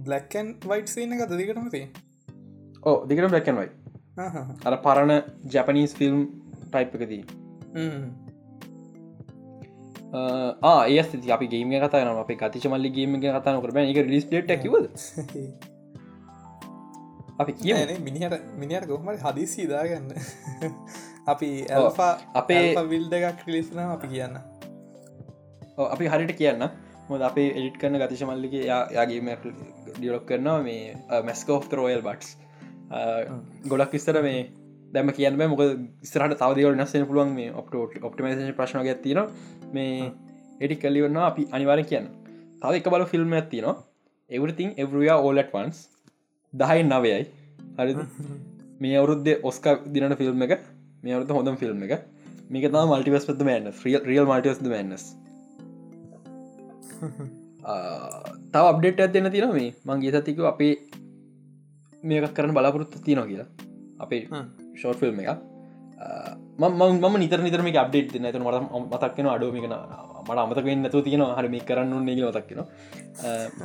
බ්ලක්කන් වයිට් සීන එක දිකටමති ඕ දිකට බැක්කන්වයි අර පරණ ජැපනීස් ෆිල්ම් ටයිප් එකදී ඒ අපි ගේම කතන අප ගතිච මල්ලි ගේම කතන කරන එක ලිස් ට කිවද අපි කිය මිනිහට මිනිට කොහමට හදිසි දාගන්න අපි ඇල්ෆා අපේ විල් දෙකක් ලිස්න අපි කියන්න. අපි හරිට කියන්න මොද අපේ එඩිට කරන ගතිශ මල්ලික යාගේම ඩියලොක් කරනවා මේ මැස්කෝ් රෝයල් බට්ස් ගොඩක් විස්තර මේ දැම කියන්න මොක ස්රට තවදවල නස්සන පුළුවන් මේ ඔප්ට ඔප්ටිමේෂන් ප්‍රශ්න ඇතින මේ එඩි කල්ලිවන්න අපි අනිවාර කියන්න. තව එක බල film everything everywhere all at once. දහයි නවයයි. හරි මේ අවුරුද්ධ ඔස්ක දිනට ෆිල්ම් එක. මේ අවුරුද්ධ හොඳම් ෆිල්ම් එක. මේක තම මල්ටිවස් පද මන්න රියල් මල්ටස් මන්නස් තව අප්ඩේට ඇත්දන්න තින මේ? මංගේ සතික අපේ මේක කරන බලාපොරොත්තු තියනවා කියලා. අපේ ෂෝට් ෆිල්ම් එක මම නිතර නිතරම අප්ඩේට් නැතු මට මතක්ෙන අඩුවමිකෙන මට අමතකෙන් නැතු තියෙන හරම කරන්න නෙග මතක්ෙන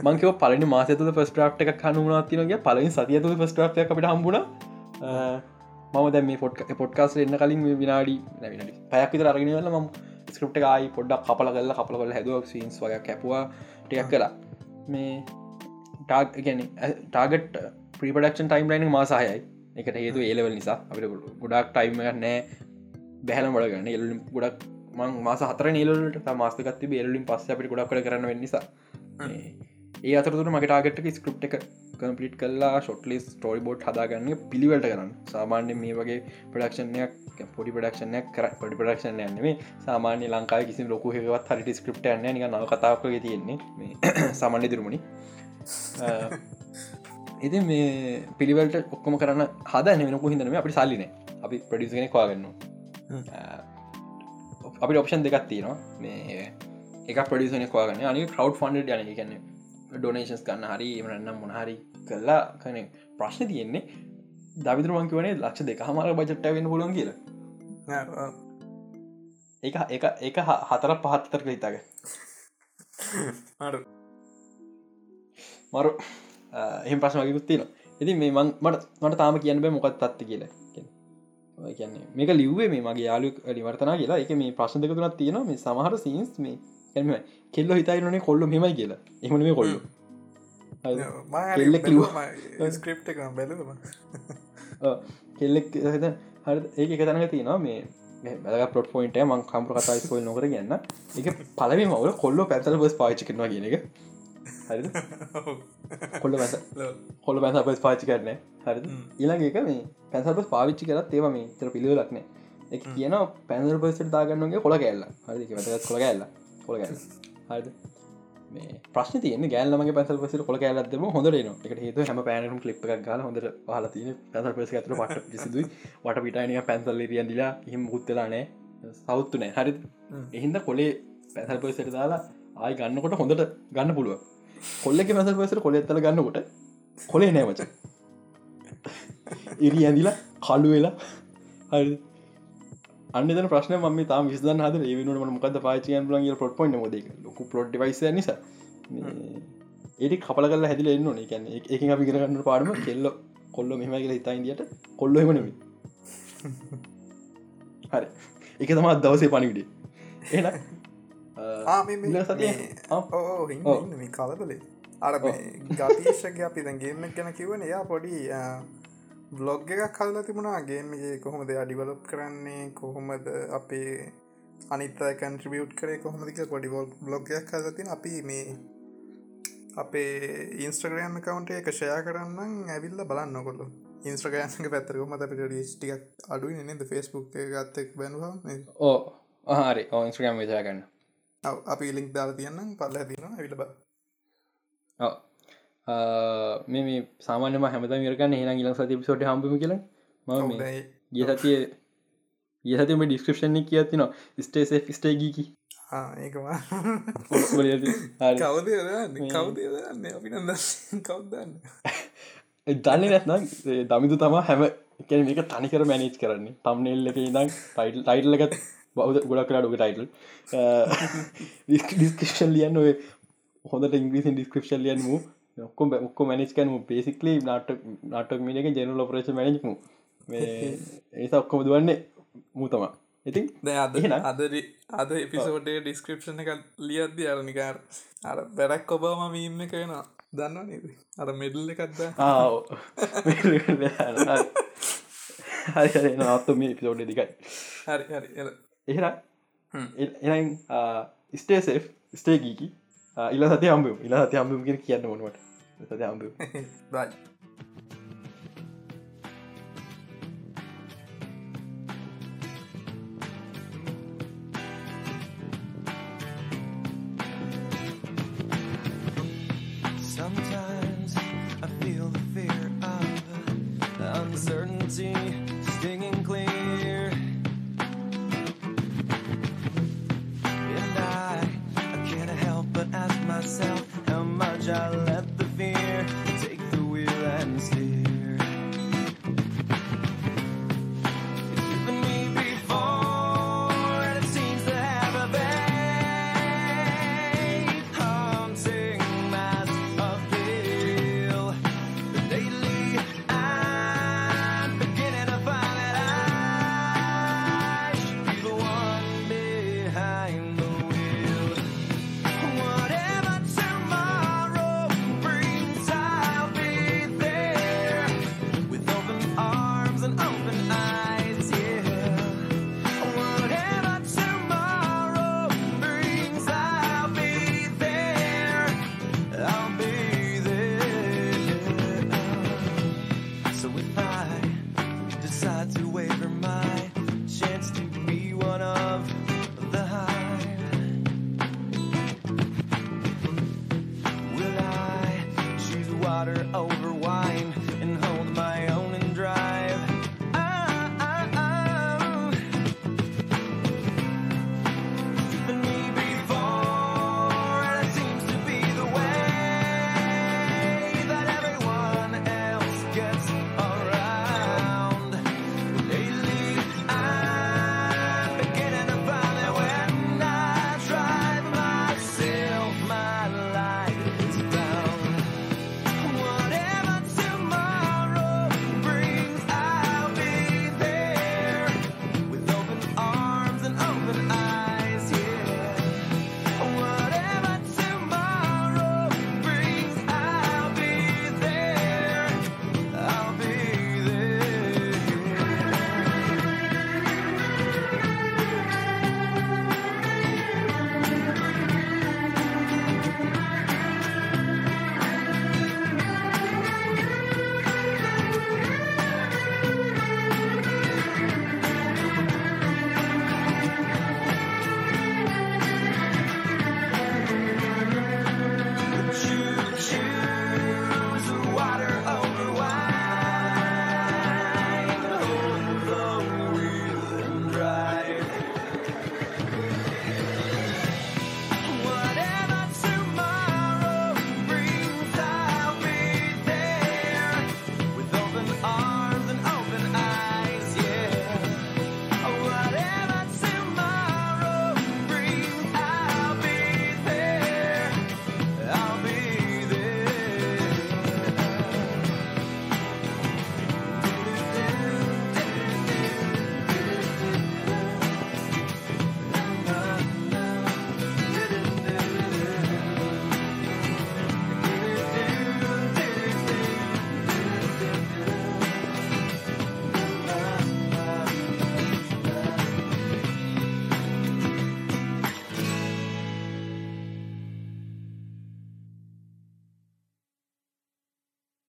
මංකව පලනි මාසතු ෆස් ්‍රප් එක කනුනා තිනගේ පලින් සතියතු ෆස් ්‍රප් අපට හම්බුණ මම දැ මේ පොට් පොට්කාස් එන්න කලින් විනාඩි නැවිනි පැයක් විතර අරගෙනවල ම ස්ක්‍රප්ට එකයි පොඩ්ඩක් කපල කල්ල කපල කල හැදුවක් සීන්ස් වගේ කැපවා ටියක් කලා මේ ටාග ගැන ටාගට ප්‍රපඩක්ෂන් ටයිම් ලයින මාසාහයයි එකට හේතු ඒලවල් නිසා. අපට ගොඩක් ටයිම නෑ. බැහල මඩගන්න එල්ලින් ගොඩක් මං මාස හතර නිලට මාස්තකත්ති බේලින් පස්ස අපිට ගොඩක් කර කරන්න නිසා. ඒ අතරතුර මගටාගට ස්කෘප් එක කම්පලිට් කල්ලා ෂොට්ලිස් ටෝයි බෝඩ් හදාගන්න පිළිවලට කරන්න. සාමාන්‍ය මේ වගේ ප්‍රඩක්ෂණයක් පොඩි ප්‍රඩක්ෂණයක් කර පොඩි ප්‍රඩක්ෂණ යන්නේ සාමාන්‍ය ලංකාව කිසි ලොකු හෙවත් හරිට ස්ක්‍රප්ට යන්න නික නව කතාවක තියෙන්නේ. සාමාන්‍ය දිරුමණි. ඉති මේ පිළිවලට ඔක්කොම කරන්න හද වෙනකු හිදනම අපි සල්ලින අපි ප්‍රඩිසගෙන කවාගන්න අපි ඔප්ෂන් දෙකක් තියෙනවා. මේ එක ප්‍රඩිසන කවාගන්න අනි කව් ෆන්ඩ යන කන්න ඩොනේශන්ස් ගන්න හරි එමරන්නම් මොනහරි කල්ලා කන ප්‍රශ්න තියෙන්නේ දවිදුරුවන්ක වනේ ලක්ෂ දෙක හමර බජට්ට වෙන පුලන් කියලා. එක එක එක හතර පහත්තර හිතාග මරු එහම ප්‍රශ්නගකුත් තියෙන ඉති මේ මං මට මට තාම කියන්න බෑ මොකත් තත්ත කියලා. කියන්නේ මේක ලිව්වේ මේ මගේ යාලු ලිවර්තනා කියලා. එක මේ ප්‍රශ්න දෙක තුනත් තියෙනවා. මේ සමහර සීන්ස් මේ එම කෙල්ල හිතයිනේ කොල්ලු හෙමයි කියලා. එහම මේ කොල්ලු. ස්ක්‍රප් බැලම කෙල්ලෙක් හරි. ඒක එක තැනක තියෙනවා මේ බැ පොට් පොයින්ට මං කම්ප්‍ර කතා ස්පොල් නොකර ගන්න එක පලම මවල කොල්ල පැතල බස් පාචි කරනවා කියන එක. හරි කොල්ල පැස කොල්ල පැස පස් පාචි කරන හරි ඊළඟ එක මේ පැසපස් පාවිච්චි කරත් ඒව මේ තර පිළිව ලක්න එක කියන පැනල් පසට දාගන්නගේ කොළ කැල්ල හරි වැතත් කොළ කැල්ල කොළ කැල්ල හරිද? මේ ප්‍රශ්න තියන ගෑල්ලමගේ පැසල් පසට කොළ කෑලත්දම හොඳට න එක හේතු හම කලිප් එකක් ගල හොඳට හල තින පැසල් පස ඇතර පට සිදුයි වට පිටානිය පැන්සල් රියන්දිලා හිම මුත්තලානෑ සෞත්තු නෑ හරි එහින්ද කොලේ පැසල් පසට දාලා ආයි ගන්නකොට හොඳට ගන්න පුළුව කොල්ලෙක මැසල් පසට කොල එත්තල ගන්නකොට කොලේ නෑමච ඉරි ඇඳලා කල්ලු වෙලා. හරි අන්න ප්‍රශ්න ම තාම විස්ද හද ඒවනට මොකද පාචයන් ලගේ පොට් පොයින්න මොද ලොක පොට් වයිස නිසා. ඒට කපල කල හැදිල එන්න ඕන. එකැන එක අපි කරගන්න පාඩම කෙල්ල කොල්ල මෙම කියල ඉතායිදියට කොල්ල එමනම හරි. එක තමත් දවසේ පණිවිඩේ එන කලබලේ අර ගතීශක අපි දැගේම ගැන කිවන එයා පොඩි බ්ලොග් එකක් කල්ලා තිබුණාගේමගේ කොහොමද අඩිවලොප් කරන්නේ කොහොමද අපේ අනිත කන්ට්‍රිබියුට් කරේ කොහොමදික පොඩි බ්ලොග්යක් කලතින අපි මේ අපේ ඉන්ස්ට්‍රග්‍රෑම් කවන්ට එක ෂයා කරන්න ඇවිල්ල බලන්න කොල්ල ඉන්ස්ට්‍රගෑන්ක පැත්තරකොම අපට ඩිස්ටික් අඩු නද? ෆෙස්බුක් ගත්තෙක් බැනවා ඕ හරි. ඕන්ස්ට්‍රගම් විචාගන්න අපි ලික් දාලා තියන්න පල්ල තින ඇවිල බ මේ සාමානම හැමත මිරකන්න හෙන ගිල සති සොට හම්පම කියල. ම ගිය සතිය ඒ සතිම ඩිස්ක්‍රපෂණ කියතින ස්ටේ ස්ටේගීකි ඒකවා කවද කවද අපි කවදන්න දන්න නැත්නම් දමිතු තමා හැම එක මේක තනිකර මැනේජ් කරන්නේ. තම්නෙල් එක ඉදම් ටයිල් ටයිල්ලගත් බෞද ගොඩක් කරඩුක ටයිටල් ඩිස්කෂන් ලියන්න ඔය හොඳට ඉංග්‍රීසින් ඩිස්ක්‍රපෂන් ලියන්ම ඔක්කොම ඔක්කො මැනිස්කන පේසිකලි නාට නාටක් මිනක ජනල් ඔපරේෂ මැනජම ඒසා ඔක්කොම දුවන්නේ මූතම ඉතින් දැ අද? අදරි අද එපිසෝඩේ ඩිස්ක්‍රපෂණ එක ලියද්දි අරනිකාර අර බැරක් ඔබම මීම එක වෙනවා. දන්න නේද? අර මෙඩල් එකක්ද හරි නත්තු මේ පිසෝඩ් දිකයි හරි හරි. හ්ම්. එනම් ස්ටේසේ ස්ටේ ගීකි ඉල්ල සති හම්බ ඉලා සති හම්බම කියෙන කියන්න මොනුවට සති හම්බ බයි.